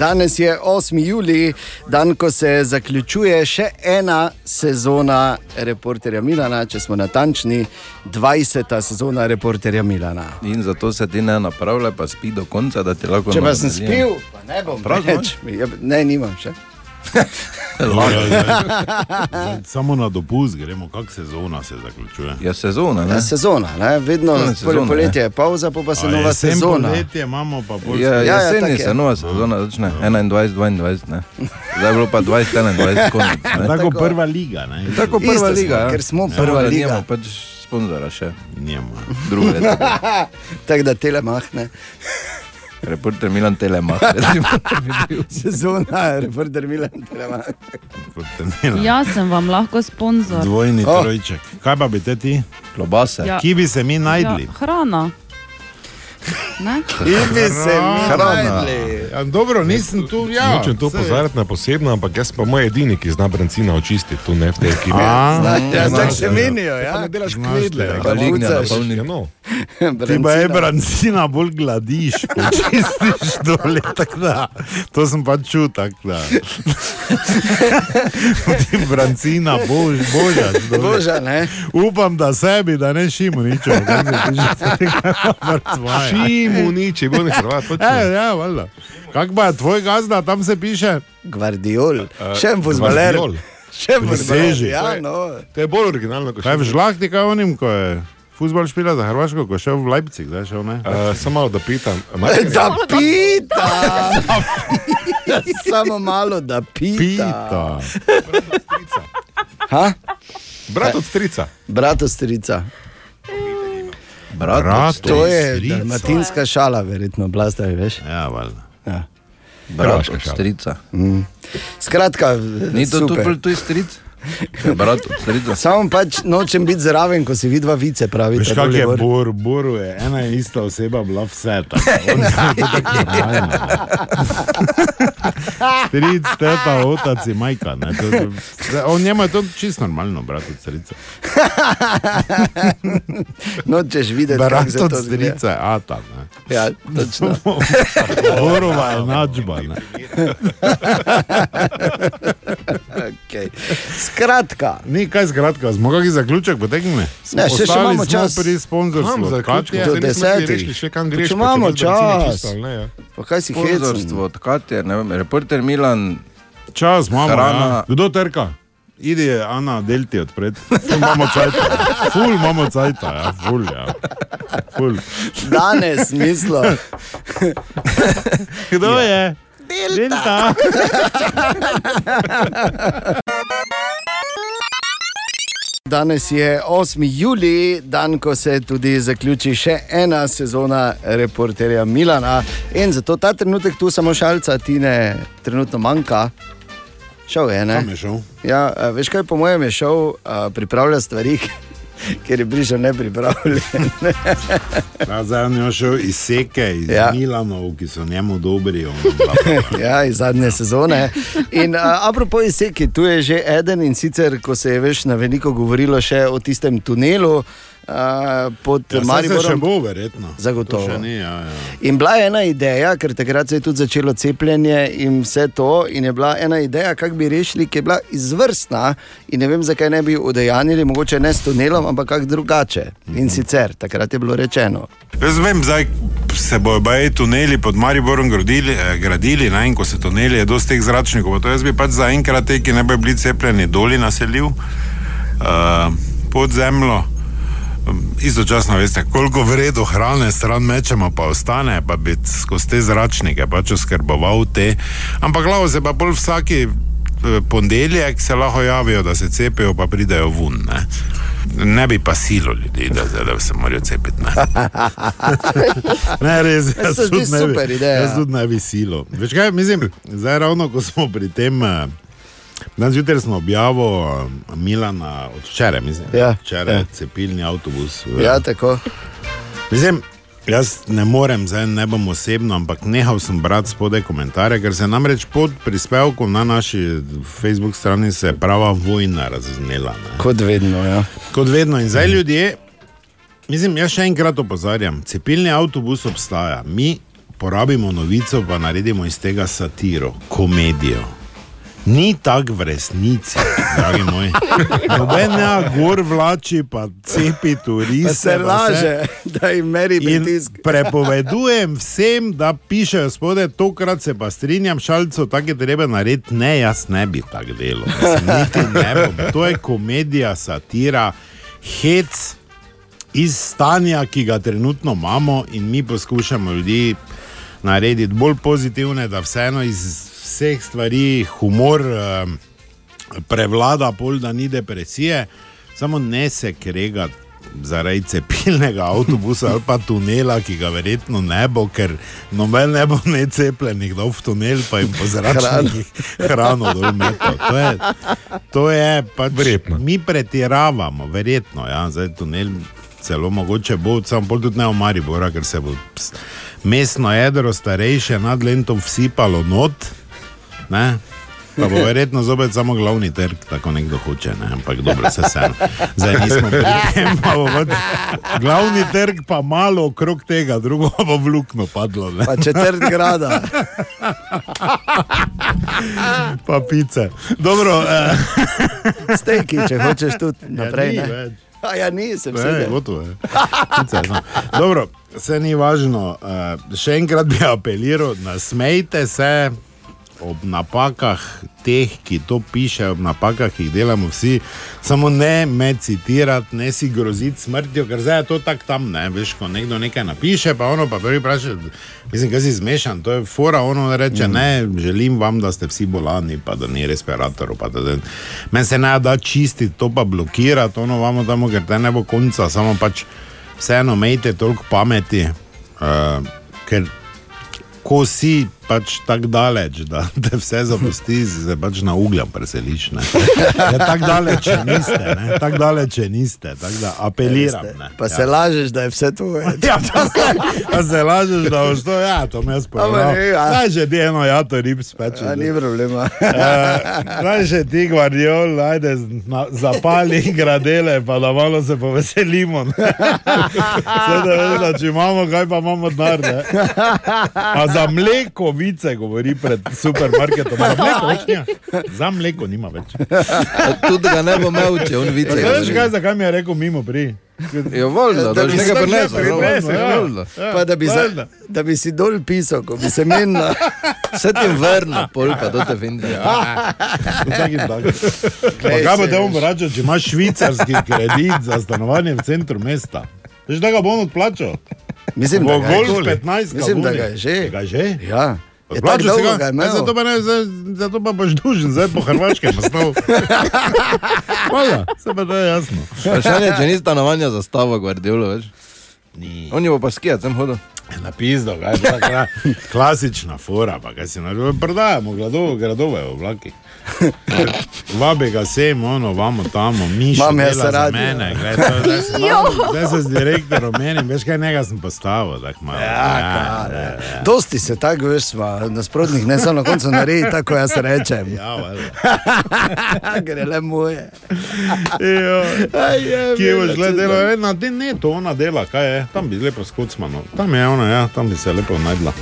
Danes je 8. juli, dan, ko se zaključuje še ena sezona reporterja Milana, če smo natančni, 20. sezona reporterja Milana. In zato se ti ne napravlja, pa spi do konca, da ti lahko. Če pa sem spil, pa ne bom več. Ja, Ne, nimam še. Samo na dopust gremo, kak sezona se zaključuje. Ja, sezona, ne? Ja, sezona, ne? vedno Ne, ne, sezona, poletje je pauza, pa, pa se A nova jesen, sezona. Poletje imamo pa pol. Ja, Ja, ja, jeseni tak je. se nova sezona začne, 21, 22, ne. Zdaj je bilo pa 20, 21, konec. Ne. Tako prva liga. Ne? Tako Isto prva smo, liga. ja. ker smo Samo, prva liga. nimamo pač sponzora še. Njema. Drugo leto. Tako da telemah, ne. Reporter Milan Telemach. Sezona, reporter Milan telemah. Jaz sem vam lahko sponzor. Dvojni Oh. trojček. Kaj pa bi te ti? Klobase. Ja. Ki bi se mi najdli? Ja, hrana. Ne? In bi se mi Hrana. Ja, dobro, nisem tu, ja. Nočem to pozarjati na posebno, ampak jaz pa moj edini, ki zna brancina očistiti tu ne v tej ekipi. A, Zna- ja, tako se menijo, ja. Ne delaš knedle, ja. ga Pa lignja pucaš. napolni. Ja, no. Ti pa je brancina bolj gladiš, ko čistiš dole, tako da. To sem pa čutil, tako da. Ti brancina, bož, božaš. dole. Boža, ne? Upam, da sebi, da ne šimo nič. Šimu nič, bo ne Hrvat. Ja, ja, valjda. Kak pa je tvoj gazda, tam se piše? Gvardiol, še en fuzbaler. Še en fuzbaler. Ja, no. To je bolj originalno kot Kaj v žlahti, kaj onim, ko je futbol špila za Hrvaško, ko je šel v Leipzig, zdaj šel ne? Uh, samo malo da pitam. Da pita! Samo malo da pita. Pita. Ha? Brat od strica. Brat od strica. Brat, Brat To je dalmatinska šala, verjetno, blastavi, veš. Ja, valjda. Ja. brat od strica. Mm. Skratka, Ni to tupel, tu stric? Ja, brat. Samo pač nočem biti zraven, ko si vidva vice, pravi. Veš, kak je Bor, Boru je ena in ista oseba bila vse. tako. Je. Stric, teta, otac in majka. Ne, to, to, on njemu je to čisto normalno, brat od strica. Nočeš videti, kako Brat se to od strica je ata. Ne. Ja, točno. Borova je načba. Ne. okay. Skratka. Ni kaj skratka, smo kakšen zaključek potegnili? Ne, še- še imamo čas. pri sponzorstvu. Zaključek. Do nismo tudi desetih. rekli še kam greš. Če pa imamo imaš bencin čas. čisto ali ne, ja. Pa kaj si hecen? Sponzorstvo, odkrat je, ne vem, reporter Milan. Čas imamo. Hrana. Ja. Kdo trka? Idi, Ana, del ti odpred. Ful imamo cajt. Ful imamo cajt, ja, ful, ja. Ful. Danes, mislim. Kdo je? Delta. Danes je 8. juli, dan, ko se tudi zaključi še ena sezona reporterja Milana. In zato ta trenutek tu samo šalca, ti ne trenutno manjka. Šel je, ne? Je šel? Ja, veš kaj, po mojem je šel a, pripravljati stvari, ker je bližje nepripravljen. Zdaj on je šel iz Seke, iz Ja. Milanov, ki so njemu dobri. on ja, iz zadnje sezone. In uh, apropo izseki, tu je že eden in sicer, ko se je veš na veliko govorilo še o tistem tunelu uh, pod Ja, Mariborom. še bo, verjetno. Zagotovo. To še ni, ja, ja. In bila je ena ideja, ker takrat se je tudi začelo cepljenje in vse to. In je bila ena ideja, kako bi rešili, ki je bila izvrstna. In ne vem, zakaj ne bi udejanili, mogoče ne s tunelom, ampak kako drugače. In sicer takrat je bilo rečeno. Jaz vem, zdaj se bojo baje tuneli pod Mariborom gradili, eh, gradili ne, in ko se tuneli, je dosti teh zračnikov. To jaz bi pač zaenkrat te, ki ne bojo bili cepljeni, doli naselil uh, pod zemljo. Um, Istočasno veste, koliko vredo hrane stran mečemo, pa ostane, pa bi skozi te zračnike pač oskrboval te. Ampak glavo se pa bolj vsaki eh, ponedeljek se lahko javijo, da se cepijo, pa pridejo ven. Ne, ne bi pa silo ljudi, da, da se morajo cepiti. Ne. Ne, res, jaz se zdi tudi ne bi, super ideja. jaz tudi ne bi silo. Veš kaj, mislim, zdaj ravno ko smo pri tem, eh, danes zjutraj smo objavili eh, Milana od včeraj, mislim. Ja, včeraj ja. ja. cepilni avtobus. Ja, tako. Mislim, jaz ne morem, zdaj ne bom osebno, ampak nehal sem brati spodaj komentarje, ker se namreč pod prispevkom na naši Facebook strani se je prava vojna razznela. Ne. Kot vedno. Ja. Kot vedno. In zdaj ljudje, mislim, jaz še enkrat opozarjam, cepilni avtobus obstaja. Mi porabimo novico, pa naredimo iz tega satiro, komedijo. Ni tako v resnici, dragi moji. Noben ne gor vlači, pa cepi turiste. Se vse. laže, da jim meri pritisk. prepovedujem vsem, da pišejo spode, tokrat se pa strinjam, šalico, tako je treba narediti. Ne, jaz ne bi tako delal. Niti ne bom. To je komedija, satira, hec iz stanja, ki ga trenutno imamo, in mi poskušamo ljudi narediti bolj pozitivne, da vseeno iz vseh stvari humor eh, prevlada, pol da ni depresije, samo ne se kregati. Zaradi cepilnega avtobusa ali pa tunela, ki ga verjetno ne bo, ker noben ne bo necepljenih, da v tunel pa jim po zračnikih hrano dol metal. To je, to je pač verjetno. Mi pretiravamo, verjetno. Ja, zdaj tunel celo mogoče bo, samo bolj tudi ne v Maribora, ker se bo ps- mestno jedro starejše nad lentom vsipalo not. Ne? Pa bo verjetno zopet samo glavni trg, tako nekdo hoče, ne? ampak dobro, se vseeno. Zdaj nismo pri tem, pa bo pač glavni trg pa malo okrog tega, drugo pa bo v luknjo padlo. Ne? Pa četrt grada. pa pice. Dobro, eh. Steki, če hočeš tudi naprej. Ja, ni ne. A ja, ni, sem Ne, se gotovo je. Pice, no. Dobro, vse ni važno. Uh, še enkrat bi apeliral, nasmejte se ob napakah teh, ki to pišejo, ob napakah, ki jih delamo vsi. Samo ne me citirati, ne si groziti smrtjo, ker zdaj je to tako tam. Ne? Veš, ko nekdo nekaj napiše, pa ono pa prvi vpraša, mislim, kaj si zmešan, to je fora, ono reče, mm. ne, želim vam, da ste vsi bolani, pa da ni respiratorov. pa da- da- Meni se ne da čistiti, to pa blokirati, ono vamo tam, ker te ne bo konca, samo pač vseeno imejte toliko pameti, uh, ker ko si pač tako daleč, da te vse zapusti, se pač na ugljem preseliš. ne. Ja, tako daleč niste, ne, tako daleč niste, tako da apeliram. Ne. Pa se lažeš, da je vse tvoje. Ja, pa se, pa se lažeš, da boš to, ja, to me povedal. ne, ja. Že ti eno jato rib speče. Ja, ni problema. Daj že ti gvardiol, ajde, na- zapali gradele, pa da malo se poveselimo. ne. Saj da če imamo, kaj pa imamo denar. A za mleko vice govori pred supermarketom. Za mleko, več nima. za mleko nima več. Tudi ga ne bo imel, če on vice. Ja, Veš kaj, zakaj mi je rekel mimo pri? Je voljno, da boš nekaj prinesel, je voljno. Pa da bi, za, da bi si dol pisal, ko bi se menil. Vse ti vrne, polka, to te tak. Pa kaj bo te bom vračal, če imaš švicarski kredit za stanovanje v centru mesta? Veš, da ga bom odplačal? Mislim, da ga je. golf 15 Mislim, da ga je že. Ga je že? Ja. Je tako Odplačal si ga? ga je. Zato pa, ne, zdaj- zato pa boš dužen, zdaj po Hrvaškem osnov. Hvala, se pa to je jasno. Vprašanje, če ni stanovanja za stavo, Guardiolo, veš? Ni. On je bo pa skijat, sem hodil. Na pizdo, kaj je ta kla, klasična fora, pa kaj si naredil. Prodajamo gradove, gradove v vlaki. Vabi ga sem, ono, vamo tamo, miš. Imam jaz radio. Mene, gled, to, zdaj, se, zdaj se z direktorom menim, veš kaj, njega sem postavil. Tak, malo, Ja, kar, Dosti se tako veš, sva nasprotnih, ne samo na koncu naredi, tako jaz rečem. Ja, je le moje. Jo. Aj, je, Kje boš. E, Na te ne, to ona dela, kaj je? Tam bi lepo skocmano. Tam je ona, ja, tam bi se lepo najdla.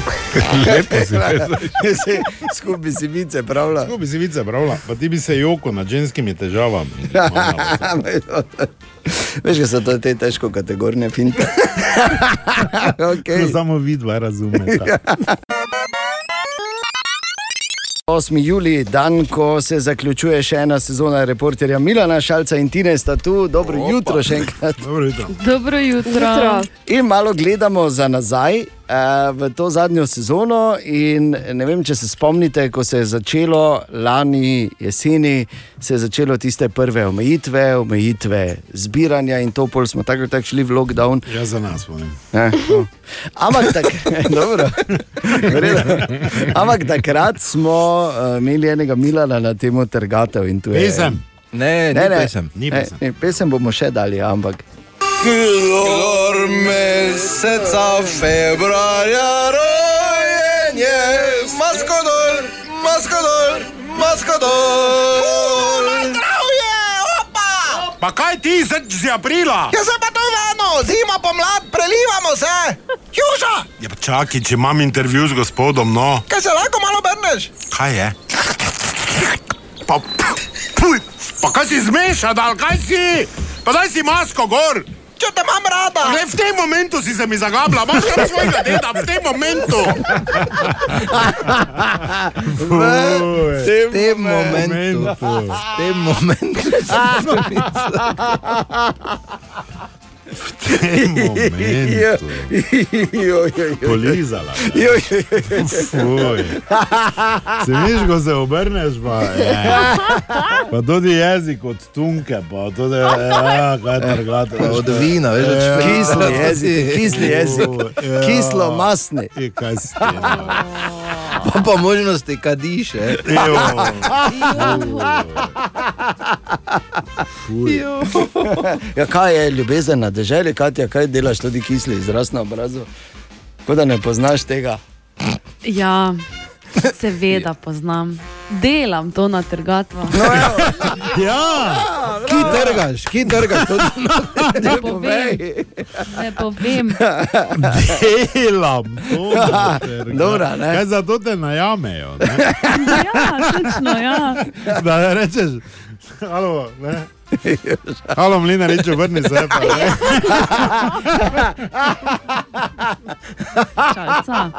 lepo si vezla. Se- Skupaj si vice pravila. Kako bi si vice pravila? Pa ti bi se joko nad ženskimi težavami. Veš, da so to te težko kategorne finte. okay. Samo vidva razumeta. 8. juli, dan, ko se zaključuje še ena sezona reporterja Milana Šalca in Tine sta tu. Dobro Opa. jutro še enkrat. Dobro jutro. Dobro jutro. Jutro. In malo gledamo za nazaj v to zadnjo sezono. In ne vem, če se spomnite, ko se je začelo lani jeseni, se je začelo tiste prve omejitve, omejitve zbiranja in to pol smo tako ali tako šli v lockdown. Ja, za nas. Ne, no. Ampak, tak, redu. Ampak takrat smo uh, imeli enega Milana na temo trgatev. in to je- Pesem. Ne, ni pesem. Ni Ne, pesem. ne, pesem bomo še dali, ampak. Kdor meseca februarja rojen je, masko dol, masko dol, masko dol. Pa kaj ti si aprila? Ja se pa to vedno, zima, pomlad, prelivamo se! Juža, Ja, pa čakaj, če imam intervju z gospodom, no. kaj se lahko malo obrneš? Kaj je? Pa, puj, pa kaj si zmešal, ali kaj si? Pa daj si masko gor. Če te imam rada. Le v tem momentu si se mi zagabla, imaš kar svojega deda, v tem momentu. V tem momentu. V tem momentu. V tem momentu. Polizala. Fuj. Se veš, ko se obrneš, pa, je. pa tudi jezik od tunke, pa tudi, ja, kaj trgate. Pa od vina, veš, od špejla. Kisli jezik, kisli jezik, kislo masni. Kaj si. Pa po možnosti kadiš. eh. Ja, kaj je ljubezen na deželi, Katja, kaj delaš tudi kisli izraz na obrazu? Kot da ne poznaš tega. Ja, seveda poznam. Delam to na trgatvah. Ja, ki trgaš, ki trgaš, to Ne povem. Ne povem. Delam, to na trgatvah. Dobra, ne. Kaj zato te najamejo? Ne? Ja, točno, ja. Da ne rečeš, halo, ne. Halo, mlina, reče, vrni se. Čalca.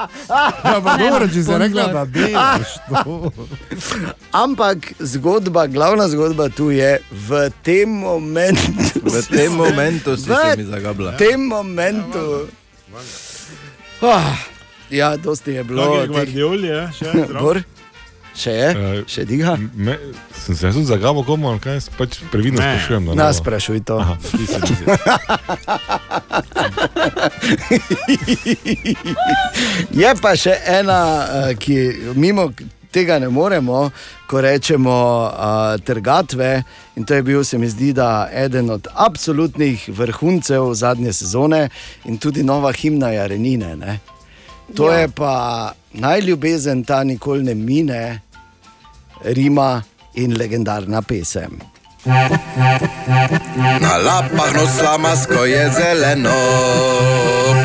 Ja, pa Ne, dobro, če si rekla, da delaš to. Ampak zgodba, glavna zgodba tu je v tem momentu. V tem momentu si se mi zagabla. V tem momentu. Ah, ja, dosti je bilo. Še? Bor? Še je? Še diha? Me, sem se tudi zagabo, komu, ali kaj, pač previdno Ne. sprašujem. ne sprašuj to. Aha, ti si, ti si. Je pa še ena, eh, ki mimo tega ne moremo, ko rečemo uh, trgatve. In to je bil, se mi zdi, da eden od absolutnih vrhuncev zadnje sezone in tudi nova himna Jarenine. Ne? To Ja. je pa najljubezen, ta nikoli ne mine, Rima in legendarna pesem. Na lapah nosla masko je zeleno,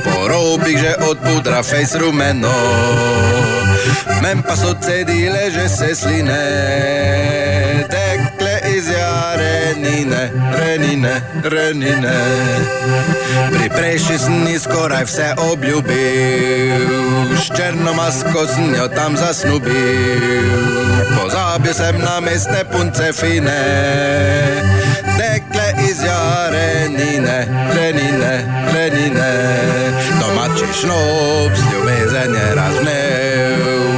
po robih že od pudra fejs rumeno. Men pa so cedile že se sline, tekle iz jarenine, renine, renine. Pri prejšnji sem ji skoraj vse obljubil, s črno masko sem jo tam zasnubil. Pozabil sem na mestne punce fine, tekle iz jarenine, renine, renine. Domači šnops, ljubezen je razvnev.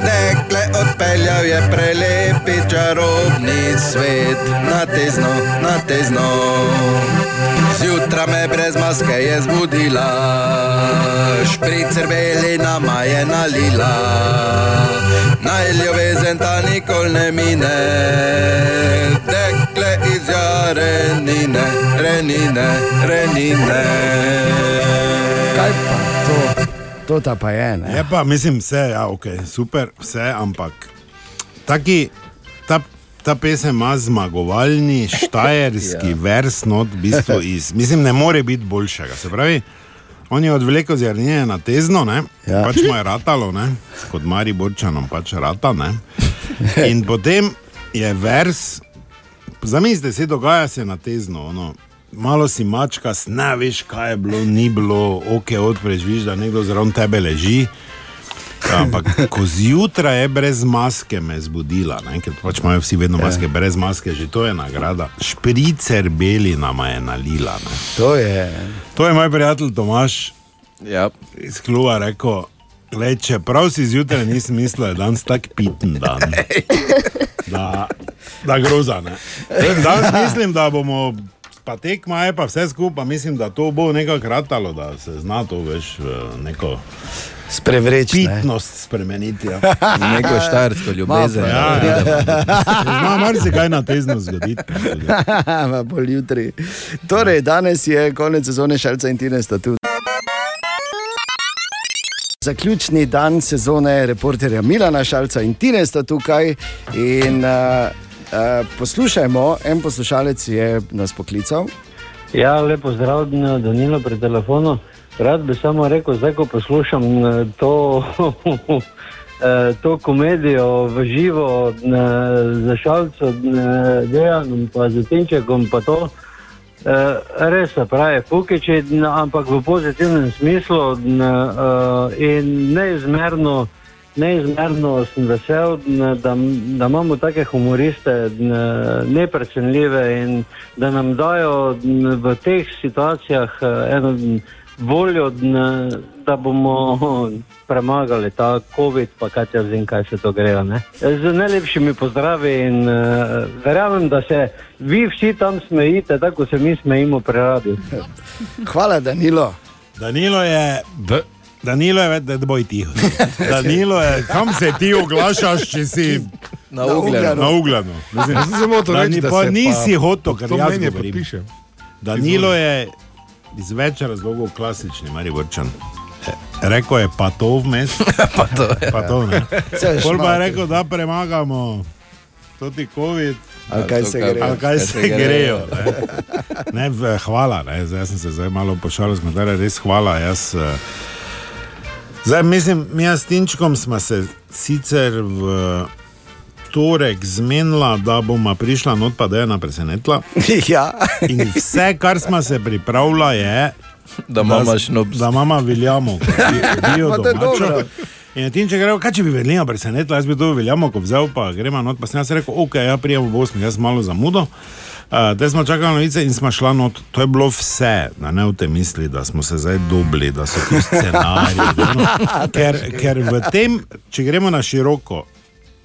Dekle odpeljal je prelepi čarobni svet, na tezno, na tezno. Zjutraj me brez maske je zbudila, špricer beli nama je nalila. Naj ljubezen ta nikoli ne mine, dekle iz jarenine, renine, renine. Kaj pa to? To ta pa je. Ne? Je pa, mislim, vse, ja, okay, super, vse, ampak taki, ta, ta pesem ima zmagovalni štajerski Ja. vers, not, v bistvu iz, mislim, ne more biti boljšega. Se pravi, on je odvlekel z jarnije na tezno, ne, Ja. ja. pač mu je ratalo, ne, kot Mari Borčanom pač rata, ne. In potem je vers, zamislite si, dogaja se na tezno, ono, malo si mačka, ne veš, kaj je bilo, ni bilo, oke odpreš, viš, da nekdo zraven tebe leži. Ja, Ampak ko zjutraj je brez maske me zbudila, ne, ker pač imajo vsi vedno maske, Ja. brez maske, že to je nagrada. Špricer beli nama je nalila. Ne. To je. To je moj prijatelj Tomaš ja. iz kluba rekel. Glej, čeprav si zjutraj nisem mislil, da je danes tak piten dan. Da, da groza. ne. Vem, Danes mislim, da bomo, pa tekma je pa vse skupaj, mislim, da to bo nekako ratalo, da se zna to veš neko Sprevreči. ne. pitnost spremeniti. Ja. Neko štajersko ljubezen. Ja, da ja. pridemo. Zna marsikaj na tezno zgoditi. Pa bolj jutri. Torej, danes je konec sezone Šalca in Tine sta tu. Zaključni dan sezone reporterja Milana Šalca in Tine sta tukaj. In, uh, uh, poslušajmo, en poslušalec je nas poklical. Ja, lepo zdrav, Danilo pri telefonu. Rad bi samo rekel, zdaj ko poslušam eh, to, eh, to komedijo v živo, eh, za pa z Tinčekom, pa to. Eh, Res se pravi, Fukiči, n- ampak v pozitivnem smislu eh, in neizmerno, neizmerno sem vesel, da, da imamo take humoriste, neprecenljive in da nam dajo v teh situacijah eh, eno voljo, da bomo premagali ta COVID, pa kaj jaz vem, kaj se to grejo. Ne? Z najlepšimi pozdravi in uh, verjamem, da se vi vsi tam smejite, tako se mi smejimo pri radiju. Hvala, Danilo. Danilo je. Da, Danilo je, da boj tiho. Danilo je, kam se ti oglašaš, če si Na Ugljanu. Na sem samo da reči, da pa nisi pa hotel, ker to jaz govorim. podpišem. Danilo je iz več razlogov klasični Mariborčan. E, Rekl je pa to vmes. pa to, pa to ne. Se je Pol pa je rekel, da premagamo toti COVID. Ali kaj se grejo. Ali kaj Kaj se grejo. Ne. Ne, v- hvala, ne. zdaj sem se zdaj malo pošalil, smo da res hvala. Jaz, eh, zdaj, mislim, mi s Tinčkom smo se sicer v torek zmenila, da bomo prišla not, pa da je ena presenetila. ja. In vse, kar smo se pripravila, je, Da imamo šnops. Da imamo Viljamo, to je domačo. In ti, če gremo, kaj če bi Velina presenetila, jaz bi to Viljamo, ko vzel, pa gremo not, pa sem jaz rekel, ok, ja prijemo v 8, jaz malo zamudo. Uh, Te smo čakali novice in smo šla not. To je bilo vse, da ne v te misli, da smo se zdaj dobili, da so ti scenariji. da ono. ker, ker v tem, če gremo na široko,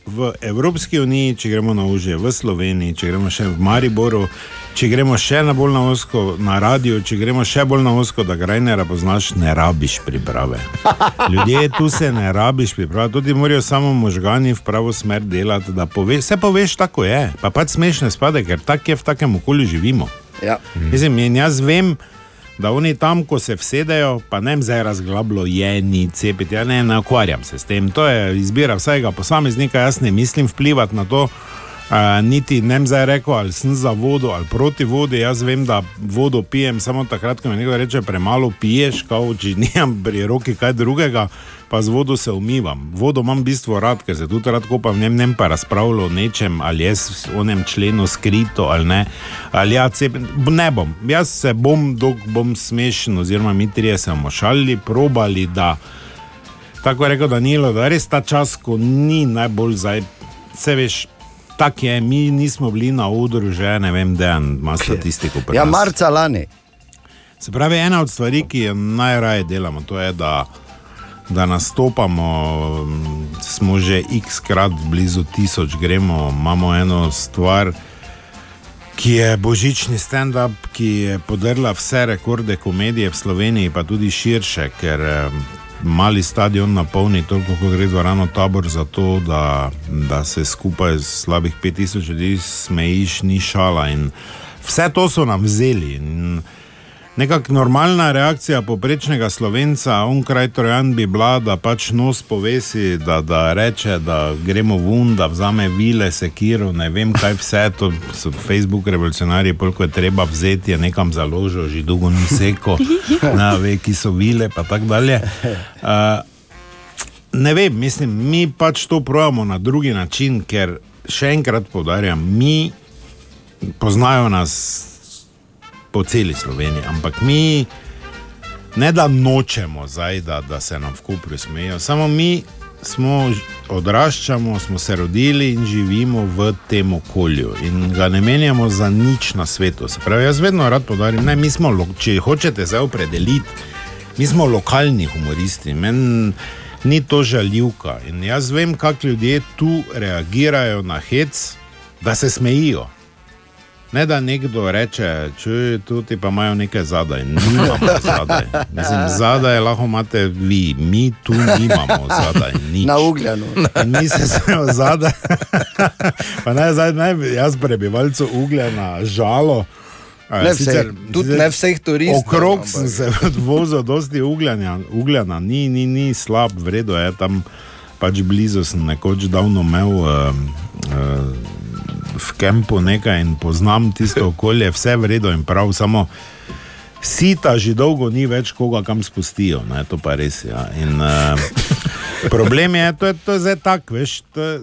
v Evropski uniji, če gremo na užje, v Sloveniji, če gremo še v Mariboru, če gremo še na bolj na osko, na radio, če gremo še bolj na osko, da grajnera poznaš, ne rabiš priprave. Ljudje tu se ne rabiš priprave, tudi morajo samo možgani v pravo smer delati, da pove, vse poveš tako je, pa pač smešne spade, ker tak je v takem okolju živimo. Ja. Mislim, jaz vem, da oni tam, ko se vsedejo, pa ne vem, zdaj razglablo je, ni cepiti, ja ne, ne ukvarjam se s tem. To je izbira vsakega posameznika, jaz ne mislim vplivati na to. Uh, niti ne vem zdaj rekel, ali sem za vodo ali proti vodi. Jaz vem, da vodo pijem samo takrat, ko mi nekdo reče, premalo piješ, kao, če nimam pri roki kaj drugega, pa z vodo se umivam. Vodo imam v bistvu rad, ker se tudi rad kopam, ne vem, pa razpravljal o nečem, ali je v onem členu skrito ali ne. Ali ja, cep, ne bom, jaz se bom, dok bom smešen, oziroma mi trije se bomo šalili, probali, da tako je rekel Danilo, da res ta čas, ko ni najbolj zdaj, se veš. Tako je, mi nismo bili na odru, že ne vem, da ima statistiko. Ja, marca lani. Se pravi, ena od stvari, ki jo najraje delamo, to je, da, da nastopamo, smo že x-krat blizu tisoč, gremo, imamo eno stvar, ki je božični stand-up, ki je podrla vse rekorde komedije v Sloveniji, pa tudi širše, ker em, mali stadion napolni toliko, kot gre dvorano tabor, zato da, da se skupaj s slabih 5000 ljudi smejiš, ni šala. In vse to so nam vzeli. In Nekakšna normalna reakcija poprečnega slovenca, on kraj Trojan bi bila, da pač nos povesi, da, da reče, da gremo vun, da vzame vile, sekiro, ne vem kaj vse, to so Facebook revolucionarji, koliko je treba vzeti, je nekam založil, že dolgo ni seko, ne ve, ki so vile, pa tako dalje. Uh, ne vem, mislim, mi pač to pravimo na drugi način, ker še enkrat poudarjam, mi poznajo nas po celi Sloveniji, ampak mi ne da nočemo zdaj, da, da se nam v Kupru smejijo, samo mi smo odraščamo, smo se rodili in živimo v tem okolju in ga ne menjamo za nič na svetu. Se pravi, jaz vedno rad podarim, ne, mi smo, če hočete zdaj opredeliti, mi smo lokalni humoristi. Men, Ni to žaljivka. In jaz vem, kako ljudje tu reagirajo na hec, da se smejijo. Ne da nekdo reče, čuj, tu ti pa imajo nekaj zadaj. Nimamo zadaj. Mislim, zadaj lahko imate vi, mi tu nimamo zadaj. Nič. Na ugljanu. In mi se smejimo zadaj. pa ne, zdaj, ne, jaz prebivalcev ugljena žalo. Ne vseh, tudi ne vseh turistov, Okrog ampak- sem se vozil, dosti ugljanja, ugljena, ni, ni, ni slab, vredno je tam. Pač blizu sem nekoč davno imel uh, uh, v kampu nekaj in poznam tisto okolje, vse vredno in prav, samo sita že dolgo ni več koga kam spustijo, ne, to pa res. Ja. In, uh, problem je, to je, to je zdaj tako, veš. To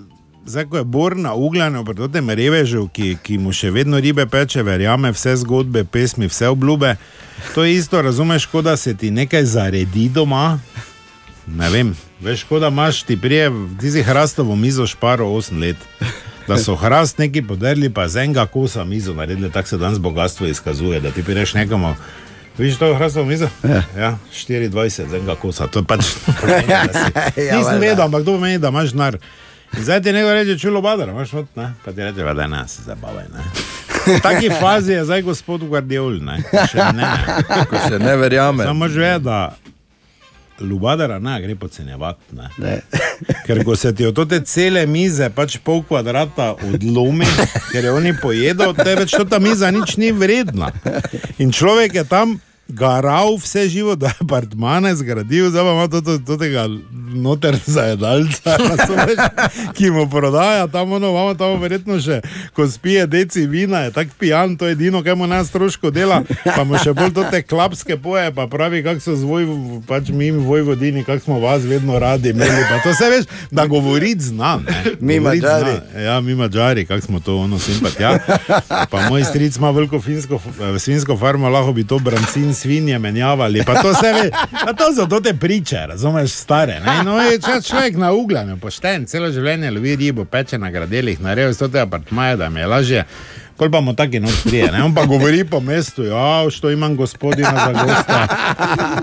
Zdaj, ko je Bor na ugljanu, pri tem revežu, ki, ki mu še vedno ribe peče, verjame vse zgodbe, pesmi, vse obljube. To je isto, razumeš, kot da se ti nekaj zaredi doma. Ne vem, veš, kot da imaš ti prije, ti si hrastovo mizo šparo 8 let. Da so hrast neki podarili, pa z enega kosa mizo naredili, tako se danes bogatstvo izkazuje, da ti priješ nekomu. Vidiš to hrastovo mizo? Ja. ja 24 z enega kosa, to je pač. si- Ja, Nisem vedel, ampak to pomeni, da imaš denar. In zdaj ti nekdo reče, čulo badar, imaš not, ne? Pa ti reče, da ne, se zabavaj, ne. V taki fazi je zdaj gospod Guardiol, ne? Ko Še ne, Ko še ne verjame. Samo že ve, da lubadara ne gre podcenjevati. Ne. Ker ko se ti od te cele mize, pač pol kvadrata odlomi, ker je oni pojedo, te več ta miza nič ni vredna. In človek je tam garal vse živo, da je apartmane zgradil, zdaj pa ima to, to, to tega noter zajedalca, razumeš, ki mu prodaja, tam ono, imamo tam verjetno še, ko spije deci vina, je tako pijan, to je edino, kaj mu nas stroško dela, pa mu še bolj to te klapske poje, pa pravi, kak so zvoj, pač mi vojvodini, kak smo vas vedno radi imeli, pa to se veš, da govoriti znam. Mi Madžari. Ja, mi mačari, kak smo to ono simpatija. Pa moj stric ima veliko finsko, eh, svinsko farmo, lahko bi to brancin svinje menjavali. Pa to, se ve, pa to so to te priče, razumeš, stare. Ne? No, je če človek na ugljanju, pošten, celo življenje lovi ribo, peče na gradelih, naredil so te apartmaje, da mi je lažje. Pol pa mu taki noč prije, ne? on pa govori po mestu, ja, što imam gospodina za gosta.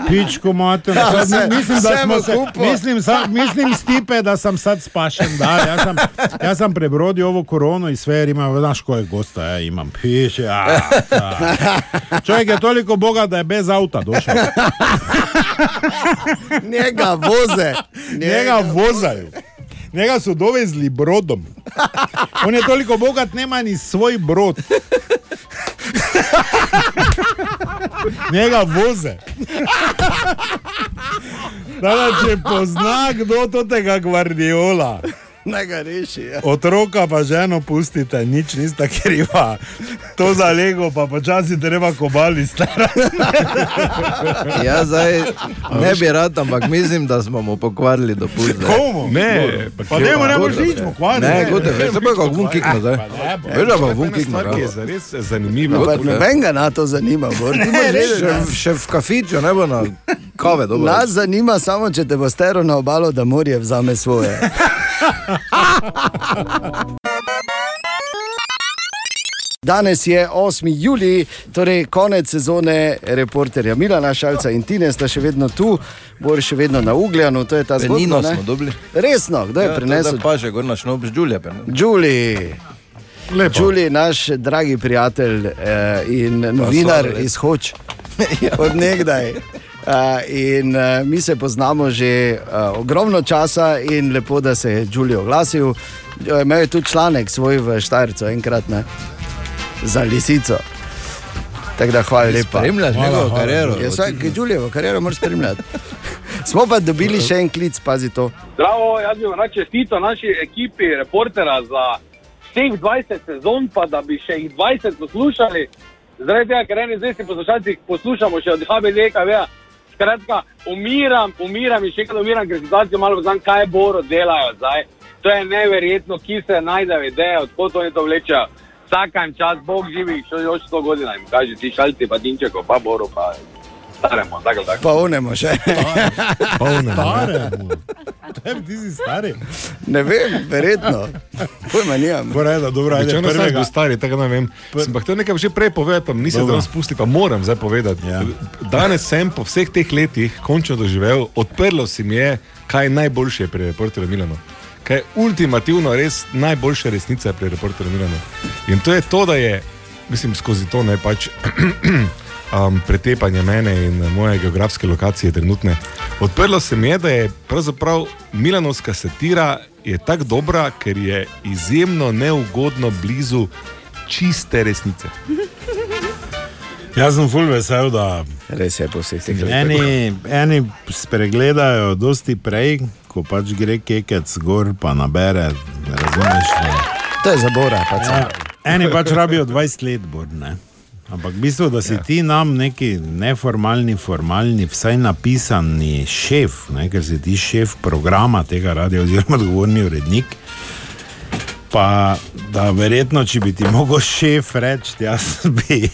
Pičko mater, Ja, sad, vse- mislim, da smo se, mislim, sa, mislim Stipe, da sam sad spašen, da, ja sam, ja sam prebrodio ovo koronu i sve, jer imam, znaš kojeg gosta, ja imam, piše, ja, ja. Čovjek je toliko bogat da je bez auta došao. Njega voze. Njega vozaju. Njega su dovezli brodom. On je toliko bogat, nema ni svoj brod. Njega voze. Da, če pozna kdo to tega Guardiola. Naj ga reši. Ja. Otroka pa ženo pustite, nič nista kriva. To za lego pa počasi treba kobali stara. Ja, zdaj ne bi rad, ampak mislim, da smo mu pokvarili dopust. zdaj. Komu? Ne, pa ne, ne boš nič pokvaril. Ne, gute, veš, se pa kako vun kikno zdaj. Veš, da pa vun kikno. Stvar, ki je zares zanimiva. Pa noben ga na to zanima. Še, da- še v kafiču, ne bo na kave dobro. Nas zanima samo, če te bo stero na obalo, da morje vzame svoje. Danes je 8. juli, torej konec sezone reporterja Milana Šalca in Tine sta še vedno tu, bor še vedno na Ugljanu, to je ta zgodba. Penino ne? smo dobili. Resno, kdo je Ja, to prinesel? Pa še gor na z Đulje. Đuli. Đuli, naš dragi prijatelj eh, in novinar sorry. iz Hoč, od nekdaj. Uh, in uh, mi se poznamo že uh, ogromno časa, in lepo, da se je Đuli oglasil. Jo, Imel je tudi članek svoj v Štajercu, enkrat ne, za lisico. Tako da hvala lepa. Spremljaš njegovo kariero? Ja, vsak, Đulijevo kariero moraš spremljati. Smo pa dobili še en klic, pazi to. Zdravo, jaz bi rad čestital naši ekipi reportera za vseh 20 sezon, pa da bi še jih 20 poslušali. Zaradi tega, ker eni zvesti poslušalci poslušamo še od HBD, KV. Skratka, umiram, umiram in še enkrat umiram, ker situacijo malo poznam, kaj boro delajo zdaj. To je neverjetno, ki se najdejo ideje, odkot oni to vlečejo. Vsakem čas, Bog živi, še još 100 godina jim kaže, ti šalci, pa Dinčeko, pa Boro, pa staremo, tako tako. Pa unemo še. Staremu. Tebi, ti si stari. Ne vem, verjetno. Pojma nimam. Poreda, dobro, ajde, Če nas prvega. bo stari, tako ne vem. Sem pa hotel nekaj že prej povedati, pa nisem Dobro. danes spustil, pa moram zdaj povedati. Ja. Danes sem po vseh teh letih končno doživel, odprlo se mi je, kaj je najboljše pri reporterju Milano. Kaj je ultimativno res najboljša resnica pri reporterju Milano. In to je to, da je, mislim, skozi to ne pač. Um, pretepanje mene in moje geografske lokacije trenutne. Odprlo se mi je, da je pravzaprav Milanovska satira je tako dobra, ker je izjemno neugodno blizu čiste resnice. Jaz sem full vesel, da Res je po vseh teh eni, eni spregledajo dosti prej, ko pač gre kekec gor, pa nabere, razumeš. Ne? To je zabora. Pač. Ja, eni pač rabijo 20 let, bor, ne. Ampak v bistvu, da si ja. ti nam neki neformalni, formalni, vsaj napisani šef, ne, ker si ti šef programa tega radia, oziroma odgovorni urednik. Pa da verjetno, če bi ti mogel šef reči, jaz bi,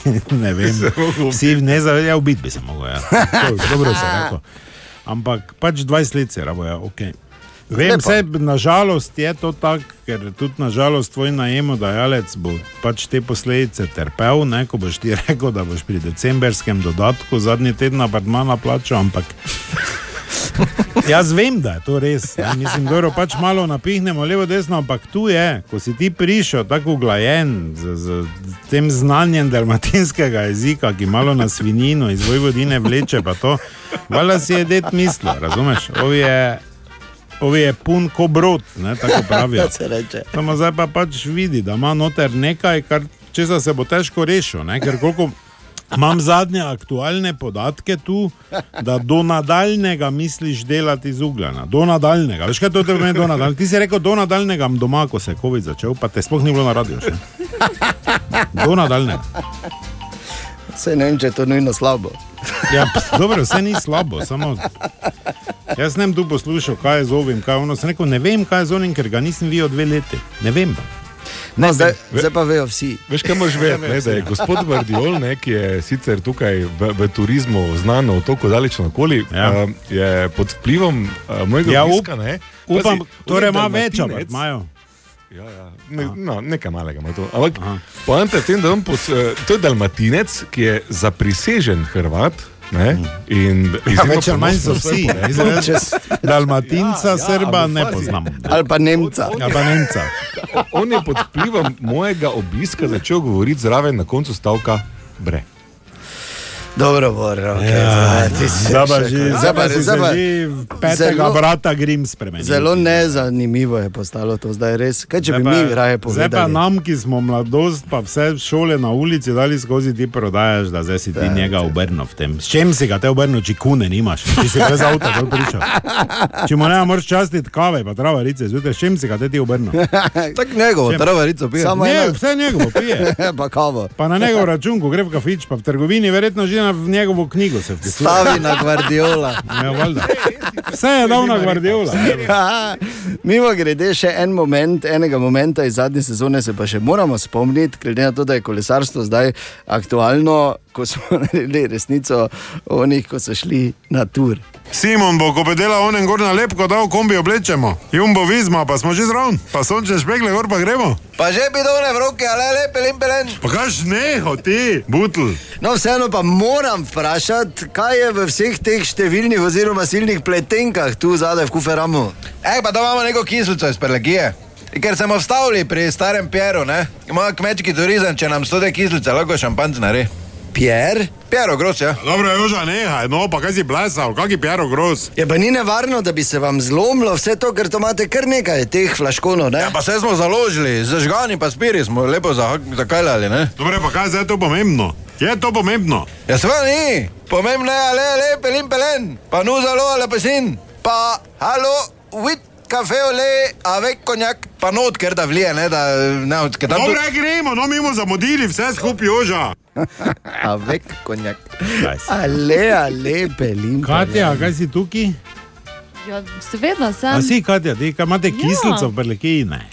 ne vem, vsi ne zavedajo, biti bi se mogel. Ja. To, dobro se rekel. Ampak pač 20 let se rabo, ja, ok. Vem, vse, nažalost je to tako, ker tudi nažalost tvoj najemodajalec bo pač te posledice trpel, ne, ko boš ti rekel, da boš pri decembrskem dodatku zadnji teden apartmana plačal, ampak Jaz vem, da je to res. Ne? Mislim, da pač malo napihnemo levo, desno, ampak tu je, ko si ti prišel tako uglajen z, z tem znanjem dalmatinskega jezika, ki malo na svinino iz Vojvodine vleče, pa to, valjda si je det mislil, razumeš? Ovi je, ovi je pun ko brod, ne, tako pravijo. Samo zdaj pa pač vidi, da ima noter nekaj, kar česa se bo težko rešil. Ne? Ker koliko imam zadnje aktualne podatke tu, da do nadaljnega misliš delati z ugljena. Do nadaljnega. Veš kaj to pomeni do nadaljnega? Ti si rekel do nadaljnega doma, ko se je COVID začel, pa te sploh ni bilo na radiju. Še. Do nadaljnega. Se ne vem, če je to nujno slabo. Ja, p- dobro, vse ni slabo, samo. Jaz ne vem tu poslušal, kaj je z ovim, kaj je ono. Sem rekel, ne vem, kaj je z onim, ker ga nisem videl dve leti. Ne vem. No, zdaj, zdaj pa vejo vsi. Veš, kaj moraš vedeti, ne, da je gospod Vardiol, ne, ki je sicer tukaj v, v turizmu znan na otoku daleč naokoli, ja. uh, je pod vplivom uh, mojega Ja, up- obiska. Ne, upam, pazi, torej on je ima več, ampak imajo. Ja, ja. Ne, no, nekaj malega ima to. Ampak poanta je v tem, da eh, to je Dalmatinec, ki je zaprisežen Hrvat. Ne? In Ja, več ali manj so vsi. Zdaj, Dalmatinca, ja, ja, Srba ne poznam. Ali pa Nemca. Ali pa Nemca. On je pod vplivom mojega obiska začel govoriti zraven na koncu stavka bre. Dobro, Bor, okay, Ja, zdaj pa še- že- Zdaj zdaj pa se zdaj pa- že petega brata Grim spremenil. Zelo nezanimivo je postalo to zdaj res. Kaj če bi mi raje Zdaj pa povedali? nam, ki smo mladost, pa vse šole na ulici dali skozi ti prodajaš, da zdaj si ti Ja, njega obrnil v tem. S čem si ga te obrnil, če kune nimaš, če si brez avta dol prišel. Če mu ne moreš častiti kave, pa travarice zjutraj, s čem si ga te ti obrnil? Tako njegovo, travarico pije. Samo Ne, eno- vse njegovo pije. pa kavo. Pa na njegov račun, ko gre v kafič, pa v trgovini, verjetno že na njegovo knjigo se vpisuje. Stavi na Guardiola. Ja, valjda. Vse je dal na Guardiola. Mimo grede, še en moment, enega momenta iz zadnje sezone se pa še moramo spomniti, glede na to, da je kolesarstvo zdaj aktualno, ko smo naredili resnico o onih, ko so šli na tur. Simon bo, ko bi delal onen gor na lepko, dal kombi oblečemo. Jumbo vizma, pa smo že zraven, pa sončne špegle, gor pa gremo. Pa že bidone v roke, ale lepe limpelen. Pa kaš neho ti, butl. No, vseeno pa moram vprašati, kaj je v vseh teh številnih oziroma silnih pletenkah tu zadaj v Kuferamu. Ej, pa da imamo neko kislico iz Perlegije. Ker smo vstavili pri starem Pieru, ne? Ima kmečki turizem, če nam stode kislice, lahko šampanc nare. Pierre? Piero, gros, ja. Dobro, Joža, nehaj, no, pa kaj si blesal, kak je Piero Gros? Je pa ni nevarno, da bi se vam zlomilo vse to, ker to imate kar nekaj teh flaškonov, ne? Ja, pa se smo založili, zažgani pa spiri smo lepo zakajljali, ne? Dobro, pa kaj zdaj je to pomembno? Je to pomembno? Ja, seveda ni. Pomembno je, ale lepe limpelen, pa nu zalo, ale pa sin, pa halo, wit. Kafe, ole, avec konjak, pa not, ker da vlije, ne, da ne, tam. Dobro, gremo, no, mi bomo zamudili vse skupaj, Joža. Avec konjak. Ale, ale, pelin. Katja, kaj si tukaj? Ja, seveda sem. A si, Katja, ti imate Ja. kislico v Berlekiji? Ne.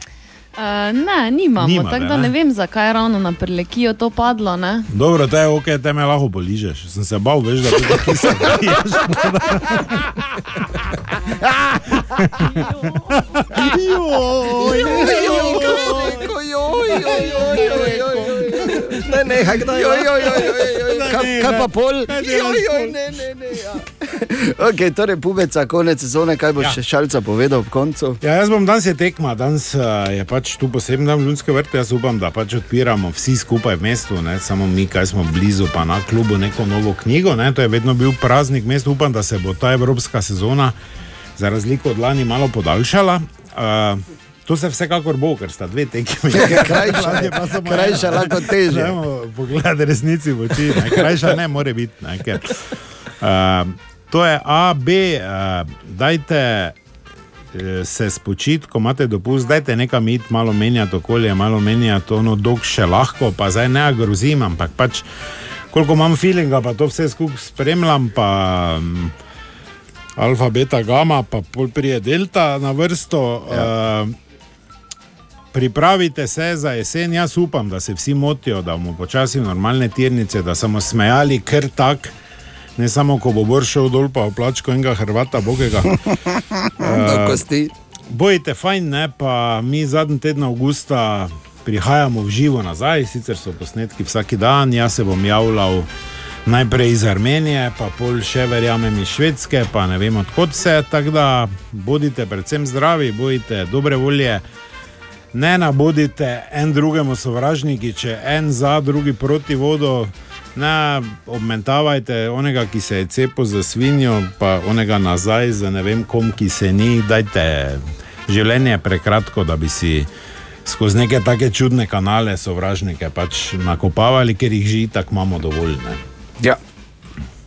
Uh, ne, nimamo, Nimate, tako da ne? ne vem, zakaj je ravno na prelekijo to padlo. Ne? Dobro, to je ok, te me lahko poližeš. Sem se bal, veš, da tudi kislico piješ. Ne, ne, kdaj Joj, joj, joj, Kaj, kaj pa pol? Joj, joj, ne, ne, ne. Ja. Okay, torej, pubeca, konec sezone, kaj boš Ja. še šalca povedal ob koncu? Ja, jaz bom danes je tekma, danes uh, je pač tu poseben dan Ljudske vrte. Jaz upam, da pač odpiramo vsi skupaj v mestu, ne samo mi, kaj smo blizu, pa na klubu neko novo knjigo. Ne. To je vedno bil praznik mesta. Upam, da se bo ta evropska sezona, za razliko od lani, malo podaljšala. Uh, To se vsekakor bo, ker sta dve tekmi. Krajša, samo krajša ena. lahko težje. Dajmo Pogledaj resnici v oči, ne. krajša ne more biti. Ne, ker, uh, to je A, B, uh, dajte eh, se spočiti, ko imate dopust, dajte nekam iti, malo menjati okolje, malo menjati ono dolg še lahko, pa zdaj ne grozim, ampak pač koliko imam feelinga, pa to vse skupaj spremljam, pa um, alfa, beta, gama, pa pol prije delta na vrsto. Ja. Uh, Pripravite se za jesen, jaz upam, da se vsi motijo, da bomo počasi normalne tirnice, da smo smejali kar tak, ne samo ko bo Bor šel dol pa v plačko enega Hrvata, bogega. Do kosti. Bojite fajn, ne pa mi zadnji teden avgusta prihajamo v živo nazaj, sicer so posnetki vsak dan, jaz se bom javljal Najprej iz Armenije, pa pol še verjamem iz Švedske, pa ne vem odkot vse. Tako da bodite predvsem zdravi, bodite dobre volje. Ne nabodite en drugemu sovražniki, če en za, drugi proti vodu. Ne obmentavajte onega, ki se je cepil za svinjo, pa onega nazaj za ne vem kom, ki se ni. Dajte življenje je prekratko, da bi si skozi neke take čudne kanale sovražnike pač nakopavali, ker jih že tako imamo dovolj. Ne? Ja.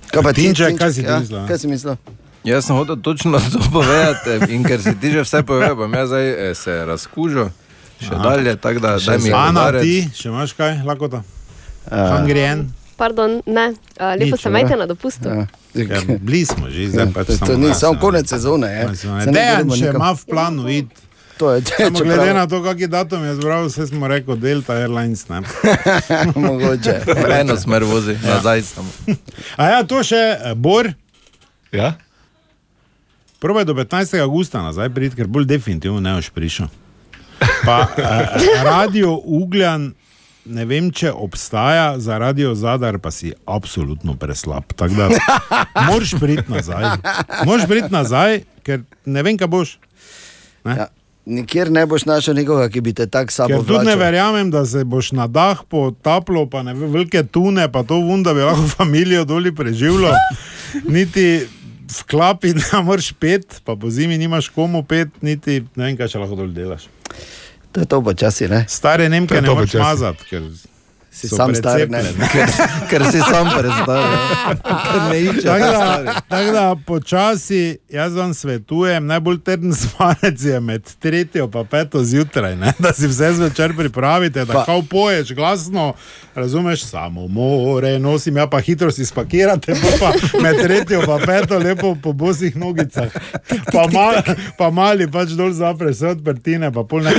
Kaj pa ti, Tinček, Tinček, kaj si ti ja, mislil? Kaj si mislil? Jaz sem hotel točno to povedati in ker si ti že vse povedal, bom jaz zdaj eh, se razkužil še Aha. dalje, tako da daj mi Ana, udarec. ti, še imaš kaj, lakota? Hangrien. Pardon, ne, uh, lepo se majte na dopustu. Ja. Ja, bili smo že, zdaj pač to, to samo ni nas, samo ja. konec sezone. Je. Ne Dejan še ima v planu iti. To je Samo če glede prav- na to, kakšen datum je zbral, vse smo rekli Delta Airlines. Ne? Mogoče. Eno smer vozi, nazaj samo. A ja, to še eh, Bor. Ja? Probaj do 15. augusta nazaj priti, ker bolj definitivno ne boš prišel. Pa eh, radio Ugljan, ne vem, če obstaja, za radio Zadar pa si absolutno preslab. Tako da moraš priti nazaj. Moraš priti nazaj, ker ne vem, kaj boš. Ne? Ja. Nikjer ne boš našel nekoga, ki bi te tako samo Ker tudi ne verjamem, da se boš na dah potapljal, pa ne velike tune, pa to vun, da bi lahko familijo doli preživljal. Niti v klapi ne moreš pet, pa po zimi nimaš komu pet, niti ne vem, kaj še lahko dol delaš. To je to počasi, ne? Stare Nemke ne moreš mazati, ker Si sam star, ne? precepljeni. Ker- ker si sam ne išče Tako da, da počasi jaz vam svetujem, najbolj trden spanec je med tretjo in peto zjutraj, ne? da si vse zvečer pripravite, da Pa- kao poješ glasno, razumeš, samo more, nosim, ja pa hitro si spakirate, pol pa med tretjo in peto lepo po bosih nogicah. Pa, mal, pa mali pač dol zapre vse odprtine, pa pol ne.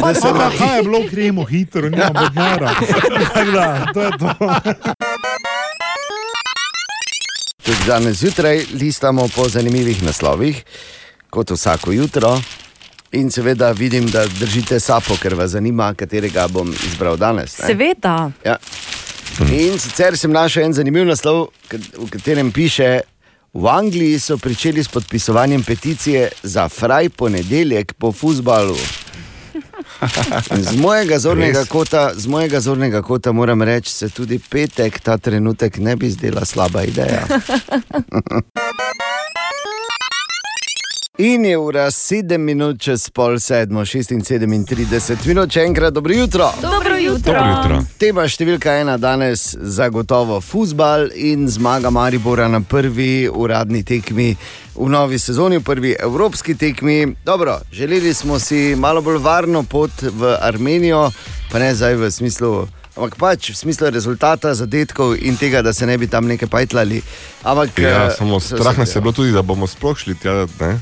Pa, pa, pa, kaj je bilo, gremo hitro, nimam odmora. Tako da, to je to. Tudi danes zjutraj listamo po zanimivih naslovih, kot vsako jutro. In seveda vidim, da držite sapo, ker vas zanima, katerega bom izbral danes. ne? Seveda. Ja. In sicer sem našel en zanimiv naslov, v katerem piše: V Angliji so pričeli s podpisovanjem peticije za fraj ponedeljek po futbalu. Z mojega, zornega kota, z mojega zornega kota moram reči, se tudi petek ta trenutek ne bi zdela slaba ideja. In je ura 7 minut čez pol sedmo, 36 minut, še enkrat dobro jutro. Dobro jutro. Dobro jutro. Tema številka ena danes zagotovo futbal in zmaga Maribora na prvi uradni tekmi v novi sezoni, v prvi evropski tekmi. Dobro, želeli smo si malo bolj varno pot v Armenijo, pa ne zdaj v smislu. Ampak pač v smislu rezultata, zadetkov in tega, da se ne bi tam nekaj pajtlali. Ampak, Ja, eh, samo strah nas je bilo tudi, da bomo sploh šli tja, ne?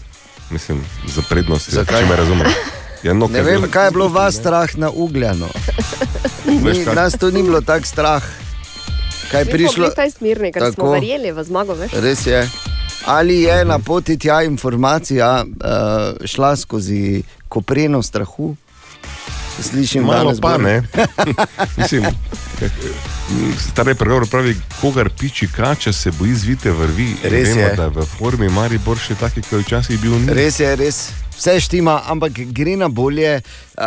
Mislim, za prednost. Zakaj? Če me razumeš. Ja, no, Ne vem, kaj je bilo vas strah na ugljano. Veš Ni, nas to ni bilo tako strah. Kaj je prišlo? smo bili smirni, ker smo Tako. verjeli v zmago. Veš? Res je. Ali je na poti tja informacija uh, šla skozi kopreno strahu? Slišim, Malo danes pa bolj- ne. Mislim, stari pregovor pravi, kogar piči kača, se boji zvite vrvi. In Res Vemo, je. da je v formi Maribor še taki, kot je včasih bil. Ni. Res je, res. Vse štima, ampak gre na bolje. Uh,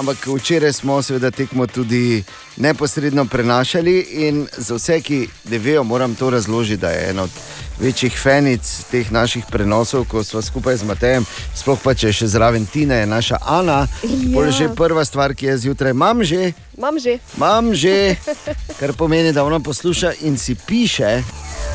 ampak včeraj smo seveda tekmo tudi neposredno prenašali in za vse, ki ne vejo, moram to razložiti, da je ena od večjih fenic teh naših prenosov, ko smo skupaj z Matejem, sploh pa če še zraven Tina je naša Ana. Ja. Že prva stvar, ki je zjutraj, imam že. Imam že. Že, kar pomeni, da ona posluša in si piše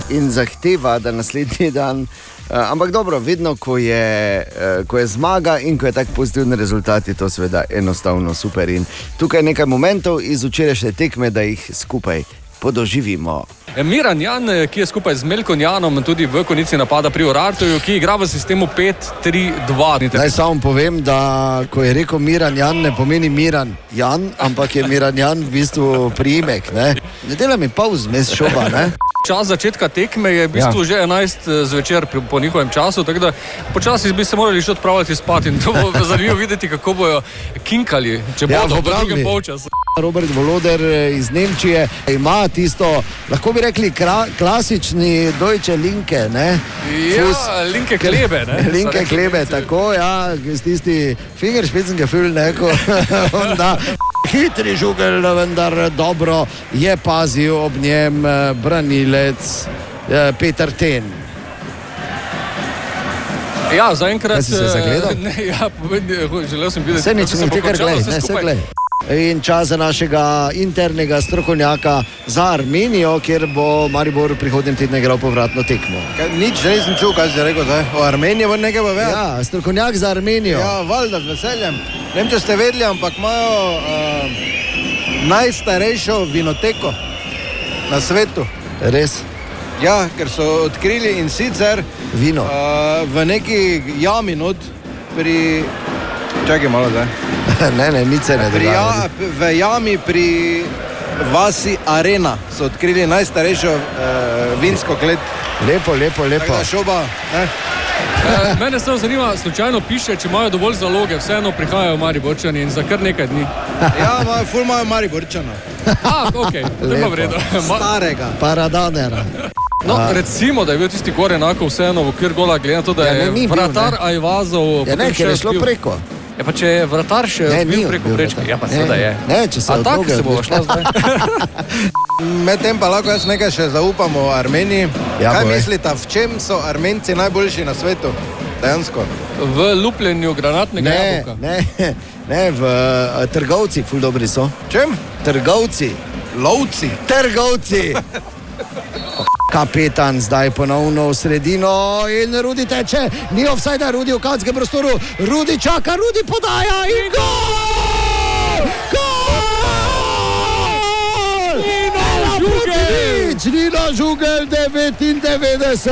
in zahteva, da naslednji dan. Uh, ampak dobro, vedno, ko je, uh, ko je zmaga in ko je tako pozitiven rezultat, je to seveda enostavno super. In tukaj nekaj momentov iz včerajšnje tekme, da jih skupaj podoživimo. Miran Jan, eh, ki je skupaj z Melkom Janom tudi v konici napada pri Orartuju, ki igra v sistemu 5-3-2. Naj samo povem, da ko je rekel Miran Jan, ne pomeni Miran Jan, ampak je Miran Jan v bistvu priimek. Ne, ne dela mi pa vzmes šoba. Ne? Čas začetka tekme je v bistvu Ja. že 11 zvečer pri- po njihovem času, tako da počasi bi se morali že odpravljati spat in to bo zanimivo videti, kako bojo kinkali, če Ja, bodo v v drugem obrambi. polčasu. Robert Voloder eh, iz Nemčije ima tisto, lahko bi rekli, kra, klasični Deutsche Linke. Ne? Ja, linke klebe, ne, Linke klebe, tako, ja, s tisti fingerspitzengefühl, neko. onda Hitri žugel, vendar dobro je pazil ob njem eh, branilec eh, Peter Ten. Ja, zaenkrat si se eh, zagledal? Ne, ja, želel sem videti, Vse nič, kako se ni bo ti kar končalo gledaj, vse ne, vse skupaj. gledaj. In čas za našega internega strokovnjaka za Armenijo, kjer bo Maribor v prihodnjem tednu igral povratno tekmo. Kaj, nič nisem čutil, kaj si rekel, zdaj. o Armeniji bo nekaj povedal. Ja, strokovnjak za Armenijo. Ja, valjda, z veseljem. Ne vem, če ste vedeli, ampak imajo uh, najstarejšo vinoteko na svetu. Res? Ja, ker so odkrili in sicer Vino. Uh, v neki jami not pri. Čakaj malo zdaj. ne, ne, nič se ne dogaja. ja, v jami pri vasi Arena so odkrili najstarejšo uh, vinsko klet. Lepo, lepo, lepo. Tako da šoba, ne? Eh, Mene samo zanima, slučajno piše, če imajo dovolj zaloge, vseeno prihajajo Mariborčani in za kar nekaj dni. Ja, imajo ful imajo Mariborčana. Ah, ok, je Lepo. v redu. Ma- Starega. Paradanera. No, A. recimo, da je bil tisti gor enako vseeno v okvir gola, glede na to, da Ja, je ne, ni bil, vratar. Ajvazov. Ja, ne, ker je šlo odbil. preko. Ja, pa če je vratar še Ne, bil preko prečke, vratar. ja pa Ne, seveda je. ne, če se tako se bo šla zdaj. Medtem pa lahko jaz nekaj še zaupam o Armeniji. Ja, Kaj mislite, v čem so Armenci najboljši na svetu? Dejansko. V lupljenju granatnega Ne, jabolka. ne, ne, v uh, trgovci, ful dobri so. Čem? Trgovci. Lovci. Trgovci. Kapetan zdaj ponovno v sredino in Rudi teče, ni offside, Rudi v kanskem prostoru, Rudi čaka, Rudi podaja in gol! Gol! Ena proti nič, Nino Žugel 99.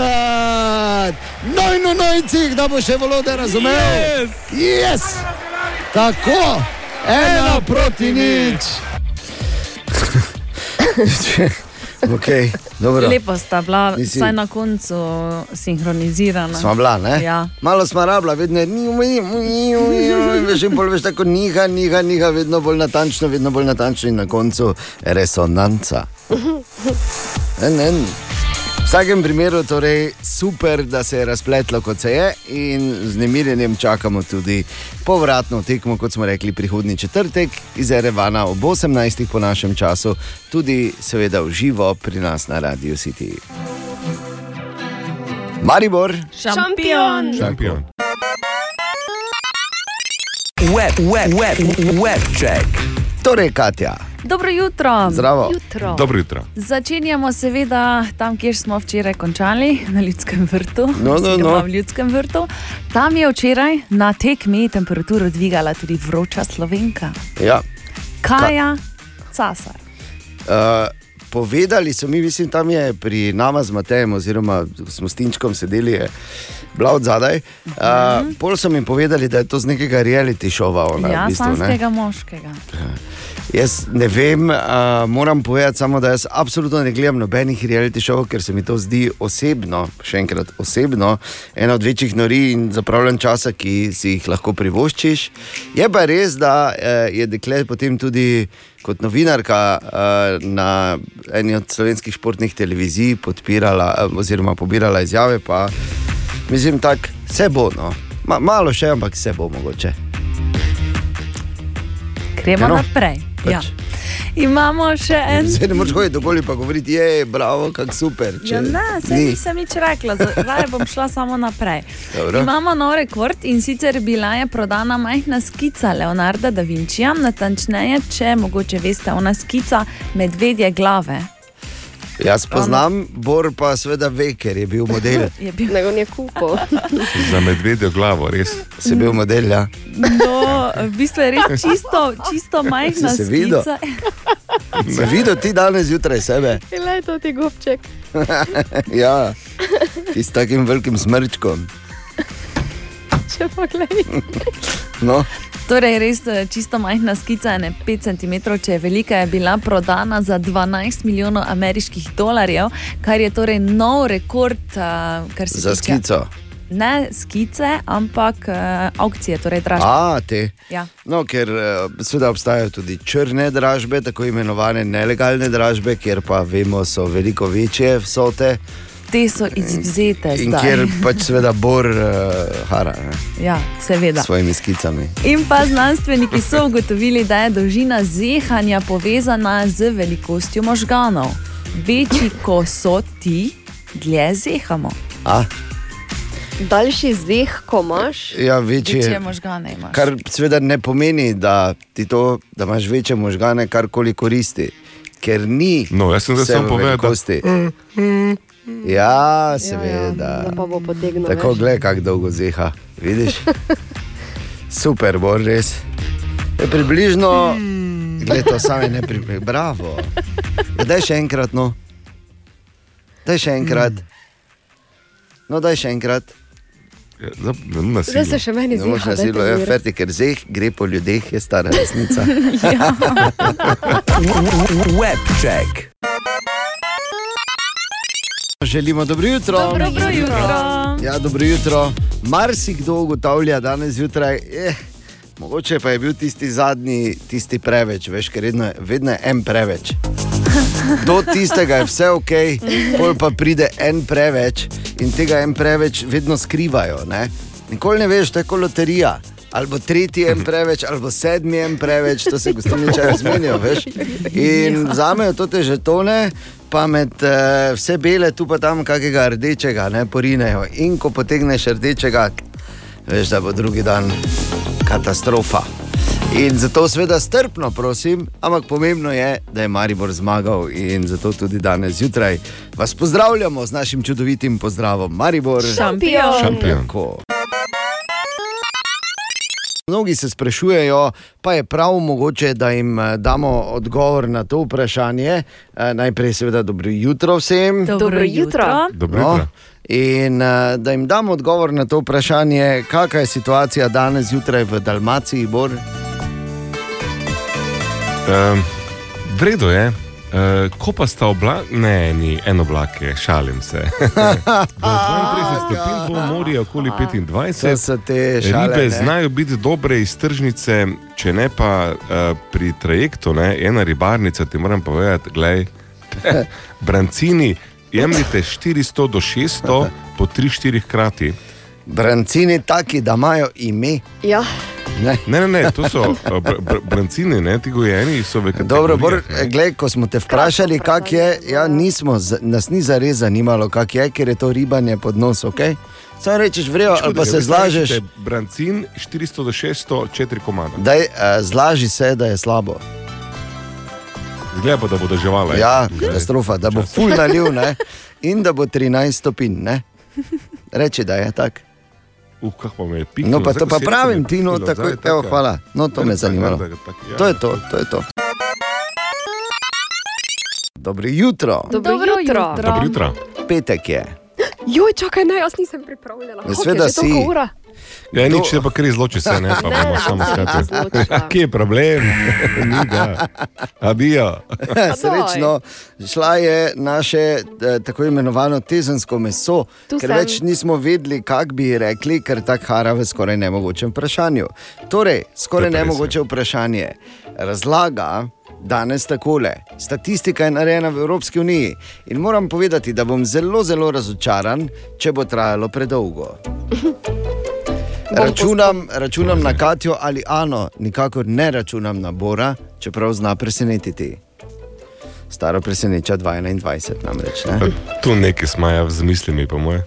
Noj, no, nojcih, da bo še volode razumel. Yes! Tako, ena proti nič. Okay, dobro. Lepo sta bila, Nisi- vsaj na koncu sinhronizirana. Smo bila, ne? Ja. Malo smo rabila, vedno je niu, niu, niu, niu, veš, in pol veš tako niha, niha, niha, vedno bolj natančno, vedno bolj natančno in na koncu resonanca. En, en. V vsakem primeru torej super, da se je razpletlo, kot se je, in z nemirjenjem čakamo tudi povratno tekmo, kot smo rekli, prihodnji četrtek iz Erevana ob 18. po našem času, tudi seveda v živo pri nas na Radio City. Maribor, Šampion! Šampion. Web, web, web, web check. Torej, Katja. Dobro jutro. Zdravo. jutro. Dobro jutro. Začenjamo seveda tam, kjer smo včeraj končali, na Ljudskem vrtu. No, no, no. V Ljudskem vrtu. Tam je včeraj na tekmi temperaturo dvigala tudi vroča slovenka. Ja. Kaja Casar. Uh, povedali so mi, mislim, tam je pri nama z Matejem, oziroma s Tinčkom sedeli, je bila od zadaj. Uh, pol so mi povedali, da je to z nekega reality šova. Ona, Ja, v bistvu, slanskega moškega. Jaz ne vem, uh, moram povedati samo, da jaz absolutno ne gledam nobenih reality šovov, ker se mi to zdi osebno, še enkrat osebno, ena od večjih nori in zapravljen časa, ki si jih lahko privoščiš. Je pa res, da uh, je dekle potem tudi kot novinarka uh, na eni od slovenskih športnih televizij podpirala, uh, oziroma pobirala izjave. Pa, mislim, da se bo, no. Ma, malo še, ampak se bo mogoče. Gremo Ja, no. naprej. Pač. Ja. Imamo še en. Zdaj ne moreš hoditi okoli in govoriti, je bravo, kako super. Ja, ne, se ni. nisem nič rekla, zdaj bom šla samo naprej. Dobro. Imamo nov rekord in sicer bila je prodana majhna skica Leonarda da Vinčija, natančneje, če mogoče veste, ona skica medvedje glave. Jaz poznam, Bor pa seveda ve, ker je bil model. Je bil Nego je kupo. Za medvedjo glavo, res. Si bil model, ja. No, v bistvu je res čisto, čisto majhna Si se videl? skica. Si videl ti danes zjutraj sebe? Ile je to ti gobček? ja, ti s takim velikim smrčkom. Če pogledaj. No, Torej, res eh, čisto majhna skica, ne 5 cm, če je velika, je bila prodana za 12 milijonov ameriških dolarjev, kar je torej nov rekord, eh, kar se za tiče skico. ne skice, ampak uh, aukcije, torej dražbe. A, te. Ja. No, ker eh, seveda obstajajo tudi črne dražbe, tako imenovane nelegalne dražbe, kjer pa vemo, so veliko večje vsote. Te so izvzete In zdaj. kjer pač seveda bor uh, hara ne, Ja, seveda. s svojimi skicami. In pa znanstveniki so ugotovili, da je dolžina zehanja povezana z velikostjo možganov. Večji, ko so ti, dlje zehamo. A, Daljši zeh, ko imaš. ja, večje, Večje možgane imaš. Kar seveda ne pomeni, da ti to, da imaš večje možgane, karkoli koristi. Ker ni. No, jaz sem zdaj samo povedal, da- velikosti. Ja, seveda. Da pa bo potegnil. Tako več. gled, kako dolgo zeha. Vidiš? Super, bo res. Je približno, gled to same ne približno. Bravo. Ja, daj še enkrat, no. Daj še enkrat. No, daj še enkrat. Ja, zdaj, na Zdaj se še meni zdi, na silo, ja, ferti, ker zeh gre po ljudeh, je stara resnica. Ja. Želimo dobro jutro. Dobro jutro. Ja, dobro jutro. Marsikdo ugotavlja danes zjutraj, eh, mogoče pa je bil tisti zadnji, tisti preveč, veš, ker vedno, vedno je en preveč. Do tistega je vse ok, pol pa pride en preveč in tega en preveč vedno skrivajo. Ne? Nikoli ne veš, to je kot loterija. Ali bo tretji en preveč, ali bo sedmi en preveč, to se gostilniče razmenijo. Veš? In vzamejo to te žetone, pa med uh, vse bele, tu pa tam kakega rdečega, ne porinejo. In ko potegneš rdečega, veš, da bo drugi dan katastrofa. In zato seveda strpno prosim, ampak pomembno je, da je Maribor zmagal in zato tudi danes zjutraj vas pozdravljamo z našim čudovitim pozdravom. Maribor, Šampion. Šampion. Tako. Mnogi se sprašujejo, pa je prav mogoče, da jim eh, damo odgovor na to vprašanje. Eh, Najprej, seveda, dobro jutro vsem. Dobro jutro. Dobro No, jutro. in uh, da jim damo odgovor na to vprašanje, kakšna je situacija danes zjutraj v Dalmaciji, Bor. Um, Vredo je. Uh, ko pa sta obla, ne, ni en oblak, je, šalim se. Do 32 stopinj bo morje okoli 25. To so te šale, Ribe ne? znajo biti dobre iz tržnice, če ne pa uh, pri trajektu, ne, ena ribarnica, ti moram povedati, gledaj, brancini, jemljite 400 do 600 po 3-4 krati. Brancini taki, da imajo ime. Ja. Ne. Ne, ne, ne, to so br br brancini, ne, ti gojeni Dobro, Bor, kategorijah. gled, ko smo te vprašali, kak je, ja, nismo, nas ni zares zanimalo, kak je, ker je to ribanje pod nos, ok? Samo rečeš, vrejo, ali pa se zlažeš, Brancin 400 do 600, 4 komada. daj, uh, zlaži se, da je slabo. Zgleda pa, da bo državala. Ja, katastrofa, da bo ful naliv ne? in da bo 13 stopinj. ne. Reči, da je tako. Uh, kako me je pikalo. No, pa to pa pravim, ti no, tako, je evo, hvala. No, to me je zanimalo. tak, ja. To je to, to je to. Dobro jutro. Dobro, Dobro jutro. jutro. Dobro jutro. Petek je. Joj, čakaj, ne, jaz nisem pripravljena. Že toliko si. ura? Ja, nič, ne pa kar izloči se, ne, pa bomo samo se skratili. Kje je problem? Ni ga. Adijo. Srečno, šla je naše eh, tako imenovano tezensko meso, Tu ker sem. več nismo vedeli, kako bi rekli, ker tako hara v skoraj nemogočem vprašanju. Torej, skoraj To nemogoče vprašanje. Razlaga danes takole. Statistika je narejena v Evropski uniji in moram povedati, da bom zelo, zelo razočaran, če bo trajalo predolgo. Računam, računam na Katijo ali Ano, nikakor ne računam na Bora, čeprav zna presenetiti. Staro preseneča 21, namreč. Ne? Tu neki smaja z mislimi, po moje.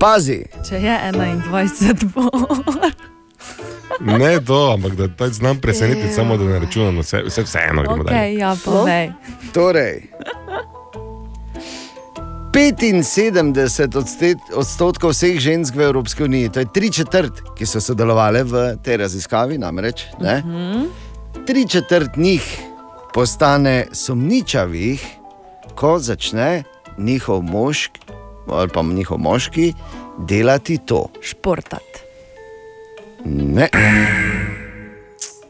Pazi, Če je 21, bo. Ne to, ampak da pač znam presenetiti, samo da ne računam na vse, vse vseeno gremo Ok, dalje. ja, povej. torej. 75 odstet- odstotkov vseh žensk v Evropski uniji, to je tri četrt, ki so sodelovali v tej raziskavi, namreč. Ne? Tri četrt njih postane sumničavih, ko začne njihov mošk ali pa njihov moški delati to. Športat. Ne,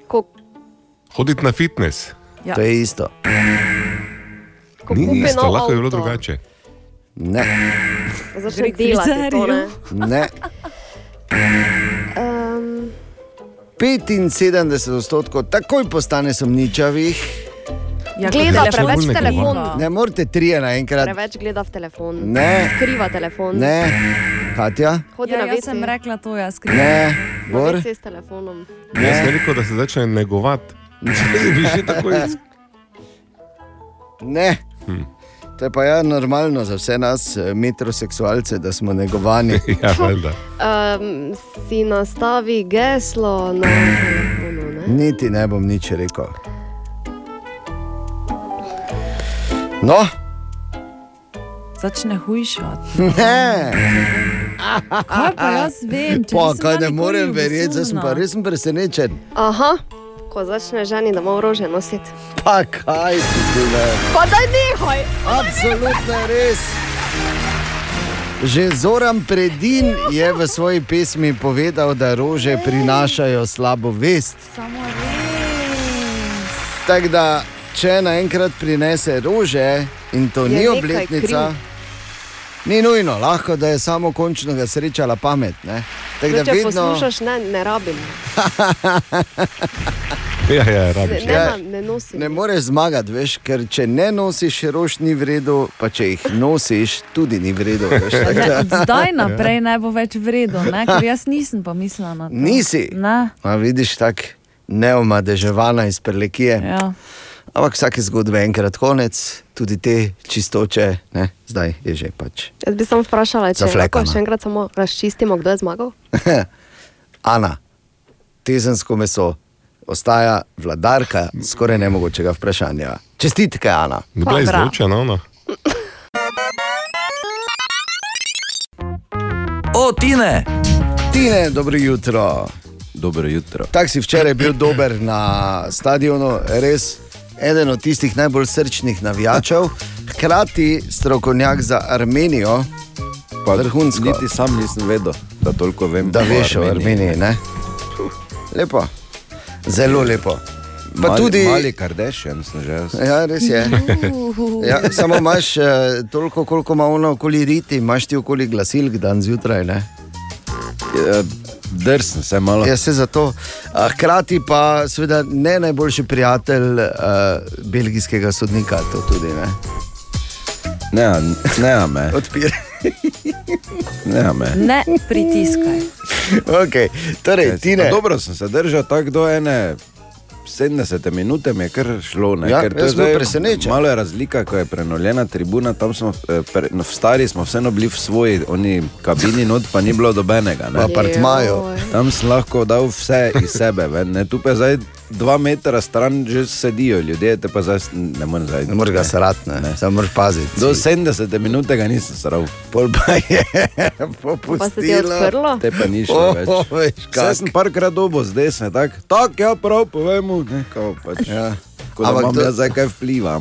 Ko, Hoditi na fitness. Ja. to je isto. ko Ni isto, lahko je bilo avto. drugače. Ne. Začne delati to, ne? Ne. Um, 75 odstotkov takoj postane sumničavih. Ja, Gleda telefon. preveč telefon. Ne morete trije naenkrat. preveč gleda v telefon. Ne. Skriva telefon. Ne, Katja. Hodi Ja, na WC. sem rekla to, jaz skrivam. Ne, Bor. S telefonom. Jaz sem rekel, da se začne negovati. Bi že tako iz- Ne. Hm. To je pa ja normalno za vse nas, eh, metroseksualce, da smo negovani. ja, valjda. Um, si nastavi geslo na telefonu. Ne? Niti ne bom nič rekel. No, Začne hujšati. ne. Kaj pa jaz vem, Pa, kaj ne morem verjeti, zdaj sem pa res presenečen. Aha, ko začne ženi domov rože nositi. Pa kaj ti dela? Pa daj nehaj! Absolutno res. Že Zoran Predin je v svoji pesmi povedal, da rože prinašajo slabo vest. Samo res. Tako da, če naenkrat prinese rože in to Je ni obletnica, ni nujno, lahko da je samo končno ga srečala pamet. ne. Tako da Če vedno. poslušaš, ne, ne rabim. Ja, ja, Ne, rabiš. ne, Ja. ne, ne nosim. Ne moreš zmagati, veš, ker če ne nosiš rož, ni v redu, pa če jih nosiš, tudi ni v redu. Zdaj naprej ne bo več vredno, ne? ker jaz nisem pa mislila na to. Nisi. Ne. A vidiš tako neomadeževana iz prelekije. Ja. Ampak vsake zgodbe je enkrat konec, tudi te čistoče, ne? zdaj je že pač. Jaz bi samo vprašala, če lahko še enkrat samo razčistimo, kdo je zmagal. Ana, tezensko meso, ostaja vladarka skoraj nemogočega vprašanja. Čestitke, Ana. Ne bila izločena ona. O, Tine! Tine, dobro jutro. Dobro jutro. Tak si včeraj bil dober na stadionu, res eden od tistih najbolj srčnih navijačev, hkrati strokovnjak za Armenijo. Pa vrhunsko. Niti sam nisem vedel, da toliko vem. Da veš o Armeniji. Ne? Lepo, zelo lepo. Pa mali, tudi, Mali Kardashian že jaz. ja, res je. Ja, samo imaš eh, toliko, koliko ima ono okoli riti, imaš ti okoli glasilk dan zjutraj. Ne? Ja, Drsem se malo. Ja, se zato. Hkrati pa seveda ne najboljši prijatelj uh, belgijskega sodnika, to tudi ne. Ne, ne, me. Odpira. Ne, me. Ne pritiskaj. Okay. Torej, ti ne. Dobro sem se držal tako do ene. 70 minut mi je kar šlo. Ne? Ja, Ker to je sem bil zdaj presenečen. Malo je razlika, ko je prenovljena tribuna. Tam smo, eh, pre, no, v stari smo vseeno bili v svoji oni kabini, not pa ni bilo dobenega. apartmaju. Tam sem lahko dal vse iz sebe. ven, Ne? Tu pa zdaj dva metra stran že sedijo ljudje, te pa zdaj ne morem zdaj. Ne moreš ga srati, ne. ne. samo moraš paziti. Do 70 minut ga nisem sral. Pol pa je popustilo. Pa se ti je odprlo? Te pa ni šlo več. Oh, veš, Vse kak. sem parkrat dobo z desne, tako tak, ja, prav, povemo. Ne, kao, pač. Ja. Ko da imam to- jaz zdaj kaj vpliva.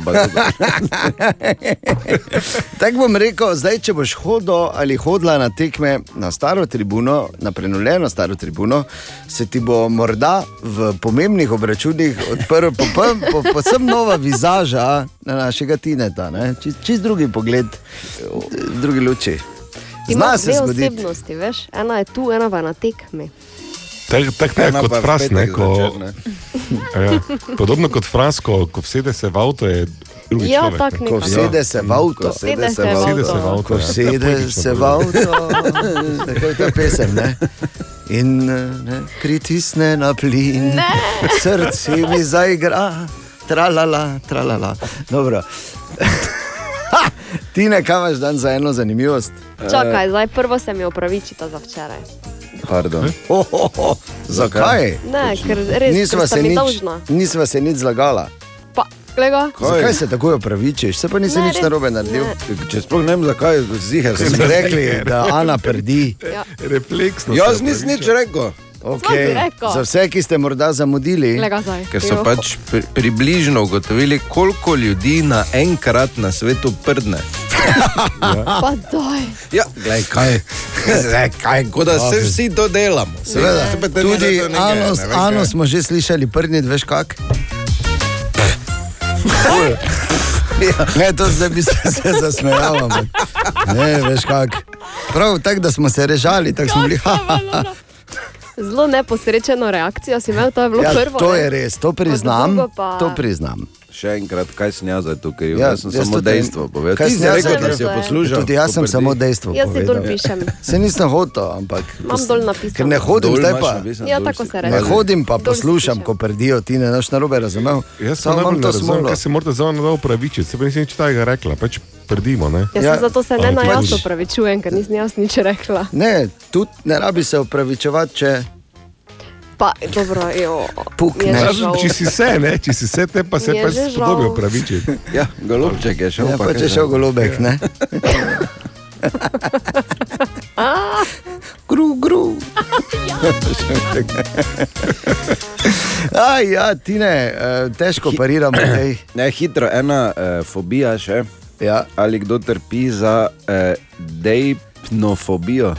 Tako bom rekel, zdaj, če boš hodil ali hodila na tekme na staro tribuno, na prenovljeno staro tribuno, se ti bo morda v pomembnih obračunih odprl popoln- po- povsem nova vizaža na našega Tineta. ne. Čist, čist drugi pogled, drugi luči. Ima Zna se dve zgoditi. osebnosti, veš? Ena je tu, ena pa na tekmi. Tako tak, tak, Ena kot pa v fras, ne, ko, zvečer, ne. ja, podobno kot fras, ko, ko vsede se v avto, je drugi Ja, človek. tako ne. Ko nekako. vsede se v avto. Ko sede se v avto. Sede se v avto. Ko ja. Je sede se v avto, tako je ta pesem. Ne? In ne, pritisne na plin, Ne. srce mi zaigra, tralala, tralala. Dobro. Ti ne kamaš dan za eno zanimivost. Čakaj, zdaj prvo se mi opravičita za včeraj. Pardon. Oh, oh, oh. Zakaj? Ne, ker res Nisva se, mi nič, dolžna. nisva se nič zlagala. Pa. Zakaj se tako opravičiš? Se pa nisi Ne, nič narobe naredil. ne. Če sploh ne vem, zakaj ziger Smo rekli, da Ana prdi. Ja. Refleksno. Jaz se nisem nič rekel. Okay. Za vse, ki ste morda zamudili. Ker so pač pri, približno ugotovili, koliko ljudi naenkrat na svetu prdne. Pa daj. Ja, glej, kaj. Zdaj, kaj, kot da se vsi to delamo. Seveda, Se pa te ni, tudi da to nekaj, Ano, ne vem, ano kaj. smo že slišali, prnit, veš kak. Ne, to zdaj bi se, se zasmejal. Ne, veš kak. Prav tako, da smo se režali, tako smo bili. Ha, ha, ha. Zelo neposrečeno reakcijo si imel, to je bilo Ja, prvo. to ne. je res, to priznam. pa- To priznam. Še enkrat, kaj sem jaz tukaj? Ja, Ja, jaz sem jaz samo dejstvo povedal. Kaj Ti sem si jaz rekel, da si jo poslušal. Tudi jaz sem Poprdi. samo dejstvo Jaz si povedal. dol pišem. Se nisem hotel, ampak. Imam dol napisano. Ker ne hodim Dol zdaj pa. napisano, Ja, tako si. se Ne reče. hodim pa Dol si poslušam, ko prdijo, ti ne znaš narobe razumel. Jaz imam ne to smolo. kaj se morate za ono upravičiti. Se pa nisem nič takega rekla, pač prdimo. Ne? Jaz ja, se zato se ne na Ampak jaz pač- opravičujem, ker nisem jaz nič rekla. Ne, tudi ne rabi se upravičevati, če Pa, dobro, jo. Puk, ne. žal. če si se, ne, če si se, te pa se pa že spodobi žal. upravičiti. Ja, golobček je šel. Ja, pa pa če šel golobek, ne? Gru, gru. Aj, ja, ti ne, eh, težko pariramo. Tej. Ne, hitro, ena uh, fobija še. Ja. Ali kdo trpi za uh, dejpnofobijo?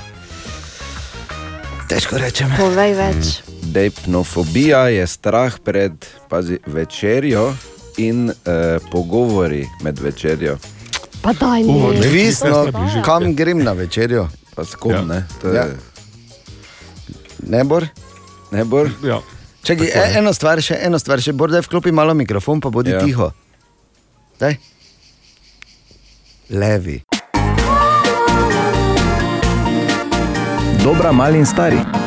Težko rečem. Povej več. Dejpnofobija je strah pred pazi, večerjo in uh, pogovori med večerjo. Pa daj, ne. Odvisno, kam grem na večerjo. Pa s kom, Ja. ne? To Ja. je- Nebor? Nebor? Ja. Čakaj, Tako je. e, eno stvar še, eno stvar še, bor, da vklopi malo mikrofon, pa bodi Ja. ja. tiho. Daj. Levi. Dobra, mali in stari.